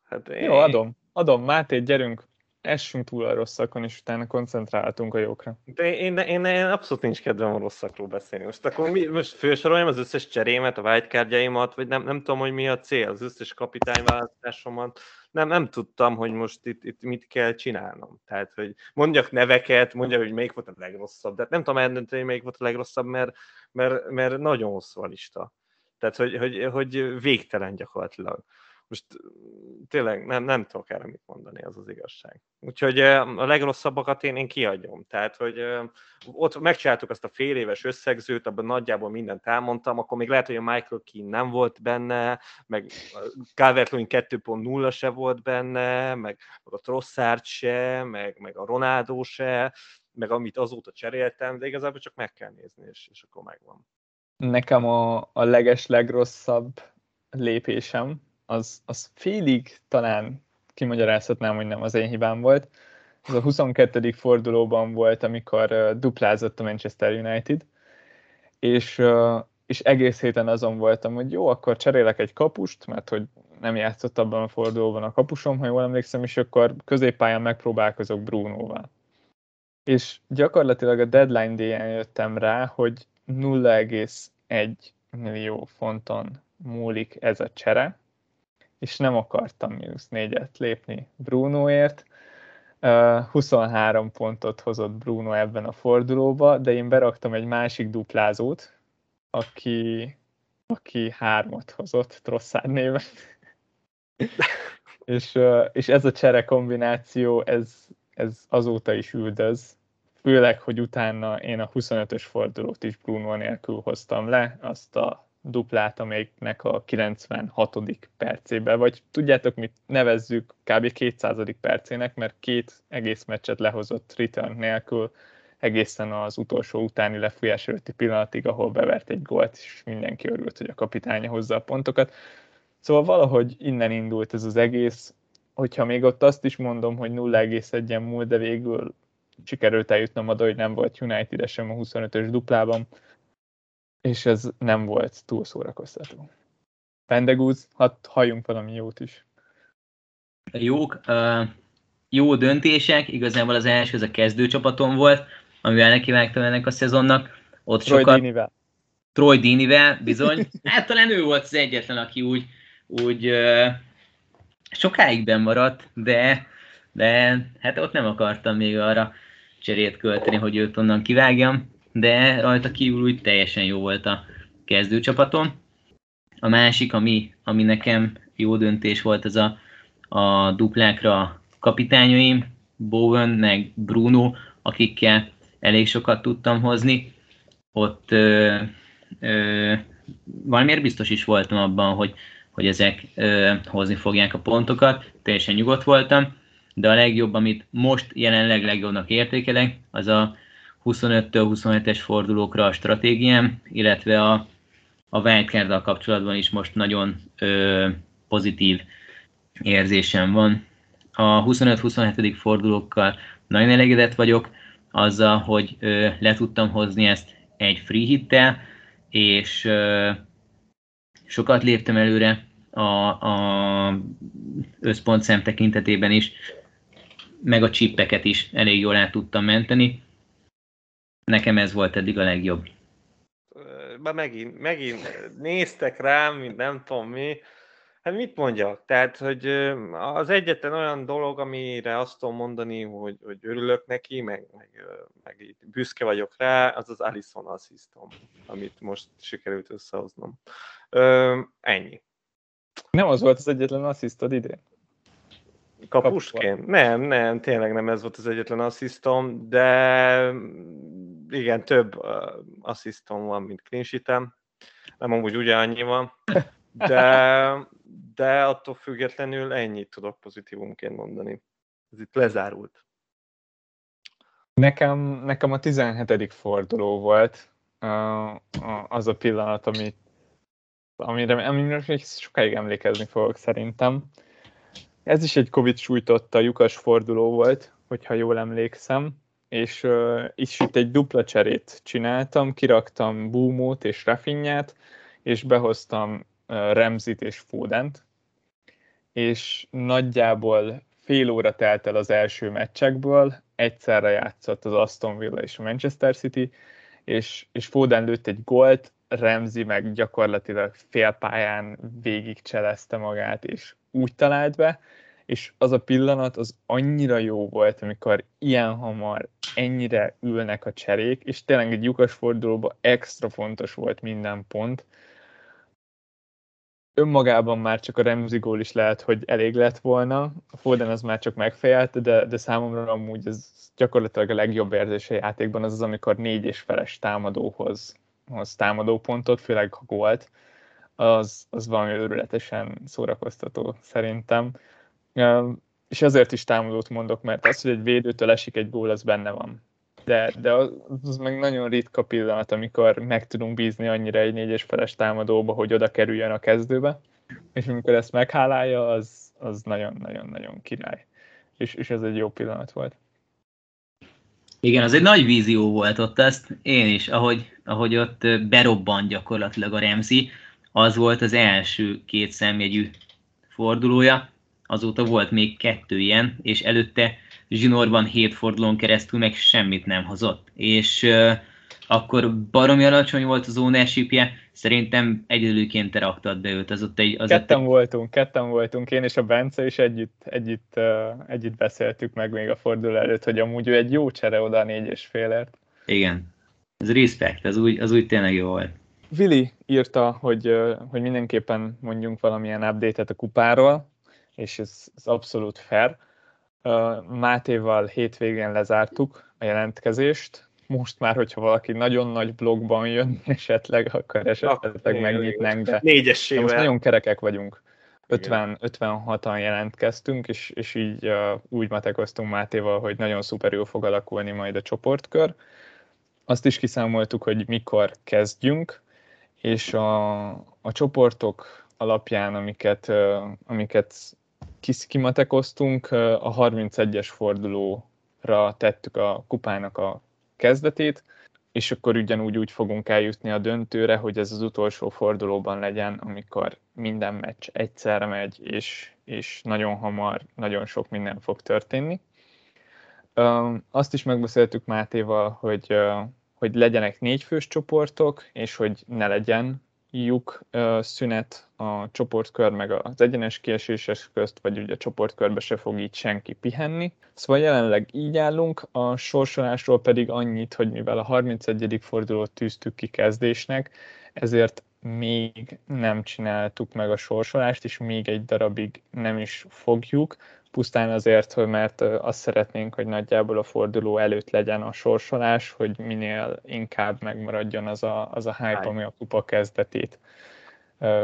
Hát én... Jó, adom. Adom, Máté, gyerünk, essünk túl a rosszakon, és utána koncentráltunk a jókra. De én, én, én abszolút nincs kedvem a rosszakról beszélni. Most akkor mi, most fősoroljam az összes cserémet, a wildcardjaimat, vagy nem, nem tudom, hogy mi a cél, az összes kapitányválasztásomat. Nem, nem tudtam, hogy most itt, itt mit kell csinálnom. Tehát, hogy mondjak neveket, mondjak, hogy melyik volt a legrosszabb. De hát nem tudom eldönteni, hogy melyik volt a legrosszabb, mert, mert, mert nagyon hosszú a lista. Tehát, hogy, hogy, hogy végtelen gyakorlatilag most tényleg nem, nem tudok erre mit mondani, az az igazság. Úgyhogy a legrosszabbakat én, én kiadjom. Tehát, hogy ott megcsináltuk azt a fél éves összegzőt, abban nagyjából mindent elmondtam, akkor még lehet, hogy a Michael Keane nem volt benne, meg Calvert-Lewin 2.0 se volt benne, meg, meg a Trossard se, meg, meg a Ronaldo se, meg amit azóta cseréltem, de igazából csak meg kell nézni, és, és akkor megvan. Nekem a, a leges legrosszabb lépésem, az, az félig talán kimagyarázhatnám, hogy nem az én hibám volt. Ez a 22. fordulóban volt, amikor duplázott a Manchester United, és, és egész héten azon voltam, hogy jó, akkor cserélek egy kapust, mert hogy nem játszott abban a fordulóban a kapusom, ha jól emlékszem, és akkor középpályán megpróbálkozok Brunoval. És gyakorlatilag a deadline day jöttem rá, hogy 0,1 millió fonton múlik ez a csere, és nem akartam mínusz négyet lépni Brunoért. 23 pontot hozott Bruno ebben a fordulóba, de én beraktam egy másik duplázót, aki, aki hármat hozott Trosszár néven. és, és ez a csere kombináció, ez, ez azóta is üldöz, főleg, hogy utána én a 25-ös fordulót is Bruno nélkül hoztam le, azt a duplát, amelyiknek a 96. percébe, vagy tudjátok mit nevezzük kb. 200. percének, mert két egész meccset lehozott return nélkül, egészen az utolsó utáni lefújás előtti pillanatig, ahol bevert egy gólt, és mindenki örült, hogy a kapitánya hozza a pontokat. Szóval valahogy innen indult ez az egész, hogyha még ott azt is mondom, hogy 0,1-en múlt, de végül sikerült eljutnom oda, hogy nem volt united sem a 25-ös duplában, és ez nem volt túl szórakoztató. Pendegúz, hadd halljunk valami jót is. Jók, uh, jó döntések, igazából az első az a kezdőcsapatom volt, amivel nekivágtam ennek a szezonnak. Ott Troy sokat... Dinivel. Troy Dinivel, bizony. Hát talán ő volt az egyetlen, aki úgy, úgy uh, sokáig benn maradt, de, de hát ott nem akartam még arra cserét költeni, hogy őt onnan kivágjam de rajta kívül úgy teljesen jó volt a kezdőcsapatom. A másik, ami, ami nekem jó döntés volt, az a, a duplákra kapitányaim, Bowen meg Bruno, akikkel elég sokat tudtam hozni. Ott ö, ö, valamiért biztos is voltam abban, hogy, hogy ezek ö, hozni fogják a pontokat, teljesen nyugodt voltam, de a legjobb, amit most jelenleg legjobbnak értékelek, az a 25-től 27-es fordulókra a stratégiám, illetve a, a wildcard kapcsolatban is most nagyon ö, pozitív érzésem van. A 25-27. fordulókkal nagyon elégedett vagyok, azzal, hogy ö, le tudtam hozni ezt egy free hittel, és ö, sokat léptem előre a, a összpontszám tekintetében is, meg a csippeket is elég jól át tudtam menteni. Nekem ez volt eddig a legjobb. Már megint, megint néztek rám, mint nem tudom mi. Hát mit mondjak? Tehát, hogy az egyetlen olyan dolog, amire azt tudom mondani, hogy, hogy örülök neki, meg, meg, meg így büszke vagyok rá, az az Alison asszisztom, amit most sikerült összehoznom. Ö, ennyi. Nem az volt az egyetlen asszisztod idén? Kapusként? Nem, nem, tényleg nem ez volt az egyetlen asszisztom, de igen, több asszisztom van, mint clean Nem amúgy ugyanannyi van, de, de attól függetlenül ennyit tudok pozitívumként mondani. Ez itt lezárult. Nekem, nekem a 17. forduló volt az a pillanat, ami, amire, amire még sokáig emlékezni fogok szerintem. Ez is egy Covid sújtotta lyukas forduló volt, hogyha jól emlékszem, és uh, is itt egy dupla cserét csináltam, kiraktam Boomot és Rafinhát, és behoztam uh, Remzit és Fodent, és nagyjából fél óra telt el az első meccsekből, egyszerre játszott az Aston Villa és a Manchester City, és, és Foden lőtt egy gólt, Remzi meg gyakorlatilag félpályán végig cselezte magát, és úgy talált be, és az a pillanat az annyira jó volt, amikor ilyen hamar ennyire ülnek a cserék, és tényleg egy lyukas fordulóban extra fontos volt minden pont. Önmagában már csak a Remzi gól is lehet, hogy elég lett volna, a Foden az már csak megfejelte, de, de számomra amúgy ez gyakorlatilag a legjobb érzés a játékban az az, amikor négy és feles támadóhoz hoz támadó pontot, főleg ha gólt, az, az valami őrületesen szórakoztató szerintem. És azért is támadót mondok, mert az, hogy egy védőtől esik egy gól, az benne van. de, de az, meg nagyon ritka pillanat, amikor meg tudunk bízni annyira egy négyes feles támadóba, hogy oda kerüljön a kezdőbe, és amikor ezt meghálálja, az, az nagyon-nagyon-nagyon király. És, és ez egy jó pillanat volt. Igen, az egy nagy vízió volt ott, ezt én is, ahogy, ahogy ott berobban gyakorlatilag a Remzi, az volt az első két szemjegyű fordulója, azóta volt még kettő ilyen, és előtte zsinórban hét fordulón keresztül meg semmit nem hozott. És uh, akkor baromi alacsony volt az ownership szerintem egyedülként te raktad be őt. Az ott egy, az ketten ott... voltunk, ketten voltunk, én és a Bence is együtt, együtt, uh, együtt beszéltük meg még a forduló előtt, hogy amúgy ő egy jó csere oda a négy és félért. Igen, ez respect, az úgy, az úgy tényleg jó volt. Vili írta, hogy, hogy mindenképpen mondjunk valamilyen update-et a kupáról, és ez, ez abszolút fair. Mátéval hétvégén lezártuk a jelentkezést. Most már, hogyha valaki nagyon nagy blogban jön esetleg, akkor esetleg megnyitnánk, de Négyesével. most nagyon kerekek vagyunk. 50, 56-an jelentkeztünk, és, és így uh, úgy matekoztunk Mátéval, hogy nagyon szuperül fog alakulni majd a csoportkör. Azt is kiszámoltuk, hogy mikor kezdjünk, és a, a csoportok alapján, amiket, amiket kimatekoztunk, a 31-es fordulóra tettük a kupának a kezdetét, és akkor ugyanúgy úgy fogunk eljutni a döntőre, hogy ez az utolsó fordulóban legyen, amikor minden meccs egyszerre megy, és, és nagyon hamar, nagyon sok minden fog történni. Azt is megbeszéltük Mátéval, hogy, hogy legyenek négyfős csoportok, és hogy ne legyen lyuk szünet a csoportkör meg az egyenes kieséses közt, vagy ugye a csoportkörbe se fog így senki pihenni. Szóval jelenleg így állunk, a sorsolásról pedig annyit, hogy mivel a 31. fordulót tűztük ki kezdésnek, ezért még nem csináltuk meg a sorsolást, és még egy darabig nem is fogjuk, pusztán azért, hogy mert azt szeretnénk, hogy nagyjából a forduló előtt legyen a sorsolás, hogy minél inkább megmaradjon az a, az a hype, ami a kupa kezdetét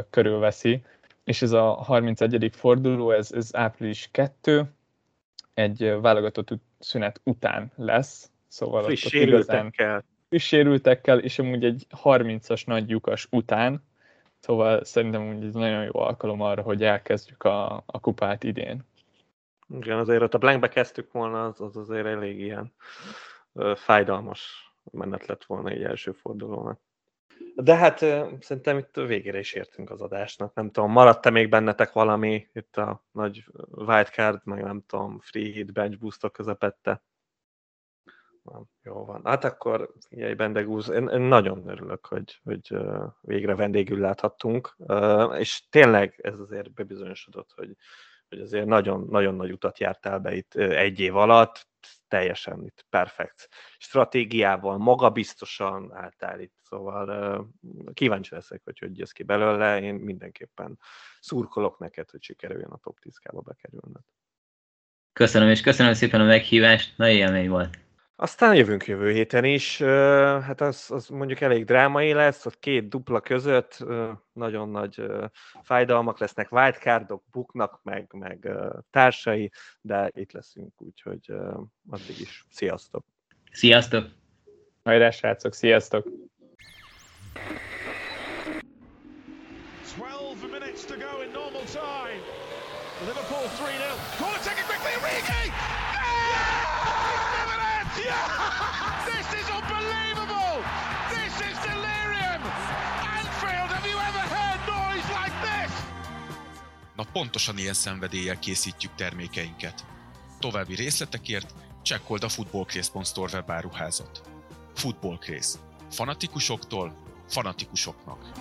körülveszi. És ez a 31. forduló, ez, ez április 2, egy válogatott szünet után lesz, szóval friss sérültekkel. Friss sérültekkel, és amúgy egy 30-as nagy lyukas után, szóval szerintem úgy nagyon jó alkalom arra, hogy elkezdjük a, a kupát idén. Igen, azért ott a blankbe kezdtük volna, az, az azért elég ilyen ö, fájdalmas menet lett volna egy első fordulónak. De hát szerintem itt végére is értünk az adásnak. Nem tudom, maradt-e még bennetek valami itt a nagy wildcard, meg nem tudom, free hit, bench boostok közepette? Nem, jó van. Hát akkor figyelj, Bendegúz, én, én nagyon örülök, hogy, hogy végre vendégül láthattunk, és tényleg ez azért bebizonyosodott, hogy, hogy azért nagyon, nagyon nagy utat jártál be itt egy év alatt, teljesen itt perfekt stratégiával, magabiztosan álltál itt, szóval kíváncsi leszek, hogy hogy jössz ki belőle, én mindenképpen szurkolok neked, hogy sikerüljön a top 10 bekerülned. Köszönöm, és köszönöm szépen a meghívást, nagy élmény volt. Aztán jövünk jövő héten is, hát az, az mondjuk elég drámai lesz, ott két dupla között nagyon nagy fájdalmak lesznek, wildcardok, buknak, meg, meg társai, de itt leszünk, úgyhogy addig is sziasztok! Sziasztok! Hajrá, srácok, sziasztok! 12 minutes to go in normal time. Liverpool 3-0. Corner taken quickly, Origi! This is unbelievable! This is delirium! Anfield, have you ever heard noise like this? Na pontosan ilyen szenvedéllyel készítjük termékeinket. További részletekért csekkold a footballcraze.store webáruházat. Footballcraze. Fanatikusoktól fanatikusoknak.